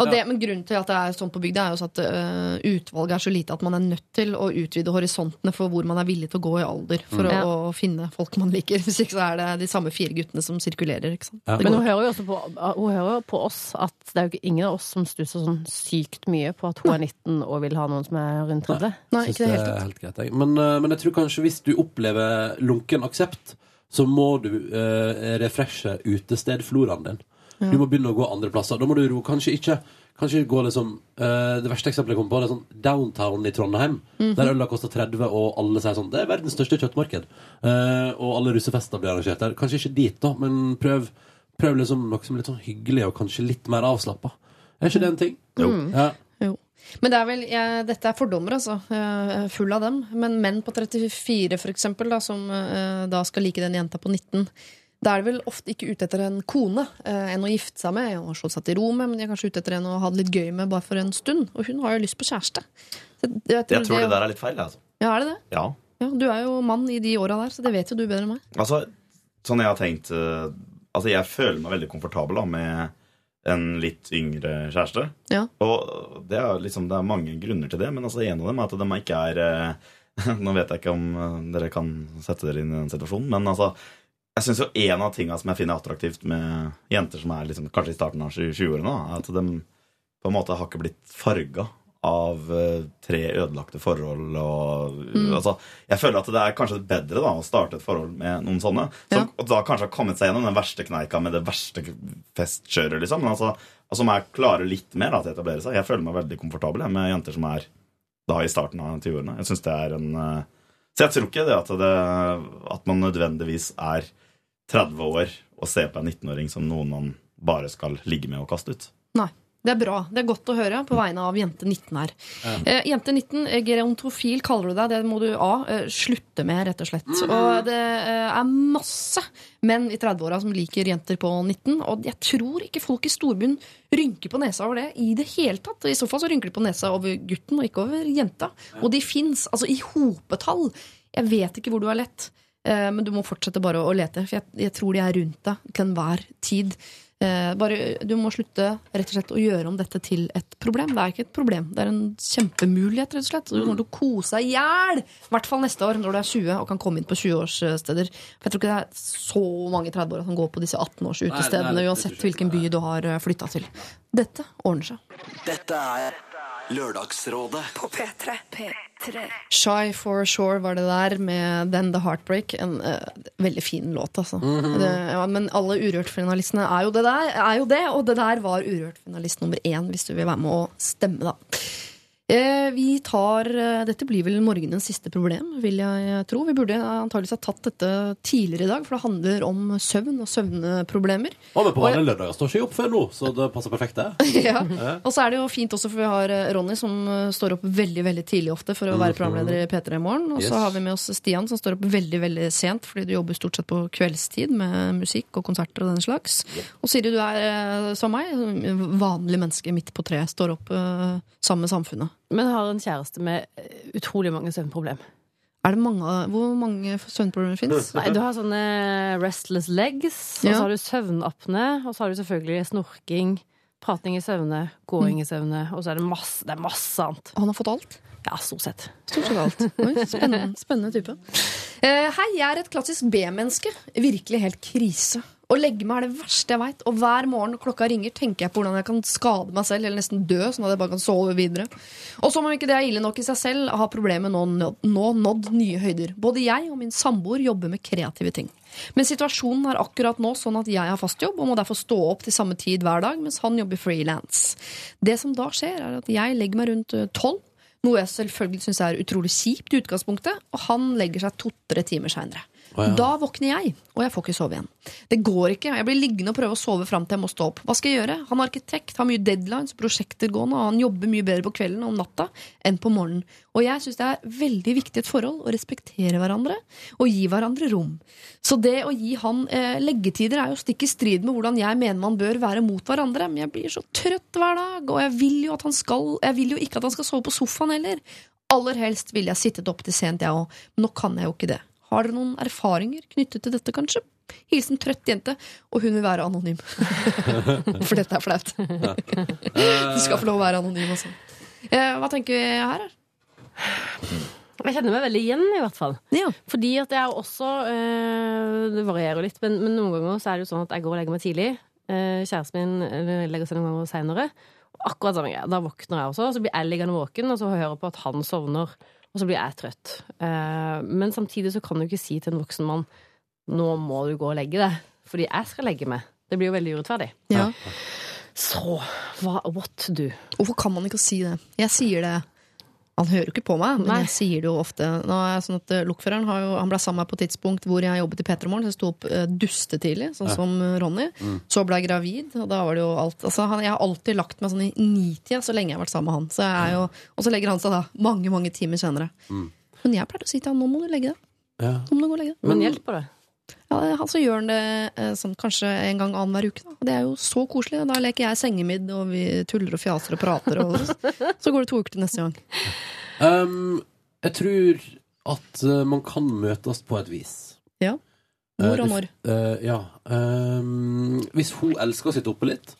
Og det, men Grunnen til at det er sånn på bygda, er jo at uh, utvalget er så lite at man er nødt til å utvide horisontene for hvor man er villig til å gå i alder for Mm. å, å finne folk man liker. Hvis ikke så er det de samme fire guttene som sirkulerer. Ikke sant? Ja. Men hun hører jo også på, hun hører på oss at det er jo ingen av oss som stusser sånn sykt mye på at hun er 19 og vil ha noen som er rundt 30. Nei, Nei ikke det det er helt greit. jeg. Men, eh, men jeg tror kanskje hvis du opplever lunken aksept, så må du uh, refreshe utestedfloraen din. Du må begynne å gå andre plasser. Da må du ro. Kanskje ikke Kanskje gå liksom uh, Det verste eksempelet jeg kom på, det er sånn downtown i Trondheim. Der øla koster 30, og alle sier sånn Det er verdens største kjøttmarked. Uh, og alle russefester blir arrangert der. Kanskje ikke dit, da, men prøv, prøv liksom noe som er litt sånn hyggelig, og kanskje litt mer avslappa. Er ikke det en ting? Jo. Ja. Jo. Men det er vel, jeg, dette er fordommer, altså. Er full av dem. Men menn på 34, for eksempel, da, som eh, da skal like den jenta på 19 da er de vel ofte ikke ute etter en kone eh, enn å gifte seg med. En har slått seg til ro med, men de er kanskje ute etter en å ha det litt gøy med bare for en stund. Og hun har jo lyst på kjæreste. Så jeg, Jeg tror det der er litt feil. Altså. Ja, er det det? Ja. Ja, du er jo mann i de åra der, så det vet jo du bedre enn meg. Altså, sånn jeg har tenkt eh, Altså, jeg føler meg veldig komfortabel da, med en litt yngre kjæreste. Ja. Og det er liksom Det er mange grunner til det, men altså, en av dem er at de ikke er eh, Nå vet jeg ikke om dere kan sette dere inn i den situasjonen, men altså jeg synes jo En av tingene som jeg finner attraktivt med jenter som er liksom, kanskje i starten av 20-årene, er at de på en måte har ikke blitt farga av eh, tre ødelagte forhold. Og, altså, jeg føler at det er kanskje bedre da, å starte et forhold med noen sånne. Som ja. da kanskje har kommet seg gjennom den verste kneika med det verste festkjøret. Liksom, men altså, som er klarer litt mer da, til å etablere seg. Jeg føler meg veldig komfortabel jeg, med jenter som er da i starten av 20-årene. Jeg synes det er en eh, Så jeg tror ikke det at, det at man nødvendigvis er 30 år og ser på en 19-åring som noen man bare skal ligge med og kaste ut. Nei. Det er bra. Det er godt å høre på vegne av jente 19 her. Eh, jente 19, eh, gerontofil kaller du deg. Det må du A. Eh, slutte med, rett og slett. Og det eh, er masse menn i 30-åra som liker jenter på 19. Og jeg tror ikke folk i storbyen rynker på nesa over det i det hele tatt. I så fall så rynker de på nesa over gutten og ikke over jenta. Og de fins altså i hopetall. Jeg vet ikke hvor du har lett. Men du må fortsette bare å lete, for jeg, jeg tror de er rundt deg til enhver tid. Eh, bare, du må slutte rett og slett å gjøre om dette til et problem. Det er ikke et problem, det er en kjempemulighet. rett og slett. Så Du kommer til å kose deg i hjel! I hvert fall neste år, når du er 20 og kan komme inn på 20-årssteder. For jeg tror ikke det er så mange 30-åra som går på disse 18-års Nei, nei, utestedene, uansett hvilken by du har flytta til. Dette ordner seg. Dette er Lørdagsrådet På P3. P3. Shy for Sure var det der, med Then The Heartbreak. En uh, veldig fin låt, altså. det, ja, men alle Urørt-finalistene er er jo det, og det der var Urørt-finalist nummer én, hvis du vil være med og stemme, da. Eh, vi tar eh, Dette blir vel morgenens siste problem, vil jeg tro. Vi burde antakeligvis ha tatt dette tidligere i dag, for det handler om søvn og søvnproblemer. Og men på vanlige lørdager står ikke jeg opp før nå, så det passer perfekt, det. ja. Og så er det jo fint også, for vi har eh, Ronny som står opp veldig veldig tidlig ofte for å være programleder i P3 i morgen. Og så Yes. har vi med oss Stian som står opp veldig veldig sent fordi du jobber stort sett på kveldstid med musikk og konserter og den slags. Og Siri, du er som meg, vanlig menneske midt på treet. Står opp sammen med samfunnet. Men har en kjæreste med eh, utrolig mange søvnproblemer. Er det mange, hvor mange søvnproblemer fins? Du har sånne restless legs, og så har du søvnapne, og så har du selvfølgelig snorking, prating i søvne, gåing i søvne, og så er det masse, det er masse annet. Han har fått alt? Ja, stort sett. Stort sett alt. Oi, spennende, spennende type. Eh, hei, jeg er et klassisk B-menneske. Virkelig helt krise. Å legge meg er det verste jeg veit. Og hver morgen klokka ringer, tenker jeg på hvordan jeg kan skade meg selv eller nesten dø, sånn at jeg bare kan sove videre. Og som om ikke det er ille nok i seg selv, har problemet nå, nå nådd nye høyder. Både jeg og min samboer jobber med kreative ting. Men situasjonen er akkurat nå sånn at jeg har fast jobb og må derfor stå opp til samme tid hver dag, mens han jobber frilans. Det som da skjer, er at jeg legger meg rundt eh, tolv, noe jeg selvfølgelig syns er utrolig kjipt i utgangspunktet, og han legger seg to-tre timer seinere. Å, ja. Da våkner jeg, og jeg får ikke sove igjen. Det går ikke. Jeg blir liggende og prøve å sove fram til jeg må stå opp. Hva skal jeg gjøre? Han er arkitekt, har mye deadlines, prosjekter gående, og han jobber mye bedre på kvelden og om natta enn på morgenen. Og jeg syns det er veldig viktig et forhold å respektere hverandre og gi hverandre rom. Så det å gi han eh, leggetider er jo stikk i strid med hvordan jeg mener man bør være mot hverandre. Men jeg blir så trøtt hver dag, og jeg vil jo, skal, jeg vil jo ikke at han skal sove på sofaen heller. Aller helst ville jeg sittet opp til sent, jeg òg, men nå kan jeg jo ikke det. Har dere noen erfaringer knyttet til dette, kanskje? Hilsen trøtt jente, og hun vil være anonym. For dette er flaut. Du skal få lov å være anonym også. Eh, hva tenker vi her? Jeg kjenner meg veldig igjen, i hvert fall. Ja. Fordi at jeg også eh, Det varierer litt, men, men noen ganger så er det jo sånn at jeg går og legger meg tidlig. Eh, kjæresten min eh, legger seg noen ganger seinere. Akkurat samme greie. Da våkner jeg også, så blir jeg liggende våken og så hører på at han sovner. Og så blir jeg trøtt. Eh, men samtidig så kan du ikke si til en voksen mann nå må du gå og legge deg, fordi jeg skal legge meg. Det blir jo veldig urettferdig. Ja. Så hva, what do? Hvorfor kan man ikke si det? Jeg sier det. Han hører jo ikke på meg, men Nei. jeg sier det jo ofte. Nå er jeg sånn at eh, Lokføreren har jo, han ble sammen med meg på et tidspunkt hvor jeg jobbet i P3 Morgen, så jeg sto opp eh, dustetidlig, sånn som Ronny. Ronny. Så ble jeg gravid, og da var det jo alt altså, han, Jeg har alltid lagt meg sånn i nitida så lenge jeg har vært sammen med han. Så jeg er jo, og så legger han seg da mange, mange timer senere. Men jeg pleier å si til han nå må du legge deg. Ja. Nå må du gå og legge deg. Men hjelper det? Ja, så gjør han det eh, sånn, kanskje en gang annenhver uke. Da. Det er jo så koselig. Da leker jeg sengemidd, og vi tuller og fjaser og prater. Og så går det to uker til neste gang. Um, jeg tror at eh, man kan møtes på et vis. Ja. Eh, Hvor og når? Uh, ja. Um, hvis hun elsker å sitte oppe litt,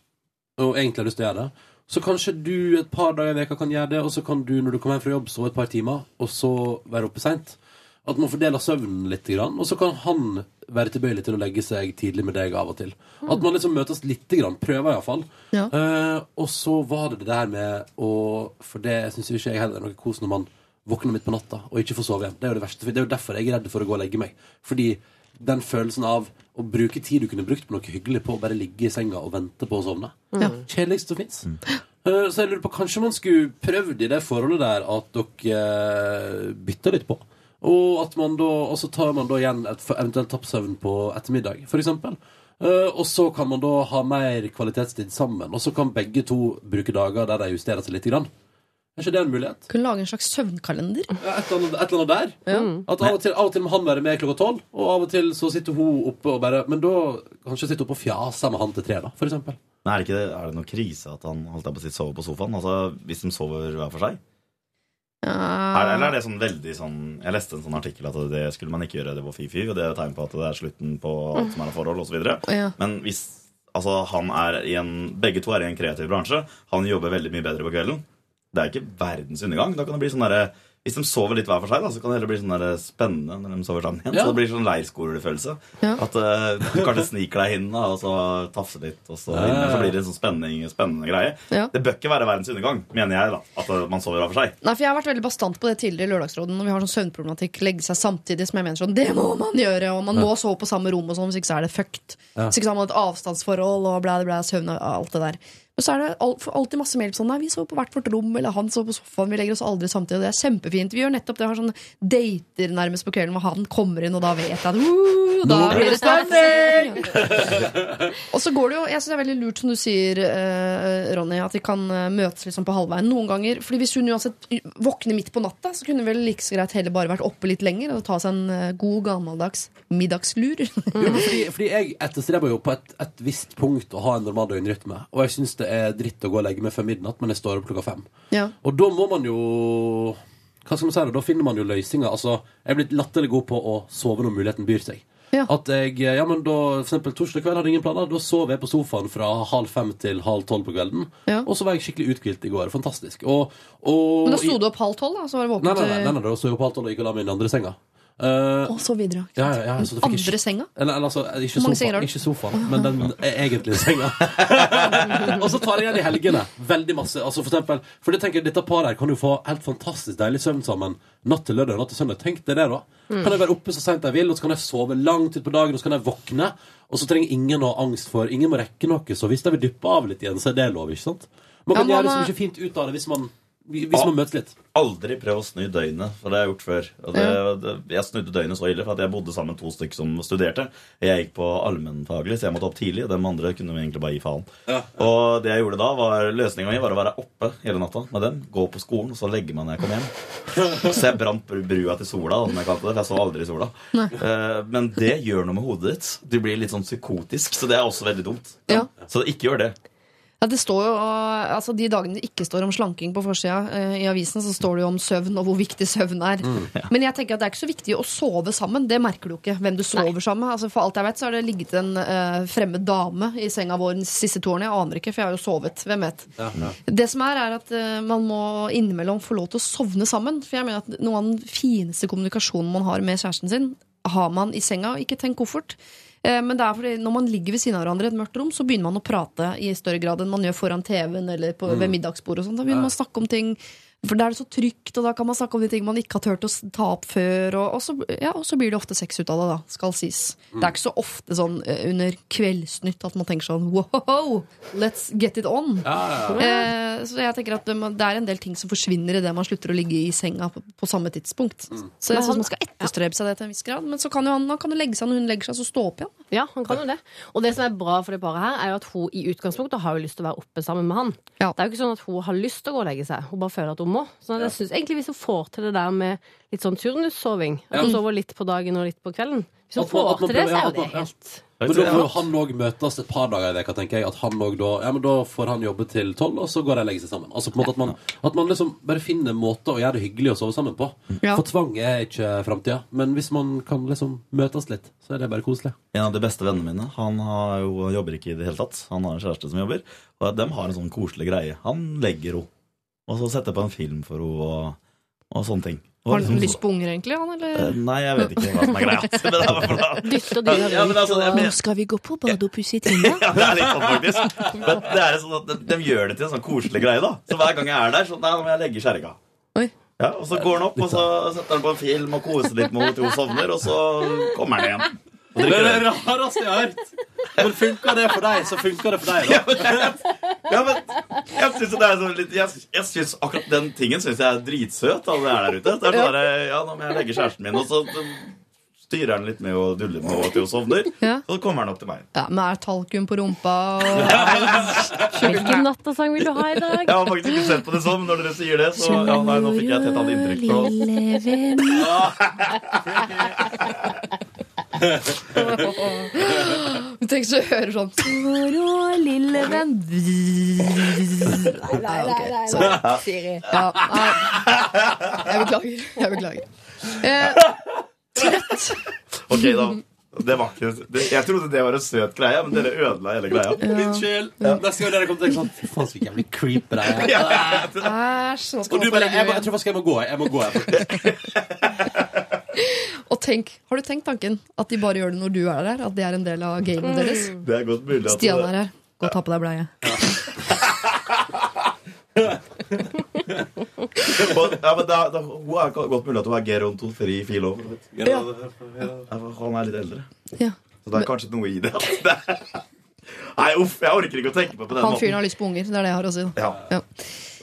og egentlig har lyst til å gjøre det, Så kanskje du et par dager i veka kan gjøre det, og så kan du når du kommer hjem fra jobb sove et par timer, og så være oppe seint. At man fordeler søvnen litt, grann, og så kan han være tilbøyelig til å legge seg tidlig med deg av og til. At man liksom møtes lite grann. Prøver iallfall. Ja. Uh, og så var det det der med å For det syns ikke jeg heller er noe kos når man våkner midt på natta og ikke får sove igjen. Det er jo det verste. for Det er jo derfor jeg er redd for å gå og legge meg. Fordi den følelsen av å bruke tid du kunne brukt på noe hyggelig på å bare ligge i senga og vente på å sovne. Ja. Kjedeligst som fins. så jeg lurer på, kanskje man skulle prøvd i det forholdet der at dere uh, bytter litt på. Og at man da, og så tar man da igjen et eventuelt tapt søvn på ettermiddag, for eksempel. Eh, og så kan man da ha mer kvalitetstid sammen. Og så kan begge to bruke dager der de justerer seg litt. Grann. Er ikke det en mulighet? Kunne lage en slags søvnkalender. Ja, et, eller annet, et eller annet der. At av og, til, av og til må han være med klokka tolv, og av og til så sitter hun oppe og bare Men da kanskje sitte oppe og fjase med han til tre, da, for eksempel. Men er det, ikke det, er det noe krise at han holdt jeg på å si, sover på sofaen? Altså, Hvis de sover hver for seg? Er, eller er det sånn veldig sånn Jeg leste en sånn artikkel at det skulle man ikke gjøre, det var fy-fy, og det er tegn på at det er slutten på alt som er av forhold, osv. Ja. Men hvis altså, han er i en Begge to er i en kreativ bransje. Han jobber veldig mye bedre på kvelden. Det er ikke verdens undergang. Da kan det bli sånn derre hvis de sover litt hver for seg, da, så kan det heller bli sånn der spennende når de sover sammen igjen. Ja. Så det blir sånn leirskolefølelse. Ja. At uh, du kanskje sniker deg inn da, og så tafser litt, og så, Ja, ja, ja. så blir det en sånn spenning, spennende greie. Ja. Det bør ikke være verdens undergang, mener jeg, da. At eh, man sover hver for seg. Nei, for Jeg har vært veldig bastant på det tidligere i Lørdagsråden. Når vi har sånn søvnproblematikk, legge seg samtidig som jeg mener sånn Det må man gjøre! Og man må sove på samme rom, og sånn, hvis ikke så er det fucked. Ja. Hvis ikke så har man et avstandsforhold og blæ, blæ, søvn og alt det der. Men så er det alltid masse mail sånn Nei, vi sover på hvert vårt rom, eller han sover på sofaen, vi legger oss aldri samtidig. Og det er kjempefint. Vi gjør nettopp det. Har sånne dater nærmest på kvelden hvor han kommer inn, og da vet jeg at uh, da blir det stemning! og så går det jo Jeg syns det er veldig lurt, som du sier, eh, Ronny, at de kan eh, møtes liksom på halvveien noen ganger. Fordi hvis hun uansett våkner midt på natta, så kunne hun vel like så greit heller bare vært oppe litt lenger og ta seg en eh, god, gammeldags middagslur. Jo, fordi, fordi jeg etterstreber jo på et, et visst punkt å ha en normal døgnrytme. Og jeg syns det er dritt å gå og legge meg før midnatt, men jeg står opp klokka fem. ja. Og da må man jo Hva skal man si da? Da finner man jo løsninger. Altså, jeg er blitt latterlig god på å sove når muligheten byr seg. Ja. At jeg, ja, men da, for eksempel Torsdag kveld hadde jeg ingen planer. Da sov jeg på sofaen fra halv fem til halv tolv på kvelden. Ja. Og så var jeg skikkelig uthvilt i går. Fantastisk. Og, og, Men da sto du opp halv tolv, da? Så var du våken nei, nei, nei, nei, nei, da sto jeg opp halv tolv og gikk og la meg i den andre senga. Eh, Og så videre. ja, ja, ja, så jeg Andre senga? eller, eller altså, ikke sofa, ikke sofaen, men den egentlige senga. og så tar jeg igjen i helgene. Veldig masse. Altså, for eksempel, for det tenker dette paret her kan jo få helt fantastisk deilig søvn sammen natt til lørdag og natt til søndag. Tenk deg det, da. Mm. Kan jeg være oppe så seint jeg vil, og så kan jeg sove langt utpå dagen, og så kan jeg våkne. Og så trenger ingen å ha angst for Ingen må rekke noe, så hvis jeg vil dyppe av litt igjen, så er det lov, ikke sant? Man kan gjøre så mye fint ut av det hvis man, hvis man møtes litt. Aldri prøv å snu døgnet, for det har jeg gjort før. Og det, det, jeg snudde døgnet så ille, for at jeg bodde sammen med to stykker som studerte. Jeg gikk på allmennfaglig, så jeg måtte opp tidlig. Og de andre kunne vi egentlig bare gi faen. Og det jeg gjorde da, var løsninga mi var å være oppe hele natta med dem. Gå på skolen, og så legge meg når jeg kom hjem. Så jeg brant brua til sola, som jeg kalte det. For jeg så aldri sola. Eh, Men det gjør noe med hodet ditt. Du blir litt sånn psykotisk, så det er også veldig dumt. Ja. Så ikke gjør det. Ja, det står jo, altså De dagene det ikke står om slanking på forsida uh, i avisen, så står det jo om søvn og hvor viktig søvn er. Men jeg tenker at det er ikke så viktig å sove sammen. Det merker du ikke. hvem du sover sammen med. Altså, for alt jeg vet, så har det ligget en uh, fremmed dame i senga vår de siste to årene. Jeg aner ikke, for jeg har jo sovet. Hvem vet. Det som er, er at uh, man må innimellom få lov til å sovne sammen. For jeg mener at noe av den fineste kommunikasjonen man har med kjæresten sin, har man i senga. Ikke tenk koffert. Eh, Men det er fordi når man ligger ved siden av hverandre i et mørkt rom, så begynner man å prate i større grad enn man gjør foran TV-en eller på, ved middagsbordet. Da begynner man å snakke om ting For da er det så trygt, og da kan man snakke om de ting man ikke har turt å ta opp før. Og, og, så, ja, og så blir det ofte sex ut av det, da, skal sies. Det er ikke så ofte sånn eh, under Kveldsnytt at man tenker sånn wow, let's get it on. Eh, så jeg tenker at det, er en del ting som forsvinner i det man slutter å ligge i senga på, på samme tidspunkt. Så jeg syns man skal etterstrebe seg det til en viss grad. Men så kan jo han, han kan jo legge seg når hun legger seg, så stå opp igjen. Ja, han kan jo det. Og det som er bra for det paret her, er jo at hun i utgangspunktet har jo lyst til å være oppe sammen med han. Ja. Det er jo ikke sånn at hun har lyst til å gå og legge seg. Hun bare føler at hun må. Så jeg synes egentlig hvis hun får til det der med litt sånn turnussoving, at hun sover litt på dagen og litt på kvelden Hvis hun får til det, så er jo det helt Men da jo han òg møtes et par dager i veka, tenker jeg. At han også da, ja, men da får han jobbe til tolv, og så går de og legger seg sammen. Altså på en måte At man, at man liksom bare finner måter å gjøre det hyggelig å sove sammen på. Ja. For tvang er ikke framtida. Men hvis man kan liksom møtes litt, så er det bare koselig. En av de beste vennene mine Han har jo, jobber ikke i det hele tatt. Han har en kjæreste som jobber. Og de har en sånn koselig greie. Han legger henne. Og så setter på en film for henne og, og sånne ting. Og Har han liksom- lyst på unger, egentlig? Han, Eh, eller? Nei, jeg vet ikke hva som er greia. Dytte og dyre. Ja, altså, men, skal vi gå på badet og pusse tenna? ja, det er litt sånn faktisk. Men det er sånn at de, de gjør det til en sånn koselig greie, da. Så hver gang jeg er der, så nei, nå må jeg legge kjerringa. Ja, og så går han opp, og så setter han på en film og koser litt med henne til hun sovner, og så kommer han igjen. Det er det rareste jeg har hørt. Men funker det for deg, så funker det for deg, da. Synes det er sånn litt Jeg, jeg synes akkurat den tingen synes jeg er dritsøt. Alle er der ute. Det er sånn der, ja, nå må jeg legge kjæresten min, og så styrer han litt med å dulle med henne til hun sovner. Ja. Så kommer han opp til meg. Ja, men er talkum på rumpa og Hvilken nattasang vil du ha i dag? Jeg har faktisk ikke sett på det sånn, men når dere sier det, så ja, nei, nå fikk jeg et helt annet inntrykk. På. Tenk så hører sånn Toro, lille venn Nei, nei, nei, Siri. Ja, nei. Jeg beklager. Jeg beklager. Eh, Ok, da. Det var ikke, det, jeg trodde det var en søt greie, men dere ødela hele greia. Unnskyld. Neste gang dere kommer til sånn Fy faen, så jævlig creepy det er. æsj, nå skal Og du bare jeg, må- jeg tror faktisk jeg må gå. Jeg må gå jeg. Og tenk, har du tenkt tanken at de bare gjør det når du er der? At det er en del av gamet deres? Det er godt mulig at Stian er her. Gå og ta på deg bleie. Ja, men da, da, Hun er godt mulig at hun er gerontofri fil Ja. Han er litt eldre. Ja. Så det er kanskje noe i det. det er- Nei, uff, jeg orker ikke å tenke på det på den Han fyren har lyst på unger. Det er det jeg har å si. Ja. Ja.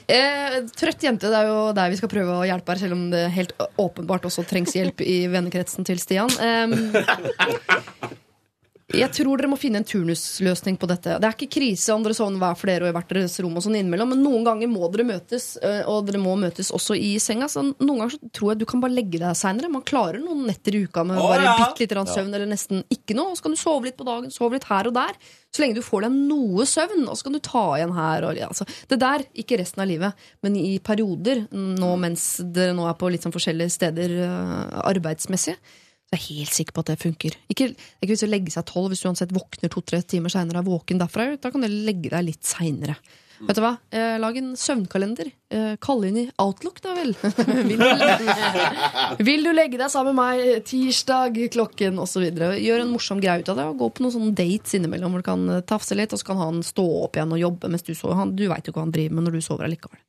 Eh, trøtt jente, det er jo der vi skal prøve å hjelpe her, selv om det helt åpenbart også trengs hjelp i vennekretsen til Stian. Eh, jeg tror dere må finne en turnusløsning på dette. Det er ikke krise om dere sovner hver for dere og i hvert deres rom, og sånn innimellom, men noen ganger må dere møtes, eh, og dere må møtes også i senga. Så noen ganger så tror jeg du kan bare legge deg seinere. Man klarer noen netter i uka med bare ja. bitte litt grann søvn, eller nesten ikke noe. Og så kan du sove litt på dagen, sove litt her og der. Så lenge du får deg noe søvn, og så kan du ta igjen her. Og, altså, det der, ikke resten av livet, men i perioder, nå mens dere nå er på litt sånn forskjellige steder eh, arbeidsmessig, så er jeg helt sikker på at det funker. Ikke, det er ikke vits å legge seg tolv hvis du uansett våkner to-tre timer seinere og er våken derfra. Da kan du legge deg litt seinere. Vet du hva? Eh, lag en søvnkalender. Eh, Kall inn i Outlook, da vel. vil, du, vil du legge deg sammen med meg tirsdag klokken osv. Gjør en morsom greie ut av det, og gå på noen sånne dates innimellom hvor du kan eh, tafse litt, og så kan han stå opp igjen og jobbe mens du sover. Han, du veit jo hva han driver med når du sover allikevel.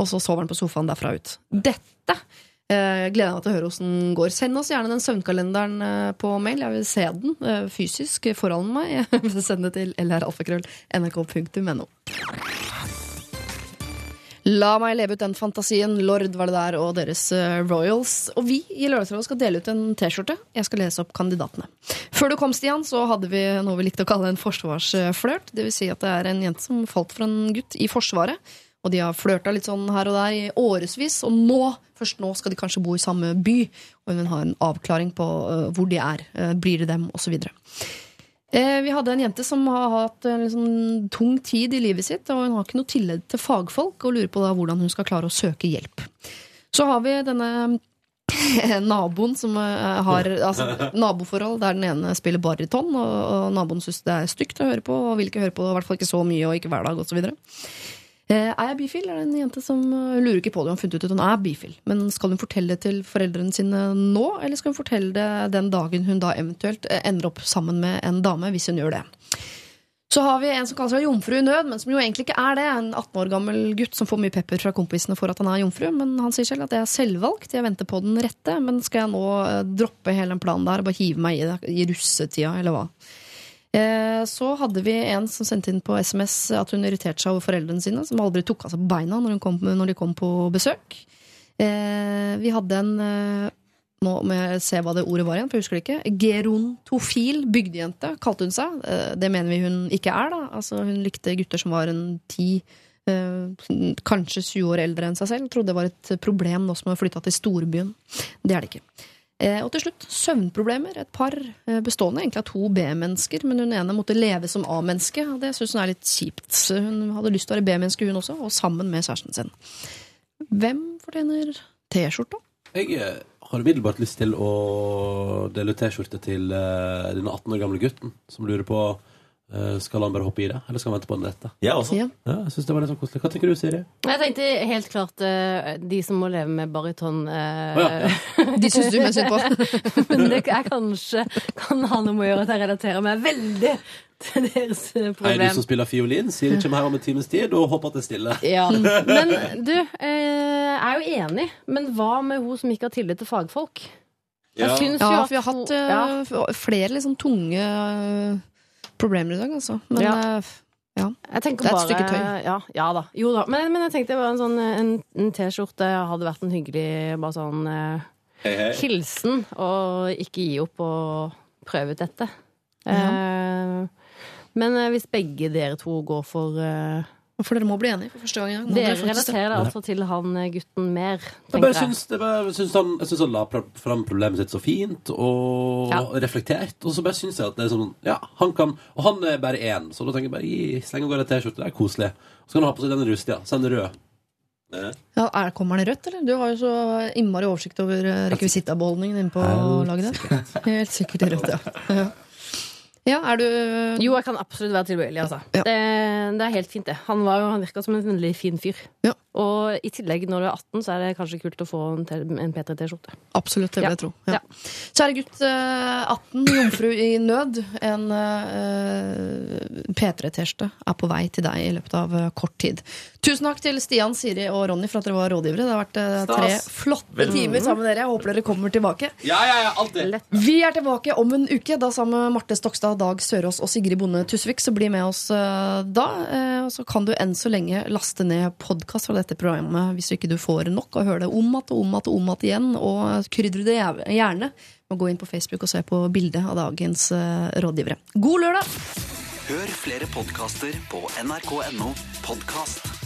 Og så sover han på sofaen derfra ut. Dette Eh, gleder meg til å høre hvordan den går. Send oss gjerne den søvnkalenderen eh, på mail. Jeg vil se den eh, fysisk foran meg. Jeg vil sende det til lralfakrøll.nrk.no. La meg leve ut den fantasien. Lord var det der, og deres Royals. Og vi i Lørdagsrådet skal dele ut en T-skjorte. Jeg skal lese opp kandidatene. Før du kom, Stian, så hadde vi noe vi likte å kalle en forsvarsflørt. Det vil si at det er en jente som falt for en gutt i Forsvaret. Og de har flørta litt sånn her og der i årevis, og nå, først nå skal de kanskje bo i samme by. Og hun har en avklaring på uh, hvor de er. Uh, blir det dem? Så videre. Eh, vi hadde en jente som har hatt en sånn tung tid i livet sitt, og hun har ikke noe tillegg til fagfolk, og lurer på da hvordan hun skal klare å søke hjelp. Så har vi denne naboen som har altså, naboforhold der den ene spiller baryton, og, naboen syns det er stygt å høre på, og vil ikke høre på i hvert fall ikke så mye, og ikke hver dag, osv. Eh, Er jeg bifil? Er det en jente som eh, lurer ikke på det? Hun har funnet ut at hun er bifil. Men skal hun fortelle det til foreldrene sine nå, eller skal hun fortelle det den dagen hun da eventuelt eh, ender opp sammen med en dame, hvis hun gjør det? Så har vi en som kaller seg jomfru i nød, men som jo egentlig ikke er det. En 18 år gammel gutt som får mye pepper fra kompisene for at han er jomfru. Men han sier selv at det er selvvalgt. Jeg venter på den rette. Men skal jeg nå droppe hele den planen der og bare hive meg i det i russetida, eller hva? Eh, Så hadde vi en som sendte inn på SMS at hun irriterte seg over foreldrene sine, som aldri tok av seg beina når, kom, når de kom på besøk. Eh, Vi hadde en eh, Nå må jeg se hva det ordet var igjen, for jeg husker det ikke. Gerontofil bygdejente, kalte hun seg. Det mener vi hun ikke er, da. Altså, hun likte gutter som var en ti kanskje 20 år eldre enn seg selv. Trodde det var et problem nå som har flytta til storbyen. Det er det ikke. Eh, og til slutt søvnproblemer. Et par eh, bestående egentlig av to B-mennesker, men hun ene måtte leve som A-menneske. Det syns hun er litt kjipt. Hun hadde lyst til å være B-menneske, hun også, og sammen med kjæresten sin. Hvem fortjener T-skjorta? Jeg eh, har umiddelbart lyst til å dele T-skjorte til denne 18 år gamle gutten som lurer på skal han bare hoppe i det, eller skal han vente på nettet? Ja, også. Ja. Ja, jeg synes det var litt sånn koselig. Hva tenker du, Siri? Jeg tenkte helt klart eh, de som må leve med baryton. eh, oh, ja. De syns du mest synd på. Men det er kanskje kan ha noe med å gjøre at jeg relaterer meg veldig til deres problem. Hei, du som spiller fiolin? Siri kommer her om en times tid og håper at det er stille. Ja. Men du, eh, jeg er jo enig, men hva med hun som ikke har tillit til fagfolk? Jeg Ja. syns jo at for vi har hatt eh, flere liksom tunge eh, problemer i dag, altså. Men Ja. eh, ja. Jeg Det er et bare, stykke tøy. Ja, ja da. Jo da. Men, men jeg tenkte det var en sånn en, en T-skjorte hadde vært en hyggelig bare sånn eh, Hei, hei. hilsen, og ikke gi opp og prøve ut dette. Eh, men eh, hvis begge dere to går for eh, For dere må bli enige for første gang i dag. Dere relaterer altså til han eh, gutten mer, tenker jeg. syns, det bare, jeg syns han, jeg syns han la fram problemet sitt så fint og Ja. reflektert. Og så bare syns jeg at det er sånn Ja, han kan Og han er bare én, så da tenker jeg bare gi, sleng av gårde T-skjorte. Det er koselig. Så kan han ha på seg den rustige. Så er den rød. Eh, Ja, er, kommer den rødt, eller? Du har jo så innmari oversikt over eh, rekvisittabeholdningen inne på laget ditt. Helt sikkert i rødt, ja. ja. Ja, er du Jo, jeg kan absolutt være tilbøyelig, altså. Ja. Det, det er helt fint, det. Han, var jo, han virka som en veldig fin fyr. Ja. Og i tillegg, når du er 18, så er det kanskje kult å få en, en P3-T-skjorte. Absolutt, det vil Ja. jeg tro. Ja. Ja. Kjære gutt, eh, 18, jomfru i nød. En uh, P3-T-skjorte er på vei til deg i løpet av eh, kort tid. Tusen takk til Stian, Siri og Ronny for at dere var rådgivere. Det har vært eh, tre flotte flotte timer sammen med dere. Jeg håper dere kommer tilbake. Ja, ja, ja, alltid. Vi er tilbake om en uke, da sammen med Marte Stokstad, Dag Sørås og Sigrid Bonde Tusvik. Så bli med oss eh, da. Eh, og så kan du enn så lenge laste ned podkast fra dette programmet hvis ikke du får nok og høre det om at og om at og om at igjen. Og krydre det gjerne med å gå inn på Facebook og se på bildet av dagens eh, rådgivere. God lørdag! Hør flere podkaster på nrk.no podkast.